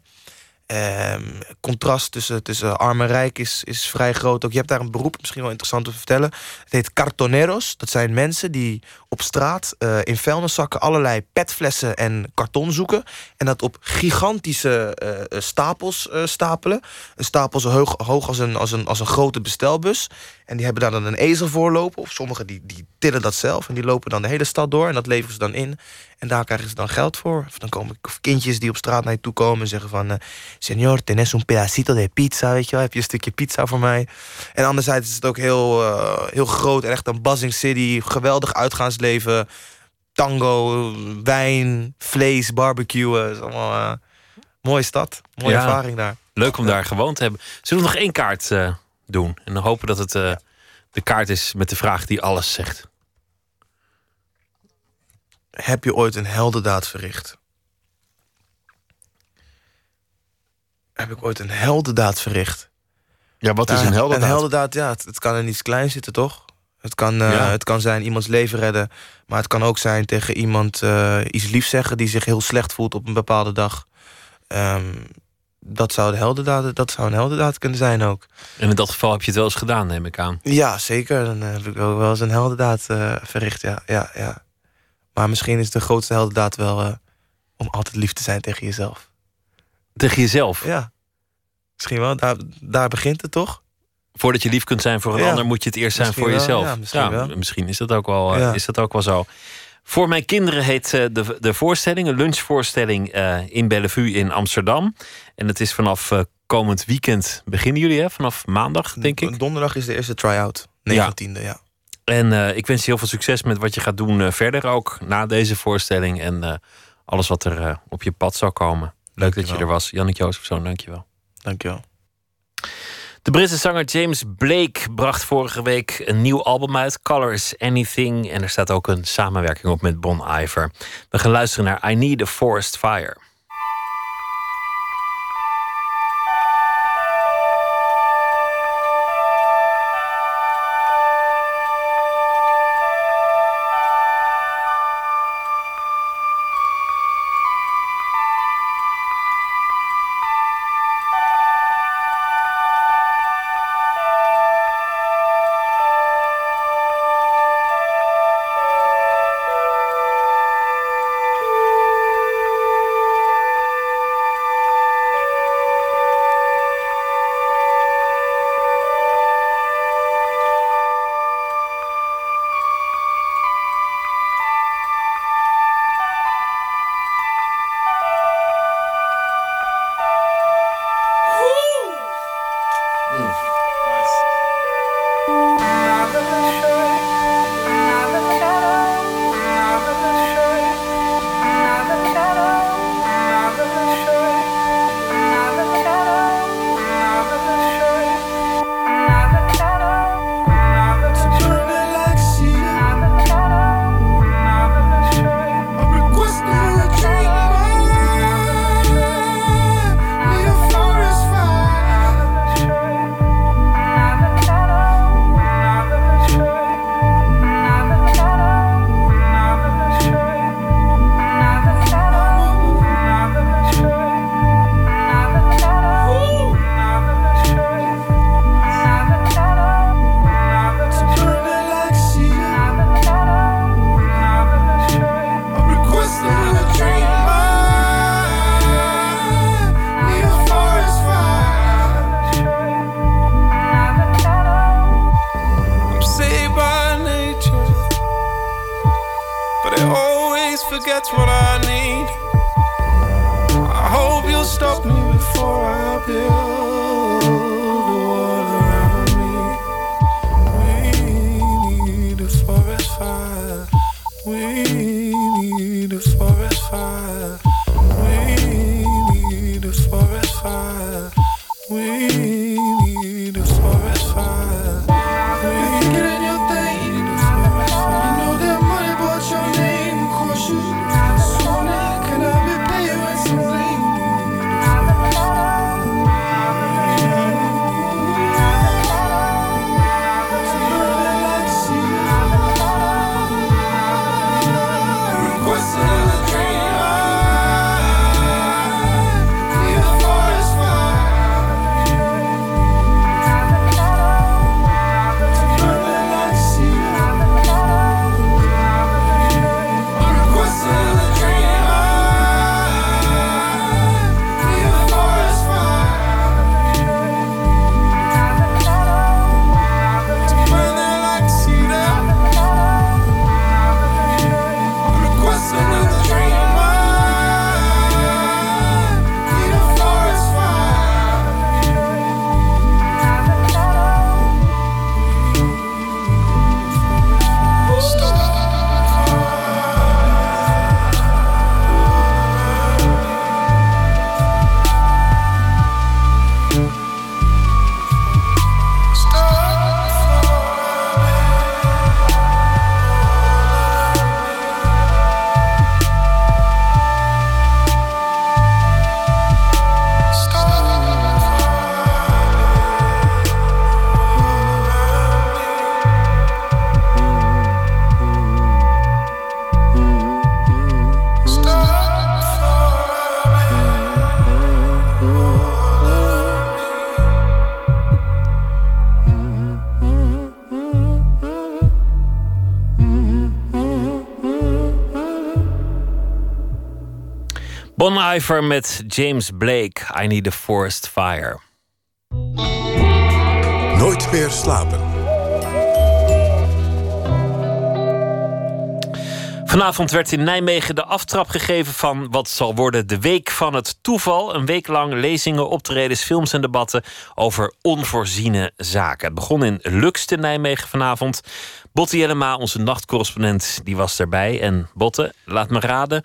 Ehm, contrast tussen, tussen arm en rijk is, is vrij groot. Ook je hebt daar een beroep, misschien wel interessant te vertellen. Het heet cartoneros. Dat zijn mensen die op straat eh, in vuilniszakken allerlei petflessen en karton zoeken. En dat op gigantische eh, stapels eh, stapelen. Een stapel zo hoog, hoog als, een, als, een, als een grote bestelbus. En die hebben daar dan een ezel voor lopen. Of sommigen die, die tillen dat zelf. En die lopen dan de hele stad door. En dat leveren ze dan in. En daar krijgen ze dan geld voor. Of dan komen kindjes die op straat naar je toe komen en zeggen van... eh, Señor, tenés un pedacito de pizza, weet je wel? Heb je een stukje pizza voor mij? En anderzijds is het ook heel, eh, heel groot. En echt een buzzing city. Geweldig uitgaansleven. Tango, wijn, vlees, barbecue. Het is allemaal eh, mooie stad. Mooie Ja. ervaring daar. Leuk om daar gewoond te hebben. Zullen we nog één kaart eh, doen? En dan hopen dat het eh, de kaart is met de vraag die alles zegt. Heb je ooit een heldendaad verricht? Heb ik ooit een heldendaad verricht? Ja, wat is Nou, een heldendaad? Een heldendaad, ja, het, het kan in iets kleins zitten, toch? Het kan, eh, Ja. het kan zijn iemands leven redden. Maar het kan ook zijn tegen iemand eh, iets liefs zeggen... die zich heel slecht voelt op een bepaalde dag. Ehm, dat, zou de heldendaad, dat zou een heldendaad kunnen zijn ook. En in dat geval heb je het wel eens gedaan, neem ik aan. Ja, zeker. Dan eh, heb ik ook wel eens een heldendaad eh, verricht, ja, ja, ja. Maar misschien is de grootste heldendaad wel... eh, om altijd lief te zijn tegen jezelf. Tegen jezelf? Ja. Misschien wel. Daar, daar begint het toch? Voordat je lief kunt zijn voor een Ja. ander, moet je het eerst zijn voor wel, jezelf. ja, misschien wel. misschien is dat ook wel, eh, is dat ook wel zo. Voor mijn kinderen heet eh, de, de voorstelling, een lunchvoorstelling in Bellevue in Amsterdam. En het is vanaf komend weekend, beginnen jullie hè? Vanaf maandag, denk ik. Donderdag is de eerste try-out. 19e, ja. En eh, ik wens je heel veel succes met wat je gaat doen eh, verder ook na deze voorstelling. En eh, alles wat er op je pad zal komen. Leuk dat je er was. Jannik Jozefzoon, dankjewel. Dankjewel. De Britse zanger James Blake bracht vorige week een nieuw album uit, Colors Anything. En er staat ook een samenwerking op met Bon Iver. We gaan luisteren naar I Need a Forest Fire. Bon Iver met James Blake, I Need a Forest Fire. Nooit meer slapen. Vanavond werd in Nijmegen de aftrap gegeven van wat zal worden de Week van het Toeval. Een week lang lezingen, optredens, films en debatten over onvoorziene zaken. Het begon in Lux te Nijmegen vanavond. Botte Jellema, onze nachtcorrespondent, die was erbij. En Botte, laat me raden.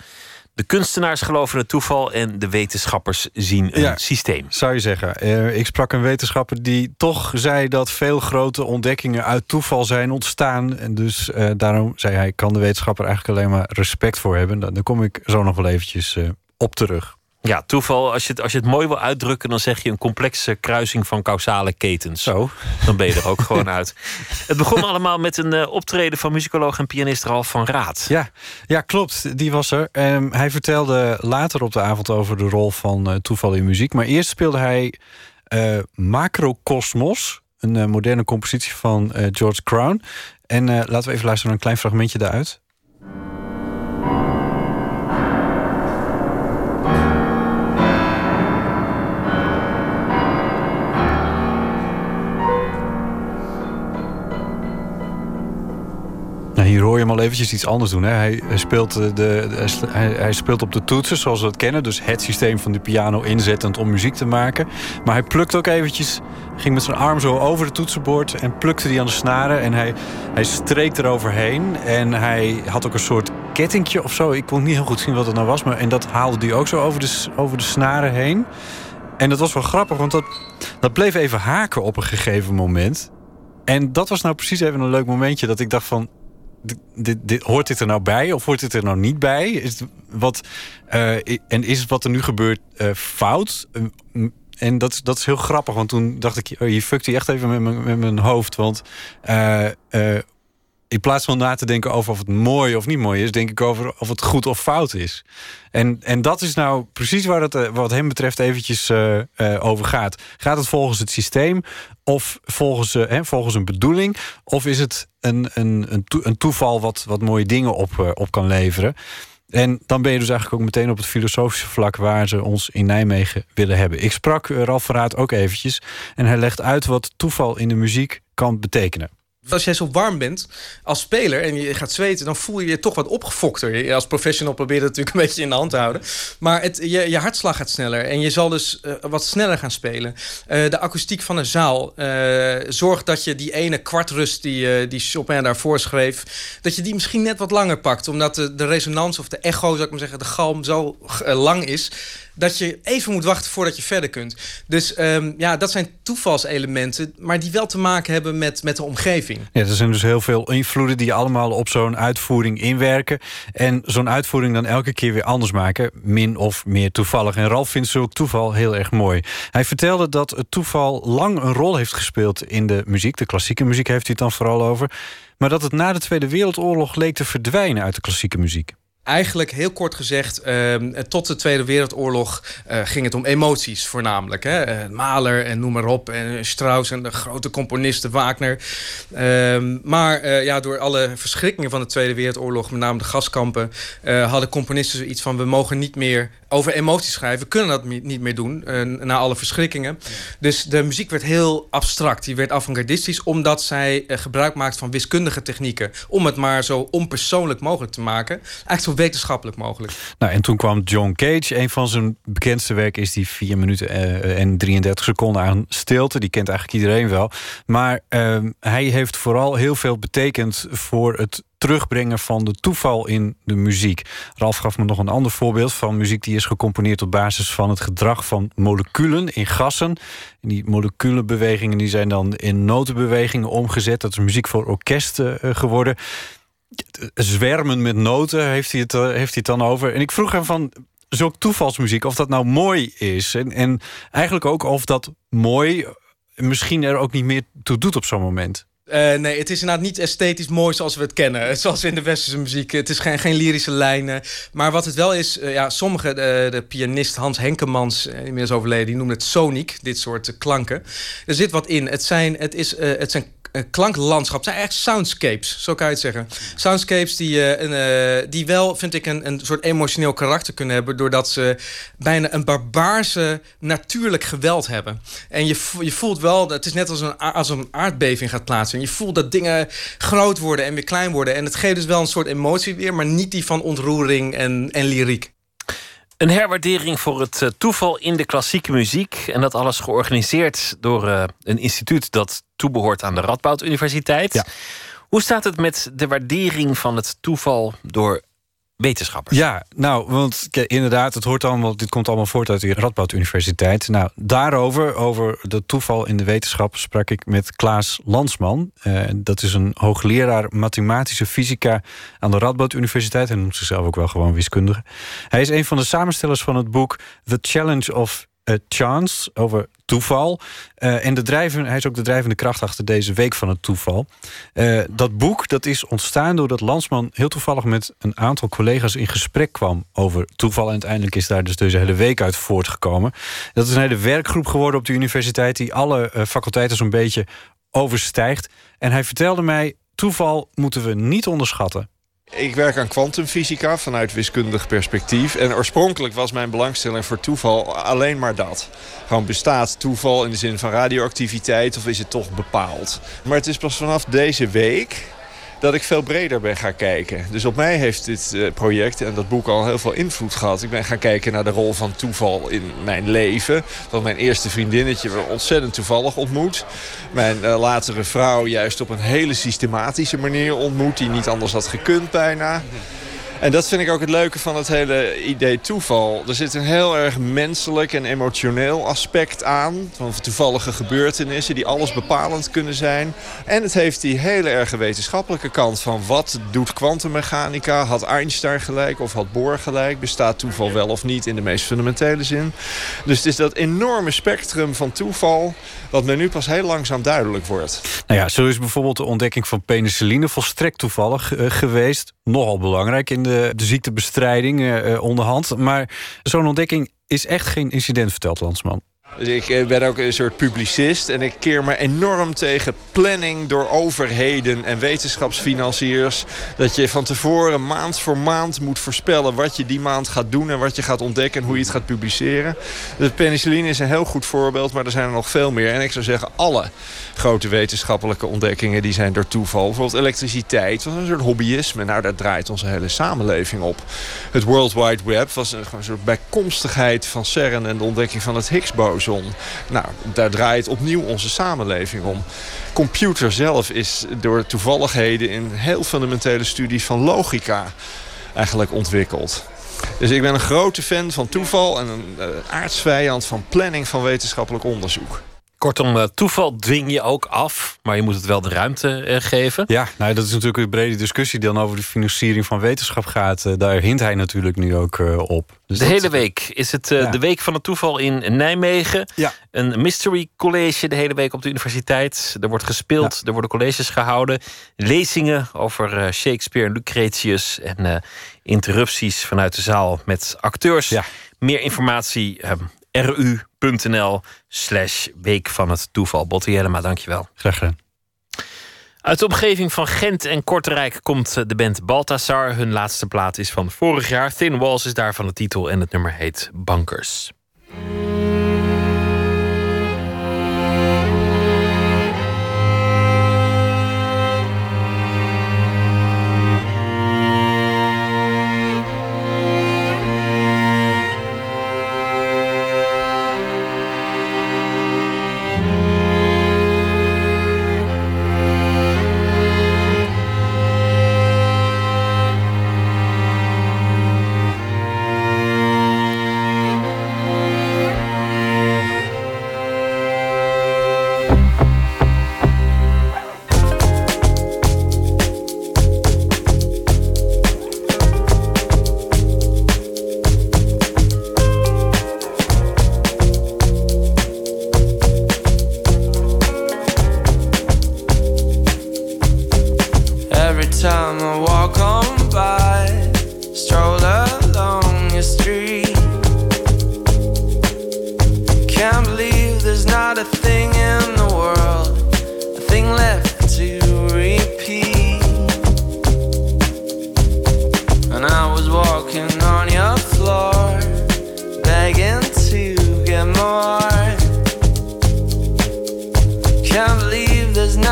De kunstenaars geloven het toeval en de wetenschappers zien een Ja, systeem. Zou je zeggen. Eh, ik sprak een wetenschapper die toch zei dat veel grote ontdekkingen uit toeval zijn ontstaan. En dus eh, daarom zei hij, kan de wetenschapper eigenlijk alleen maar respect voor hebben. Daar, daar kom ik zo nog wel eventjes eh, op terug. Ja, toeval, als je, het, als je het mooi wil uitdrukken, dan zeg je een complexe kruising van causale ketens. Zo. Dan ben je er ook gewoon <laughs> uit. Het begon allemaal met een eh, optreden van muzikoloog en pianist Ralf van Raad. Ja, ja klopt. Die was er. Ehm, hij vertelde later op de avond over de rol van eh, toeval in muziek. Maar eerst speelde hij eh Macrocosmos. Een moderne compositie van George Crown. En laten we even luisteren naar een klein fragmentje daaruit. Hier hoor je hem al eventjes iets anders doen. Hè. Hij, speelt eh, de, hij, hij speelt op de toetsen zoals we dat kennen. Dus het systeem van de piano inzettend om muziek te maken. Maar hij plukt ook eventjes... ging met zijn arm zo over het toetsenbord... en plukte die aan de snaren. En hij, hij streek eroverheen. En hij had ook een soort kettingje of zo. Ik kon niet heel goed zien wat het nou was. Maar, en dat haalde hij ook zo over de, over de snaren heen. En dat was wel grappig, want dat, dat bleef even haken op een gegeven moment. En dat was nou precies even een leuk momentje dat ik dacht van... Hoort dit er nou bij of hoort dit er nou niet bij? Is wat, eh, en is wat er nu gebeurt eh, fout? Eh, m- en dat, dat is heel grappig, want toen dacht ik... Oh, je fukt hij echt even met mijn, met mijn hoofd. Want eh, in plaats van na te denken over of het mooi of niet mooi is... denk ik over of het goed of fout is. En, en dat is nou precies waar eh, wat hem betreft eventjes eh, over gaat. Gaat het volgens het systeem of volgens, eh, hè, volgens een bedoeling... of is het een, een, een, een toeval wat, wat mooie dingen op, eh, op kan leveren... En dan ben je dus eigenlijk ook meteen op het filosofische vlak waar ze ons in Nijmegen willen hebben. Ik sprak eh, Ralf Verraad ook eventjes en hij legt uit wat toeval in de muziek kan betekenen. Als jij zo warm bent als speler en je gaat zweten, dan voel je je toch wat opgefokter. Als professional probeer je het natuurlijk een beetje in de hand te houden. Maar het, je, je hartslag gaat sneller en je zal dus uh, wat sneller gaan spelen. Uh, de akoestiek van een zaal uh, zorgt dat je die ene kwartrust die, die Chopin daarvoor schreef, dat je die misschien net wat langer pakt. Omdat de, de resonans of de echo, zou ik maar zeggen, de galm zo lang is dat je even moet wachten voordat je verder kunt. Dus um, ja, dat zijn toevalselementen, maar die wel te maken hebben met, met de omgeving. Ja, er zijn dus heel veel invloeden die allemaal op zo'n uitvoering inwerken. En zo'n uitvoering dan elke keer weer anders maken, min of meer toevallig. En Ralf vindt zulk toeval heel erg mooi. Hij vertelde dat het toeval lang een rol heeft gespeeld in de muziek. De klassieke muziek heeft hij het dan vooral over. Maar dat het na de Tweede Wereldoorlog leek te verdwijnen uit de klassieke muziek. Eigenlijk heel kort gezegd, uh, tot de Tweede Wereldoorlog uh, ging het om emoties voornamelijk. Hè? Uh, Mahler en noem maar op, en Strauss en de grote componisten, Wagner. Ehm, maar ja, door alle verschrikkingen van de Tweede Wereldoorlog, met name de gaskampen, hadden componisten zoiets van: we mogen niet meer over emoties schrijven, we kunnen dat niet meer doen na alle verschrikkingen. Dus de muziek werd heel abstract, die werd avant-gardistisch, omdat zij gebruik maakte van wiskundige technieken, om het maar zo onpersoonlijk mogelijk te maken. Eigenlijk zo wetenschappelijk mogelijk. Nou, en toen kwam John Cage. Een van zijn bekendste werken is die 4 minuten eh, en 33 seconden aan stilte. Die kent eigenlijk iedereen wel. Maar uh, hij heeft vooral heel veel betekend voor het terugbrengen van de toeval in de muziek. Ralf gaf me nog een ander voorbeeld van muziek die is gecomponeerd op basis van het gedrag van moleculen in gassen. En die moleculenbewegingen die zijn dan in notenbewegingen omgezet. Dat is muziek voor orkesten uh, geworden zwermen met noten heeft hij, het, eh, heeft hij het dan over. En ik vroeg hem van zulk toevalsmuziek, of dat nou mooi is. En, en eigenlijk ook of dat mooi misschien er ook niet meer toe doet op zo'n moment. Uh, nee, het is inderdaad niet esthetisch mooi zoals we het kennen. <laughs> Zoals in de westerse muziek. Het is geen, geen lyrische lijnen. Maar wat het wel is, uh, ja, sommige, de, de, pianist Hans Henkemans, inmiddels overleden, die noemde het sonic, dit soort klanken. Er zit wat in. Het zijn, het is, het zijn klanklandschap. Het zijn echt soundscapes, zo kan je het zeggen. Soundscapes die, uh, een, uh, die wel, vind ik, een, een soort emotioneel karakter kunnen hebben... doordat ze bijna een barbaarse natuurlijk geweld hebben. En je, je voelt wel, het is net als een, als een aardbeving gaat plaatsen. Je voelt dat dingen groot worden en weer klein worden. En het geeft dus wel een soort emotie weer... maar niet die van ontroering en, en lyriek. Een herwaardering voor het uh, toeval in de klassieke muziek. En dat alles georganiseerd door uh, een instituut dat toebehoort aan de Radboud Universiteit. Ja. Hoe staat het met de waardering van het toeval door wetenschappers? Ja, nou, want inderdaad, het hoort allemaal, dit komt allemaal voort uit de Radboud Universiteit. Nou, daarover, over de toeval in de wetenschap, sprak ik met Klaas Lansman. Uh, dat is een hoogleraar mathematische fysica aan de Radboud Universiteit. Hij noemt zichzelf ook wel gewoon wiskundige. Hij is een van de samenstellers van het boek The Challenge of Chance over toeval. Uh, en de drijven, hij is ook de drijvende kracht achter deze week van het toeval. Uh, dat boek dat is ontstaan doordat Lansman heel toevallig met een aantal collega's in gesprek kwam over toeval. En uiteindelijk is daar dus deze hele week uit voortgekomen. Dat is een hele werkgroep geworden op de universiteit die alle faculteiten zo'n beetje overstijgt. En hij vertelde mij: toeval moeten we niet onderschatten. Ik werk aan kwantumfysica vanuit wiskundig perspectief. En oorspronkelijk was mijn belangstelling voor toeval alleen maar dat. Gewoon bestaat toeval in de zin van radioactiviteit of is het toch bepaald? Maar het is pas vanaf deze week dat ik veel breder ben gaan kijken. Dus op mij heeft dit uh, project en dat boek al heel veel invloed gehad. Ik ben gaan kijken naar de rol van toeval in mijn leven. Want mijn eerste vriendinnetje werd ontzettend toevallig ontmoet. Mijn uh, latere vrouw juist op een hele systematische manier ontmoet... die niet anders had gekund bijna. En dat vind ik ook het leuke van het hele idee toeval. Er zit een heel erg menselijk en emotioneel aspect aan. Van toevallige gebeurtenissen die alles bepalend kunnen zijn. En het heeft die hele erg wetenschappelijke kant van wat doet kwantummechanica? Had Einstein gelijk of had Bohr gelijk? Bestaat toeval wel of niet in de meest fundamentele zin? Dus het is dat enorme spectrum van toeval wat me nu pas heel langzaam duidelijk wordt. Nou ja, zo is bijvoorbeeld de ontdekking van penicilline volstrekt toevallig uh, geweest. Nogal belangrijk in de, de ziektebestrijding uh, onderhand. Maar zo'n ontdekking is echt geen incident, vertelt Landsman. Ik eh, ben ook een soort publicist en ik keer me enorm tegen planning door overheden en wetenschapsfinanciers. Dat je van tevoren maand voor maand moet voorspellen wat je die maand gaat doen en wat je gaat ontdekken en hoe je het gaat publiceren. De penicilline is een heel goed voorbeeld, maar er zijn er nog veel meer. En ik zou zeggen, alle grote wetenschappelijke ontdekkingen die zijn door toeval. Bijvoorbeeld elektriciteit, was een soort hobbyisme. Nou, daar draait onze hele samenleving op. Het World Wide Web was een soort bijkomstigheid van CERN en de ontdekking van het Higgs-boson. Nou, daar draait opnieuw onze samenleving om. Computer zelf is door toevalligheden in heel fundamentele studies van logica eigenlijk ontwikkeld. Dus ik ben een grote fan van toeval en een uh, aardsvijand van planning van wetenschappelijk onderzoek. Kortom, eh, toeval dwing je ook af, maar je moet het wel de ruimte eh, geven. Ja, nou, dat is natuurlijk een brede discussie die dan over de financiering van wetenschap gaat. Eh, daar hint hij natuurlijk nu ook op. Dus de dat- hele week is het Ja. de week van het toeval in Nijmegen. Ja. Een mystery college de hele week op de universiteit. Er wordt gespeeld, er worden colleges gehouden. Lezingen over Shakespeare en Lucretius. En interrupties vanuit de zaal met acteurs. Meer informatie ehm, ru.nl slash week van het toeval. Botti Jellema, dankjewel. Graag gedaan. Uit de omgeving van Gent en Kortrijk komt de band Balthasar. Hun laatste plaat is van vorig jaar. Thin Walls is daarvan de titel en het nummer heet Bankers.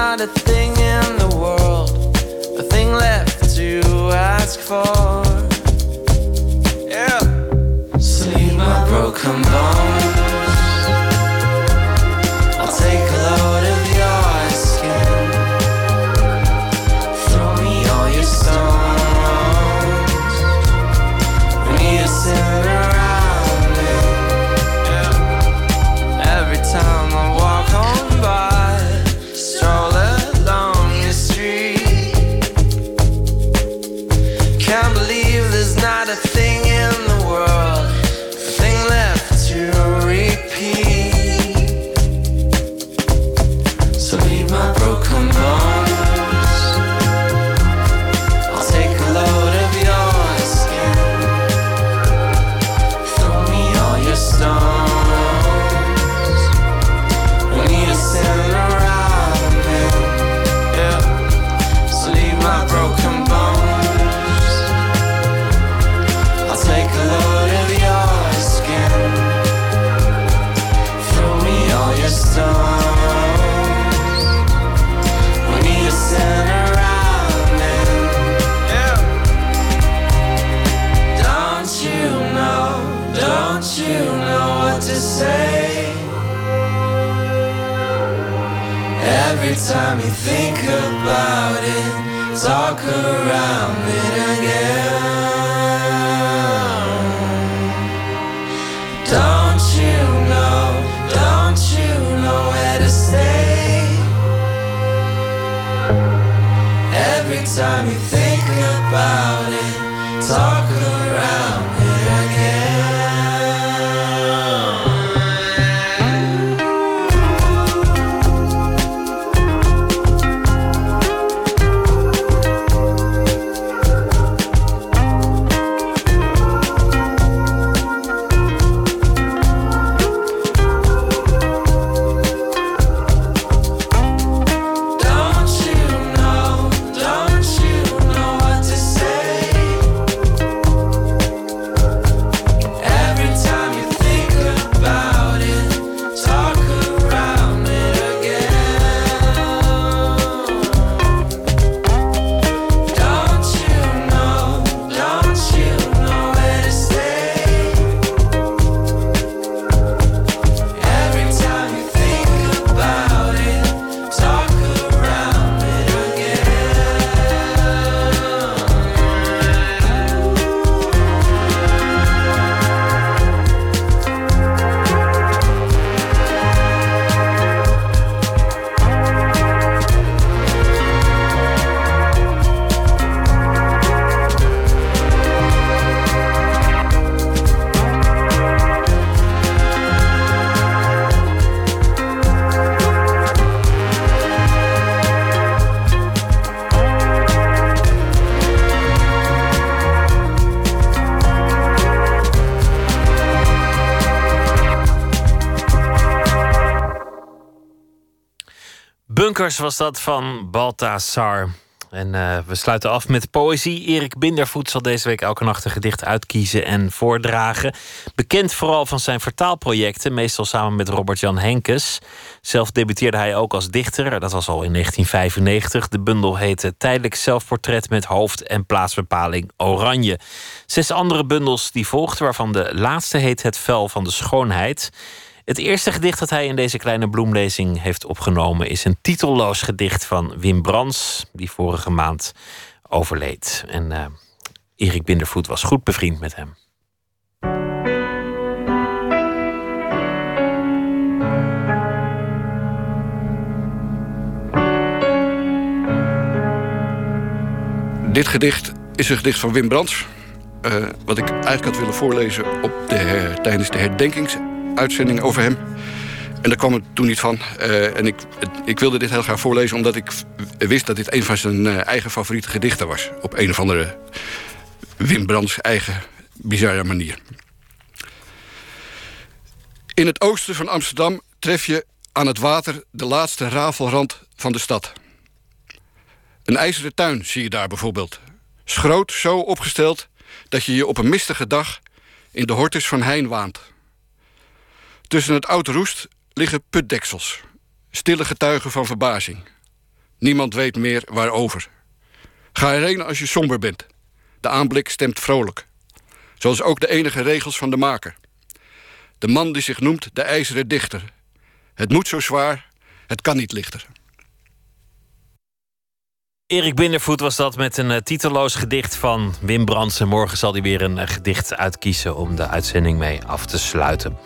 Not a thing in the world a thing left to ask for. Was dat van Balthasar. En eh, we sluiten af met poëzie. Erik Bindervoet zal deze week elke nacht een gedicht uitkiezen en voordragen. Bekend vooral van zijn vertaalprojecten, meestal samen met Robert-Jan Henkes. Zelf debuteerde hij ook als dichter, dat was al in 1995. De bundel heette Tijdelijk zelfportret met hoofd en plaatsbepaling Oranje. Zes andere bundels die volgden, waarvan de laatste heet Het Vel van de Schoonheid. Het eerste gedicht dat hij in deze kleine bloemlezing heeft opgenomen is een titelloos gedicht van Wim Brands, die vorige maand overleed. En uh, Erik Bindervoet was goed bevriend met hem. Dit gedicht is een gedicht van Wim Brands. Uh, wat ik eigenlijk had willen voorlezen op de, tijdens de herdenkings uitzending over hem. En daar kwam het toen niet van. Uh, en ik, ik wilde dit heel graag voorlezen omdat ik wist dat dit een van zijn uh, eigen favoriete gedichten was. Op een of andere Wim Brands eigen bizarre manier. In het oosten van Amsterdam tref je aan het water de laatste rafelrand van de stad. Een ijzeren tuin zie je daar bijvoorbeeld. Schroot zo opgesteld dat je je op een mistige dag in de hortus van Hein waant. Tussen het oud roest liggen putdeksels. Stille getuigen van verbazing. Niemand weet meer waarover. Ga erheen als je somber bent. De aanblik stemt vrolijk. Zoals ook de enige regels van de maker. De man die zich noemt de ijzeren dichter. Het moet zo zwaar, het kan niet lichter. Erik Bindervoet was dat met een uh, titeloos gedicht van Wim Brandsen. Morgen zal hij weer een uh, gedicht uitkiezen om de uitzending mee af te sluiten.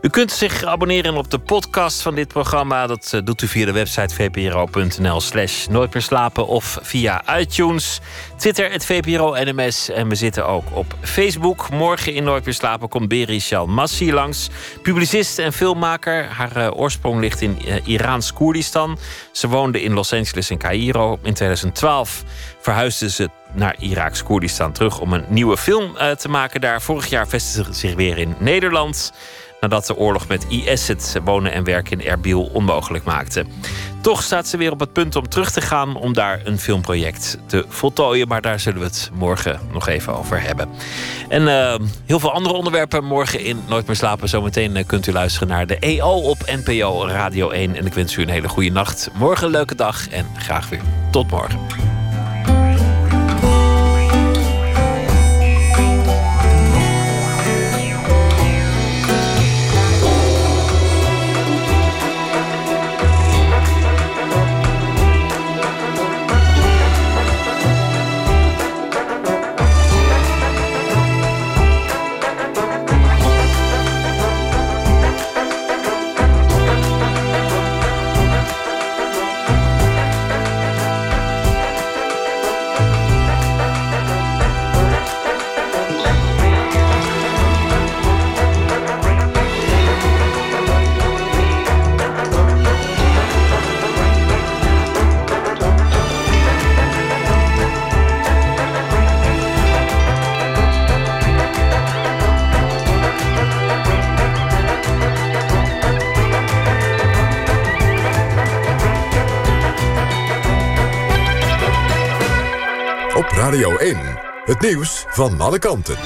U kunt zich abonneren op de podcast van dit programma. Dat uh, doet u via de website vpro.nl slash nooit meer slapen of via iTunes. Twitter, het VPRO-NMS. En we zitten ook op Facebook. Morgen in Nooit meer slapen komt Beri Massi langs. Publicist en filmmaker. Haar oorsprong ligt in Iraans Koerdistan. Ze woonde in Los Angeles en Cairo in 2012 verhuisde ze naar Iraaks Koerdistan terug om een nieuwe film uh, te maken daar. Vorig jaar vestigde ze zich weer in Nederland. Nadat de oorlog met IS het wonen en werken in Erbil onmogelijk maakte. Toch staat ze weer op het punt om terug te gaan om daar een filmproject te voltooien. Maar daar zullen we het morgen nog even over hebben. En uh, heel veel andere onderwerpen morgen in Nooit meer slapen. Zometeen uh, kunt u luisteren naar de EO op NPO Radio 1. En ik wens u een hele goede nacht. Morgen een leuke dag en graag weer tot morgen. Radio 1. Het nieuws van alle kanten.